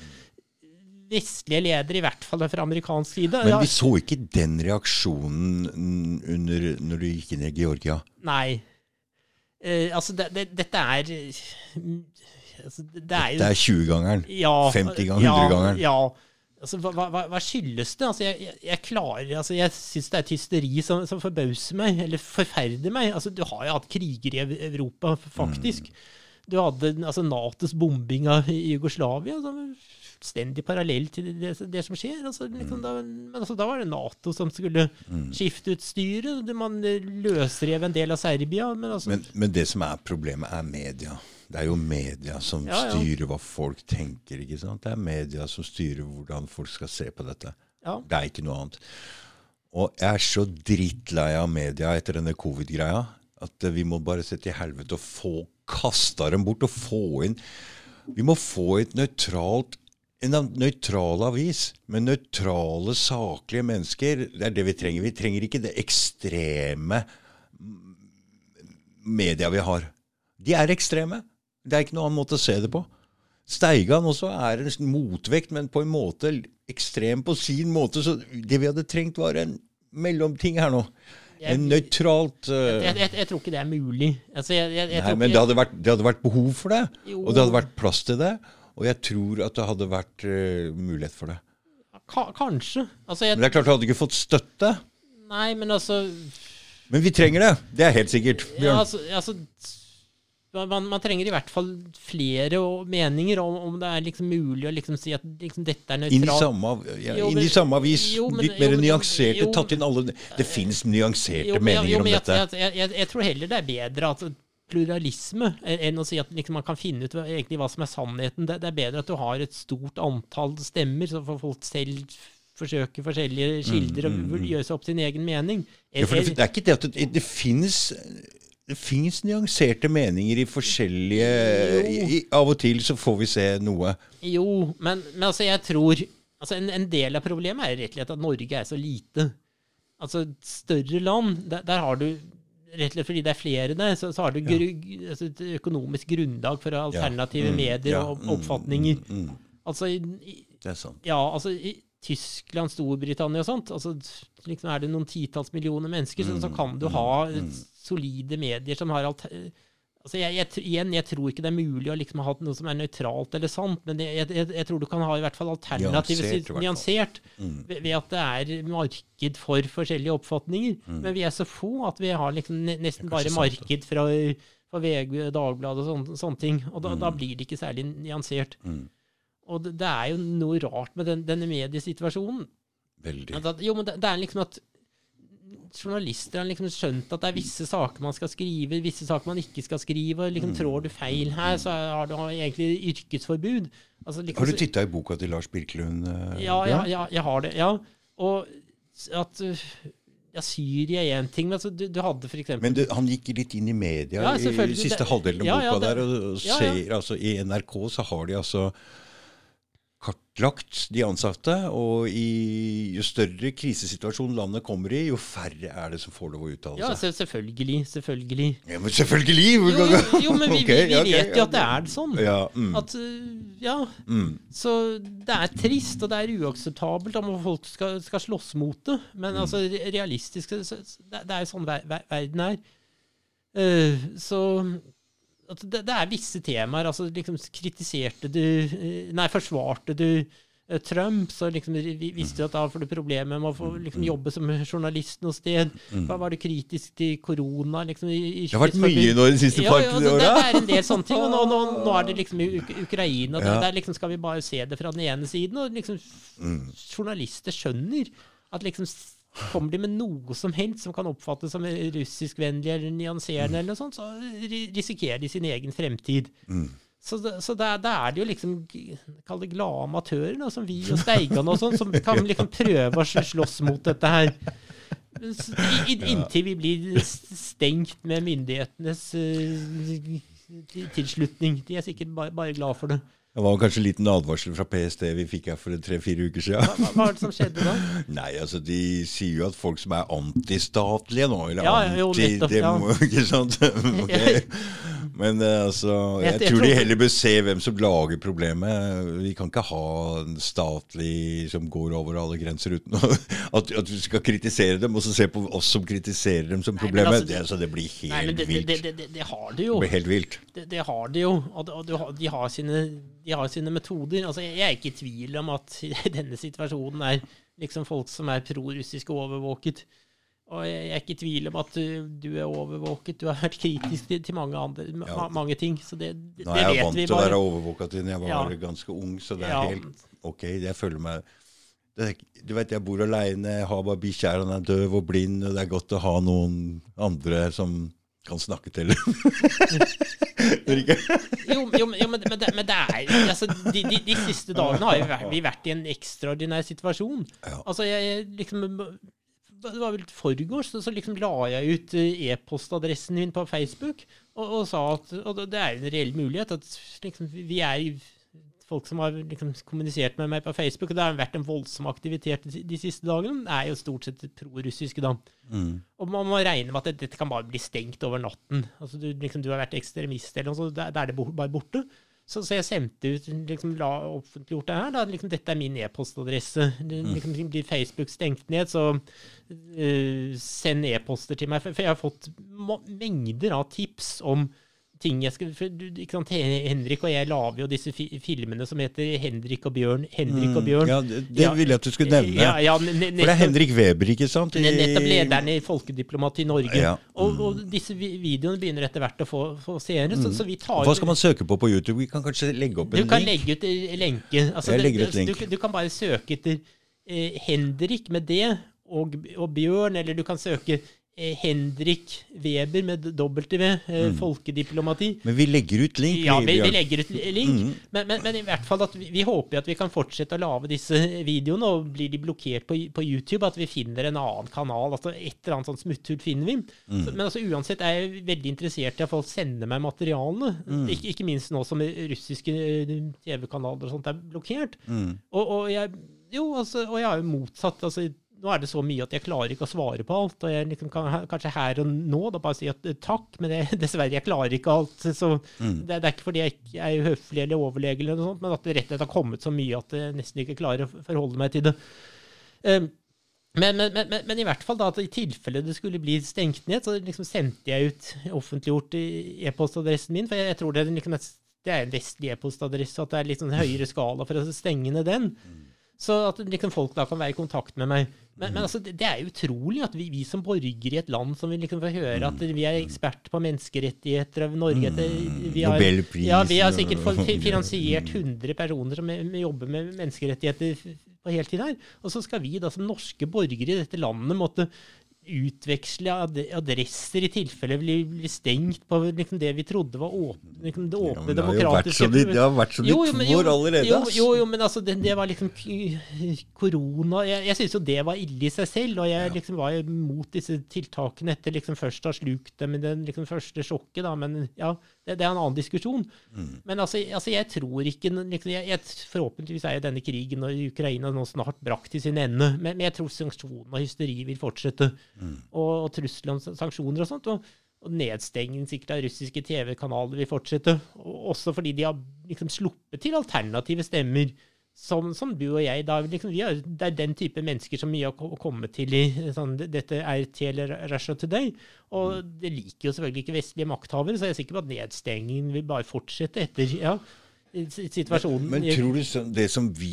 S2: Vestlige ledere, i hvert fall fra amerikansk side.
S1: Men vi så ikke den reaksjonen under, når du gikk inn i Georgia.
S2: Nei. Eh, altså, det, det, dette er eh, altså, det, er jo
S1: Det er 20-gangeren.
S2: ja,
S1: 50 ganger, 100-gangeren.
S2: Ja, ja. Altså, hva, hva, hva skyldes det? Altså, jeg, jeg, klarer altså, Jeg syns det er et hysteri som, som forbauser meg, eller forferder meg. Altså, du har jo hatt kriger i Europa, faktisk.
S1: Mm.
S2: Du hadde altså, Natos bombing av Jugoslavia. er Fullstendig parallell til det, det som skjer. Altså,
S1: Mm.
S2: liksom, da, men altså, da var det Nato som skulle skifte ut styret. Man løsrev en del av Serbia. Men altså,
S1: Men, men det som er problemet, er media. Det er jo media som
S2: Ja, ja.
S1: styrer hva folk tenker. ikke sant? Det er media som styrer hvordan folk skal se på dette.
S2: ja.
S1: Det er ikke noe annet. Og jeg er så drittlei av media etter denne covid-greia at eh, vi må bare se til helvete og få kasta dem bort og få inn Vi må få et nøytralt en nøytral avis med nøytrale, saklige mennesker. Det er det vi trenger. Vi trenger ikke det ekstreme media vi har. De er ekstreme. Det er ikke noen annen måte å se det på. Steigan også er en motvekt, men på en måte ekstrem på sin måte. Så det vi hadde trengt, var en mellomting her nå.
S2: Jeg-
S1: En nøytralt eh,
S2: jeg, jeg, jeg tror ikke det er mulig. Altså,
S1: Nei, men det hadde, vært, det hadde vært behov for det.
S2: Jo.
S1: Og det hadde vært plass til det. Og jeg tror at det hadde vært uh, mulighet for det.
S2: Ka kanskje. Altså, jeg,
S1: Men det er klart du hadde ikke fått støtte.
S2: nei, men altså,
S1: Men vi trenger det. Det er helt sikkert.
S2: ja, altså, altså man, man trenger i hvert fall flere meninger om, om det er liksom mulig å liksom si at liksom dette er nøytralt.
S1: samme, ja, inn i samme avis.
S2: jo, men-
S1: Litt mer
S2: jo, men-
S1: nyanserte.
S2: jo,
S1: Tatt inn alle Det fins nyanserte meninger
S2: jo,
S1: om
S2: men jeg,
S1: dette.
S2: Jeg, jeg, jeg tror heller det er bedre at pluralisme enn enn å si at liksom man kan finne ut egentlig hva som er sannheten. Det, det er bedre at du har et stort antall stemmer, så får folk selv forsøke forskjellige kilder og gjøre seg opp sin egen mening.
S1: Eller, Ja, det, det er ikke det at det, det finnes det fins nyanserte meninger i forskjellige i, i, Av og til så får vi se noe.
S2: Jo, men, men altså, jeg tror altså en, en del av problemet er rett og slett at Norge er så lite. Altså, større land, der, der har du Rett og slett fordi det er flere der, så, så har du gru, altså et økonomisk grunnlag for alternative
S1: Mm,
S2: medier og
S1: mm,
S2: oppfatninger.
S1: mm, mm.
S2: Altså, i,
S1: Det er sant.
S2: ja, altså i Tyskland, Storbritannia og sånt, altså liksom er det noen titalls millioner mennesker, så, så
S1: Mm,
S2: kan du ha solide medier som har alter... Altså jeg, jeg, igjen, jeg tror ikke det er mulig å liksom ha noe som er nøytralt eller sant, men jeg, jeg, jeg tror du kan ha i hvert fall alternativet
S1: Nyansert, Mm.
S2: ved, ved at det er marked for forskjellige oppfatninger. Men vi er så få at vi har liksom nesten
S1: Mm.
S2: Bare marked fra, fra VG, Dagbladet og sånne, sånne ting. Og da, da blir det ikke særlig nyansert.
S1: Mm.
S2: Og det, det er jo noe rart med den, denne mediesituasjonen.
S1: Veldig.
S2: At, jo, men det, det er liksom at journalister har liksom skjønt at det er visse saker man skal skrive, visse saker man ikke skal skrive. og liksom
S1: Mm.
S2: Trår du feil her, så har du egentlig yrkesforbud. Altså, liksom,
S1: Har du titta i boka til Lars Birkelund? eh,
S2: Ja, ja, ja, jeg har det. ja. Og at uh, ja, Syria er én ting, men altså, du, du hadde for eksempel
S1: Men det, han gikk litt inn i media
S2: Ja,
S1: i siste halvdelen av boka
S2: det-
S1: der, og, og ser altså I NRK så har de altså kartlagt de ansatte, og i jo større krisesituasjon landet kommer i, jo færre er det som får lov å uttale
S2: Ja,
S1: seg.
S2: Ja, selvfølgelig. Selvfølgelig.
S1: Ja, men selvfølgelig!
S2: Jo, jo, jo men vi,
S1: okay,
S2: vi, vi
S1: okay, ok,
S2: vet jo
S1: ja.
S2: at det er sånn.
S1: Ja, mm,
S2: At, uh, ja,
S1: mm,
S2: Så det er trist, og det er uakseptabelt om folk skal, skal slåss mot det. Men
S1: Mm.
S2: altså, realistisk det, det er jo sånn ver ver verden er. Uh, så at det, det er visse temaer. altså liksom Kritiserte du eh, Nei, forsvarte du eh, Trump, så liksom vi- visste du at da får du problemer med å få liksom, jobbe som journalist noe sted. Hva var du kritisk til korona. liksom i, i
S1: Det har vært mye nå de siste par
S2: ja, Ja, det
S1: åra.
S2: er en del sånne ting. Og nå, nå, nå er det liksom i Uk Ukraina.
S1: Ja.
S2: Der, liksom skal vi bare se det fra den ene siden. Og liksom
S1: Mm.
S2: journalister skjønner at liksom Kommer de med noe som helst som kan oppfattes som russiskvennlig eller nyanserende, eller noe sånt, så risikerer de sin egen fremtid.
S1: Mm.
S2: Så, så da er det jo liksom Kall det glade amatører, da, som vi og Steigan og sånn, som kan liksom prøve å slåss mot dette her. Inntil vi blir stengt med myndighetenes eh, tilslutning. De er sikkert bare, bare glad for det.
S1: Det var kanskje en liten advarsel fra PST vi fikk her for tre-fire uker siden.
S2: Hva, hva var det som skjedde da?
S1: Nei, altså de sier jo at folk som er antistatlige nå, eller
S2: Ja, jo, nettopp, ja.
S1: Ikke sant? okay. Men eh, altså,
S2: Jeg-
S1: tror de heller bør se hvem som lager problemet. Vi kan ikke ha en statlig som går over alle grenser uten At, at vi skal kritisere dem, og så se på oss som kritiserer dem som
S2: Nei,
S1: problemet.
S2: altså,
S1: det, altså, det blir helt
S2: nei, det,
S1: vilt.
S2: det, det, det har de jo.
S1: Det blir helt vilt.
S2: Det, det har de jo. Og, og du har- de, har sine, de har sine metoder. Altså, jeg, er ikke i tvil om at denne situasjonen er liksom folk som er prorussiske overvåket. Og jeg, er ikke i tvil om at du, er overvåket. Du har vært kritisk til, mange, andre,
S1: Ja.
S2: mange ting. Så det, det,
S1: Nå er jeg
S2: er
S1: vant til å være overvåka siden jeg var
S2: Ja.
S1: ganske ung, så det er
S2: Ja.
S1: helt ok. Jeg føler meg det Du vet, jeg bor aleine, jeg har bare bikkja, han er døv og blind, og det er godt å ha noen andre som kan snakke til.
S2: Jo, jo, men- jo men, men, det, men det er altså, de, de, de siste dagene har vært, vi vært i en ekstraordinær situasjon.
S1: Ja.
S2: Altså, jeg, jeg liksom Det var vel forgårs, så, så liksom la jeg ut eh, e-postadressen min på Facebook og, og sa at Og det er en reell mulighet at liksom, vi er i folk som har liksom kommunisert med meg på Facebook, og det har vært en voldsom aktivitet de, siste dagene, er jo stort sett prorussiske, da.
S1: Mm.
S2: Og man må regne med at det- dette kan bare bli stengt over natten. Altså du, liksom, du har vært ekstremist eller noe, så da er det bare borte. Så, så jeg sendte ut, liksom la offentliggjort det her. da, liksom Dette er min e-postadresse. Det- Liksom, Blir Facebook stengt ned, så uh, send e-poster til meg. For, for jeg har fått mengder av tips om ting jeg skal sant, Henrik og jeg lager jo disse fi filmene som heter 'Henrik og Bjørn'. Henrik og Bjørn.
S1: Mm. Ja, det, det
S2: Ja.
S1: ville jeg at du skulle nevne.
S2: Ja, ja, ne- ne-
S1: For det er Henrik Weber, ikke sant? I-
S2: Ne- Nettopp lederen i Folkediplomat i Norge.
S1: Mm.
S2: Og, og disse videoene begynner etter hvert å få, få seere. Så, så vi tar
S1: Hva skal man søke på på YouTube? Vi kan kanskje legge opp en link?
S2: Du kan legge ut en lenke. Altså,
S1: Jeg legger ut link.
S2: Du, du kan bare søke etter eh, Henrik med det, og, og Bjørn, eller du kan søke eh, Henrik Weber med W, mm. Folkediplomati.
S1: Men vi legger ut link.
S2: Ja, vi, vi legger ut link.
S1: Mm.
S2: Men, men, men i hvert fall at vi, vi håper at vi kan fortsette å lage disse videoene, og blir de blokkert på, på YouTube, at vi finner en annen kanal. altså Et eller annet sånt smutthull finner vi.
S1: Mm.
S2: Så, men altså uansett er jeg veldig interessert i at folk sender meg materialene.
S1: Mm.
S2: Ikke, ikke minst nå som russiske eh, TV-kanaler og sånt er blokkert.
S1: Mm.
S2: Og, og jeg jo, altså, og jeg er jo motsatt. altså nå er det så mye at jeg klarer ikke å svare på alt. Og jeg liksom kan kanskje her og nå da bare si at eh, takk, men jeg, dessverre, jeg klarer ikke alt. Så
S1: Mm.
S2: det, det er ikke fordi jeg ikke er uhøflig eller overlegen, eller noe sånt, men at det rett og slett har kommet så mye at jeg nesten ikke klarer å forholde meg til det. Um, men, men, men, men, i hvert fall da, at i tilfelle det skulle bli stengt ned, så liksom sendte jeg ut offentliggjort e-postadressen min, for jeg, jeg tror det, liksom, det er en vestlig e-postadresse, at det er litt sånn høyere skala for å stenge ned den. Så at liksom folk da kan være i kontakt med meg. Men, men altså, det, er utrolig at vi, vi som borgere i et land som vil liksom få høre at vi er ekspert på menneskerettigheter av Norge etter, vi har,
S1: Nobelprisen
S2: ja, vi har sikkert finansiert 100 personer som jobber med menneskerettigheter på heltid her. Og så skal vi da som norske borgere i dette landet måtte utveksle adresser i tilfelle vi blir, stengt på liksom det vi trodde var åpne, liksom det
S1: Ja,
S2: åpne
S1: men det har vært
S2: demokratiske
S1: sånn i- det har vært sånn i
S2: Jo,
S1: to år allerede,
S2: Jo, jo, jo, men altså, det, det var liksom korona. Jeg, jeg syns jo det var ille i seg selv, og jeg liksom var imot disse tiltakene etter liksom først å ha slukt dem i det liksom første sjokket, da, men ja, det, det er en annen diskusjon.
S1: Mm.
S2: Men altså, altså, jeg tror ikke liksom, jeg, jeg, Forhåpentligvis er denne krigen i Ukraina nå snart brakt til sin ende, men, men jeg tror sanksjoner og hysteri vil fortsette.
S1: Mm.
S2: Og, og trusler om sanksjoner og sånt. Og, og nedstengingen sikkert av russiske TV-kanaler vil fortsette. Og også fordi de har liksom sluppet til alternative stemmer. Som, som du og jeg. Da, liksom, vi er, det er den type mennesker som mye har ko- kommet til i sånn, dette RT eller Russia Today. Og det liker jo selvfølgelig ikke vestlige makthavere, så jeg er sikker på at nedstengingen vil bare fortsette etter ja, situasjonen.
S1: Men tror du det som vi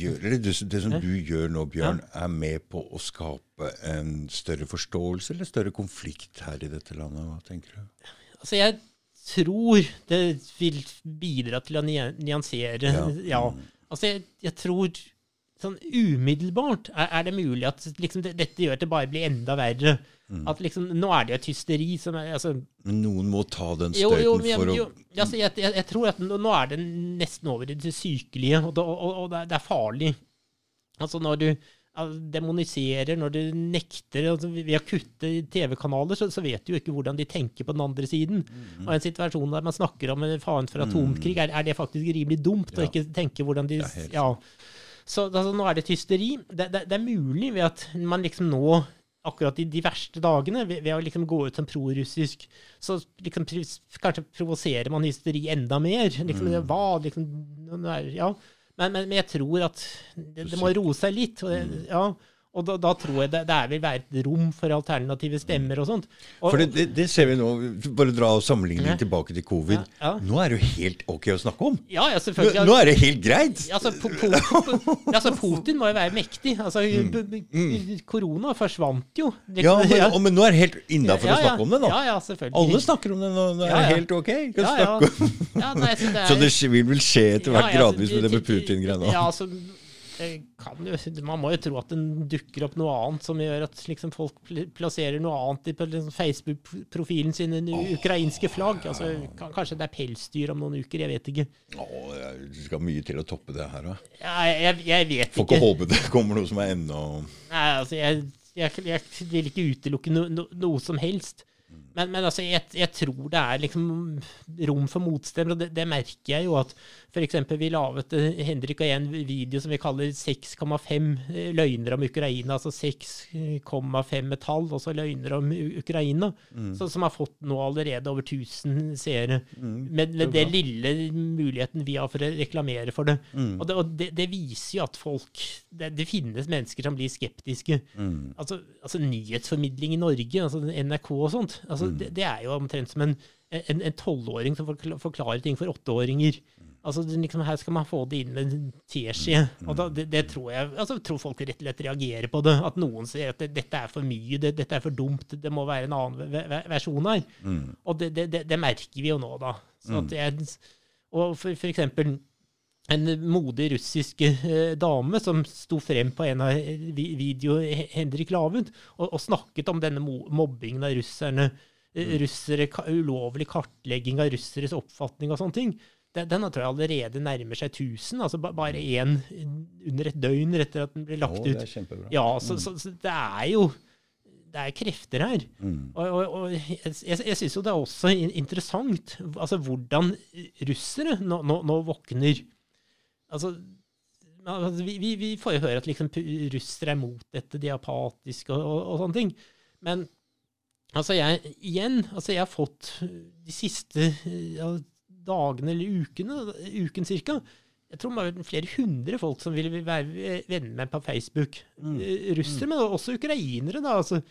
S1: gjør, eller det, som- det som du gjør nå, Bjørn, er med på å skape en større forståelse eller større konflikt her i dette landet? Hva tenker du?
S2: Altså, jeg tror det vil bidra til å nyansere
S1: Ja.
S2: Ja. Altså, jeg, jeg tror sånn umiddelbart er, er det mulig at liksom, det, dette gjør at det bare blir enda verre.
S1: Mm.
S2: At liksom, nå er det jo et hysteri som er altså,
S1: Men noen må ta den støyten
S2: jo, men
S1: for å
S2: jo, altså, jeg, jeg, jeg tror at nå, nå er det nesten over i det sykelige, og, det, og, og det, er- farlig. Altså når du demoniserer, når du nekter altså, Ved å kutte TV-kanaler, så, så vet du jo ikke hvordan de tenker på den andre siden.
S1: Mm.
S2: Og en situasjon der man snakker om faren for atomkrig, er, er det faktisk rimelig dumt å ikke tenke hvordan de Ja. Så altså, nå er det et hysteri. Det, det, det er mulig ved at man liksom nå akkurat i de verste dagene, ved, ved å liksom gå ut som prorussisk, så liksom kanskje provoserer man hysteri enda mer. Liksom,
S1: Mm.
S2: Hva liksom ja, Ja. Men, men, men jeg tror at det, det må roe seg litt. Og,
S1: Mm.
S2: ja, og da, da tror jeg det, det vil være et rom for alternative stemmer og sånt. Og,
S1: For det, det, det ser vi nå. Bare dra sammenligning tilbake til covid.
S2: Ja, ja.
S1: Nå er det jo helt ok å snakke om.
S2: ja, ja,
S1: Nå,
S2: selvfølgelig.
S1: nå er det helt greit.
S2: Altså, po altså, Putin må jo være mektig. Altså, b- b- Korona forsvant jo.
S1: Mm. Ja, men, og, men nå er det helt innafor å snakke om det nå.
S2: Ja, ja, selvfølgelig.
S1: Alle snakker om det nå. Nå er det helt ok. Kan
S2: Ja, ja.
S1: snakke om
S2: Ja, nei, så det er,
S1: Så det vil vel skje etter hvert
S2: ja,
S1: gradvis med det med Putin-greiene.
S2: Ja, altså, jo, man må jo tro at det dukker opp noe annet som gjør at liksom, folk pl- plasserer noe annet på liksom, Facebook-profilen sin enn ukrainske flagg. Altså, kan, kanskje det er pelsdyr om noen uker, jeg vet ikke.
S1: Oh, det skal mye til å toppe det her, da.
S2: Ja, jeg, jeg vet
S1: Får
S2: ikke.
S1: ikke håpe det kommer noe som er ennå
S2: Nei, altså, jeg, jeg, jeg vil ikke utelukke no, no, noe som helst. Men, men altså, jeg, jeg tror det er liksom rom for motstemmer, og det, det merker jeg jo at f.eks. vi laget eh, Henrik og jeg en video som vi kaller 6,5 løgner om Ukraina, altså 6,5 med tall, og så løgner om Ukraina. Ukraina, så, som har fått nå allerede over 1000 seere. med, med den lille muligheten vi har for å reklamere for det. Og, det, og det, det viser jo at folk det, det finnes mennesker som blir skeptiske. Altså, altså nyhetsformidling i Norge, altså NRK og sånt, altså, det, det er jo omtrent som en en en tolvåring som forklarer ting for åtteåringer. Altså, liksom, her skal man få det inn med en teskje. Og da, det, det tror jeg altså, tror folk rett og slett reagerer på det. At noen sier at det, dette er for mye, det, dette er for dumt, det må være en annen ve ve versjon her. Og det, det, merker vi jo nå, da. Så at jeg, og for, for eksempel en modig russisk eh, dame som sto frem på en av videoene Henrik la ut, og, og snakket om denne mobbingen av russerne. Eh, Russere, ulovlig kartlegging av russeres oppfatning og sånne ting. Den, tror jeg allerede nærmer seg 1000, altså bare én under et døgn etter at den ble lagt
S1: det
S2: ut.
S1: er.
S2: Ja, så, så, så det er jo det er krefter her.
S1: Mm.
S2: Og, og, og jeg, jeg, syns jo det er også interessant altså hvordan russere nå, nå, nå våkner. Altså, altså vi, vi, vi får jo høre at liksom russere er mot dette, de apatiske og, og sånne ting. Men altså jeg, igjen, altså jeg har fått de siste ja, dagene eller ukene, uken cirka, jeg tror det var flere hundre folk som ville være venner med på Facebook. Mm. Russere, men også ukrainere. da, altså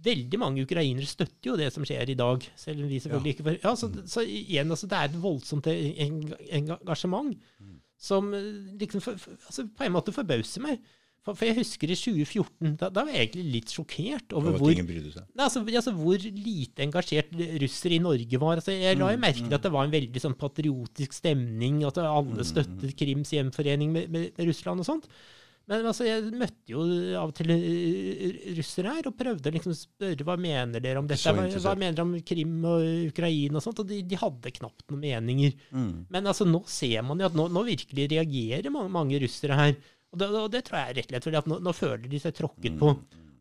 S2: Veldig mange ukrainere støtter jo det som skjer i dag. selv om vi selvfølgelig ikke får... Ja, så, så igjen, altså, Det er et voldsomt engasjement som eh, liksom for, altså, på en måte forbauser meg. For, for jeg husker i 2014, da, da var jeg egentlig litt sjokkert over hvor Altså, altså, hvor lite engasjert russere i Norge var. Altså, jeg la jo merke til at det var en veldig sånn patriotisk stemning, at alle støttet Krims hjemforening med, med, med Russland og sånt. Men altså, jeg møtte jo av og til eh, russere her og prøvde å liksom spørre hva mener dere om dette. Hva, hva mener dere om Krim og Ukraina og sånt? Og de, de hadde knapt noen meninger.
S1: Mm.
S2: Men altså, nå ser man jo at nå, nå virkelig reagerer mange, mange russere her. Og det, det tror jeg er rett og slett fordi at nå, nå føler de seg tråkket på.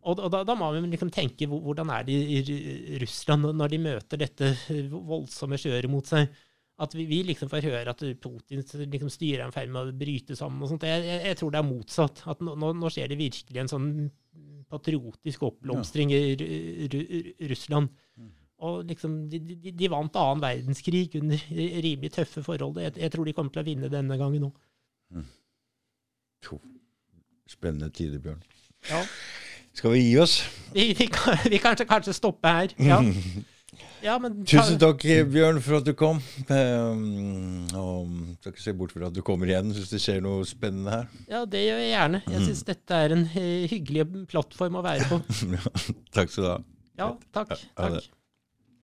S2: Og, og da, da må vi liksom tenke hvordan er det i Russland når- de møter dette voldsomme kjøret mot seg. At vi, vi liksom får høre at Putins liksom styrer er i ferd med å bryte sammen. og sånt. Jeg, jeg, jeg tror det er motsatt. At nå, nå, skjer det virkelig en sånn patriotisk oppblomstring i Ru, Ru, Russland. Og liksom, de, de, de vant annen verdenskrig under rimelig tøffe forhold. Jeg, jeg tror de kommer til å vinne denne gangen òg.
S1: To. Spennende tider, Bjørn.
S2: Ja.
S1: Skal vi gi oss?
S2: Vi, vi, kan, vi kan kanskje, stoppe her. Ja. Ja, men
S1: Tusen takk, Bjørn, for at du kom. Um, og skal ikke se bort fra at du kommer igjen hvis det skjer noe spennende her.
S2: Ja, det gjør jeg gjerne. Jeg syns dette er en eh, hyggelig plattform å være på.
S1: takk skal du ha.
S2: Ja, takk. Takk.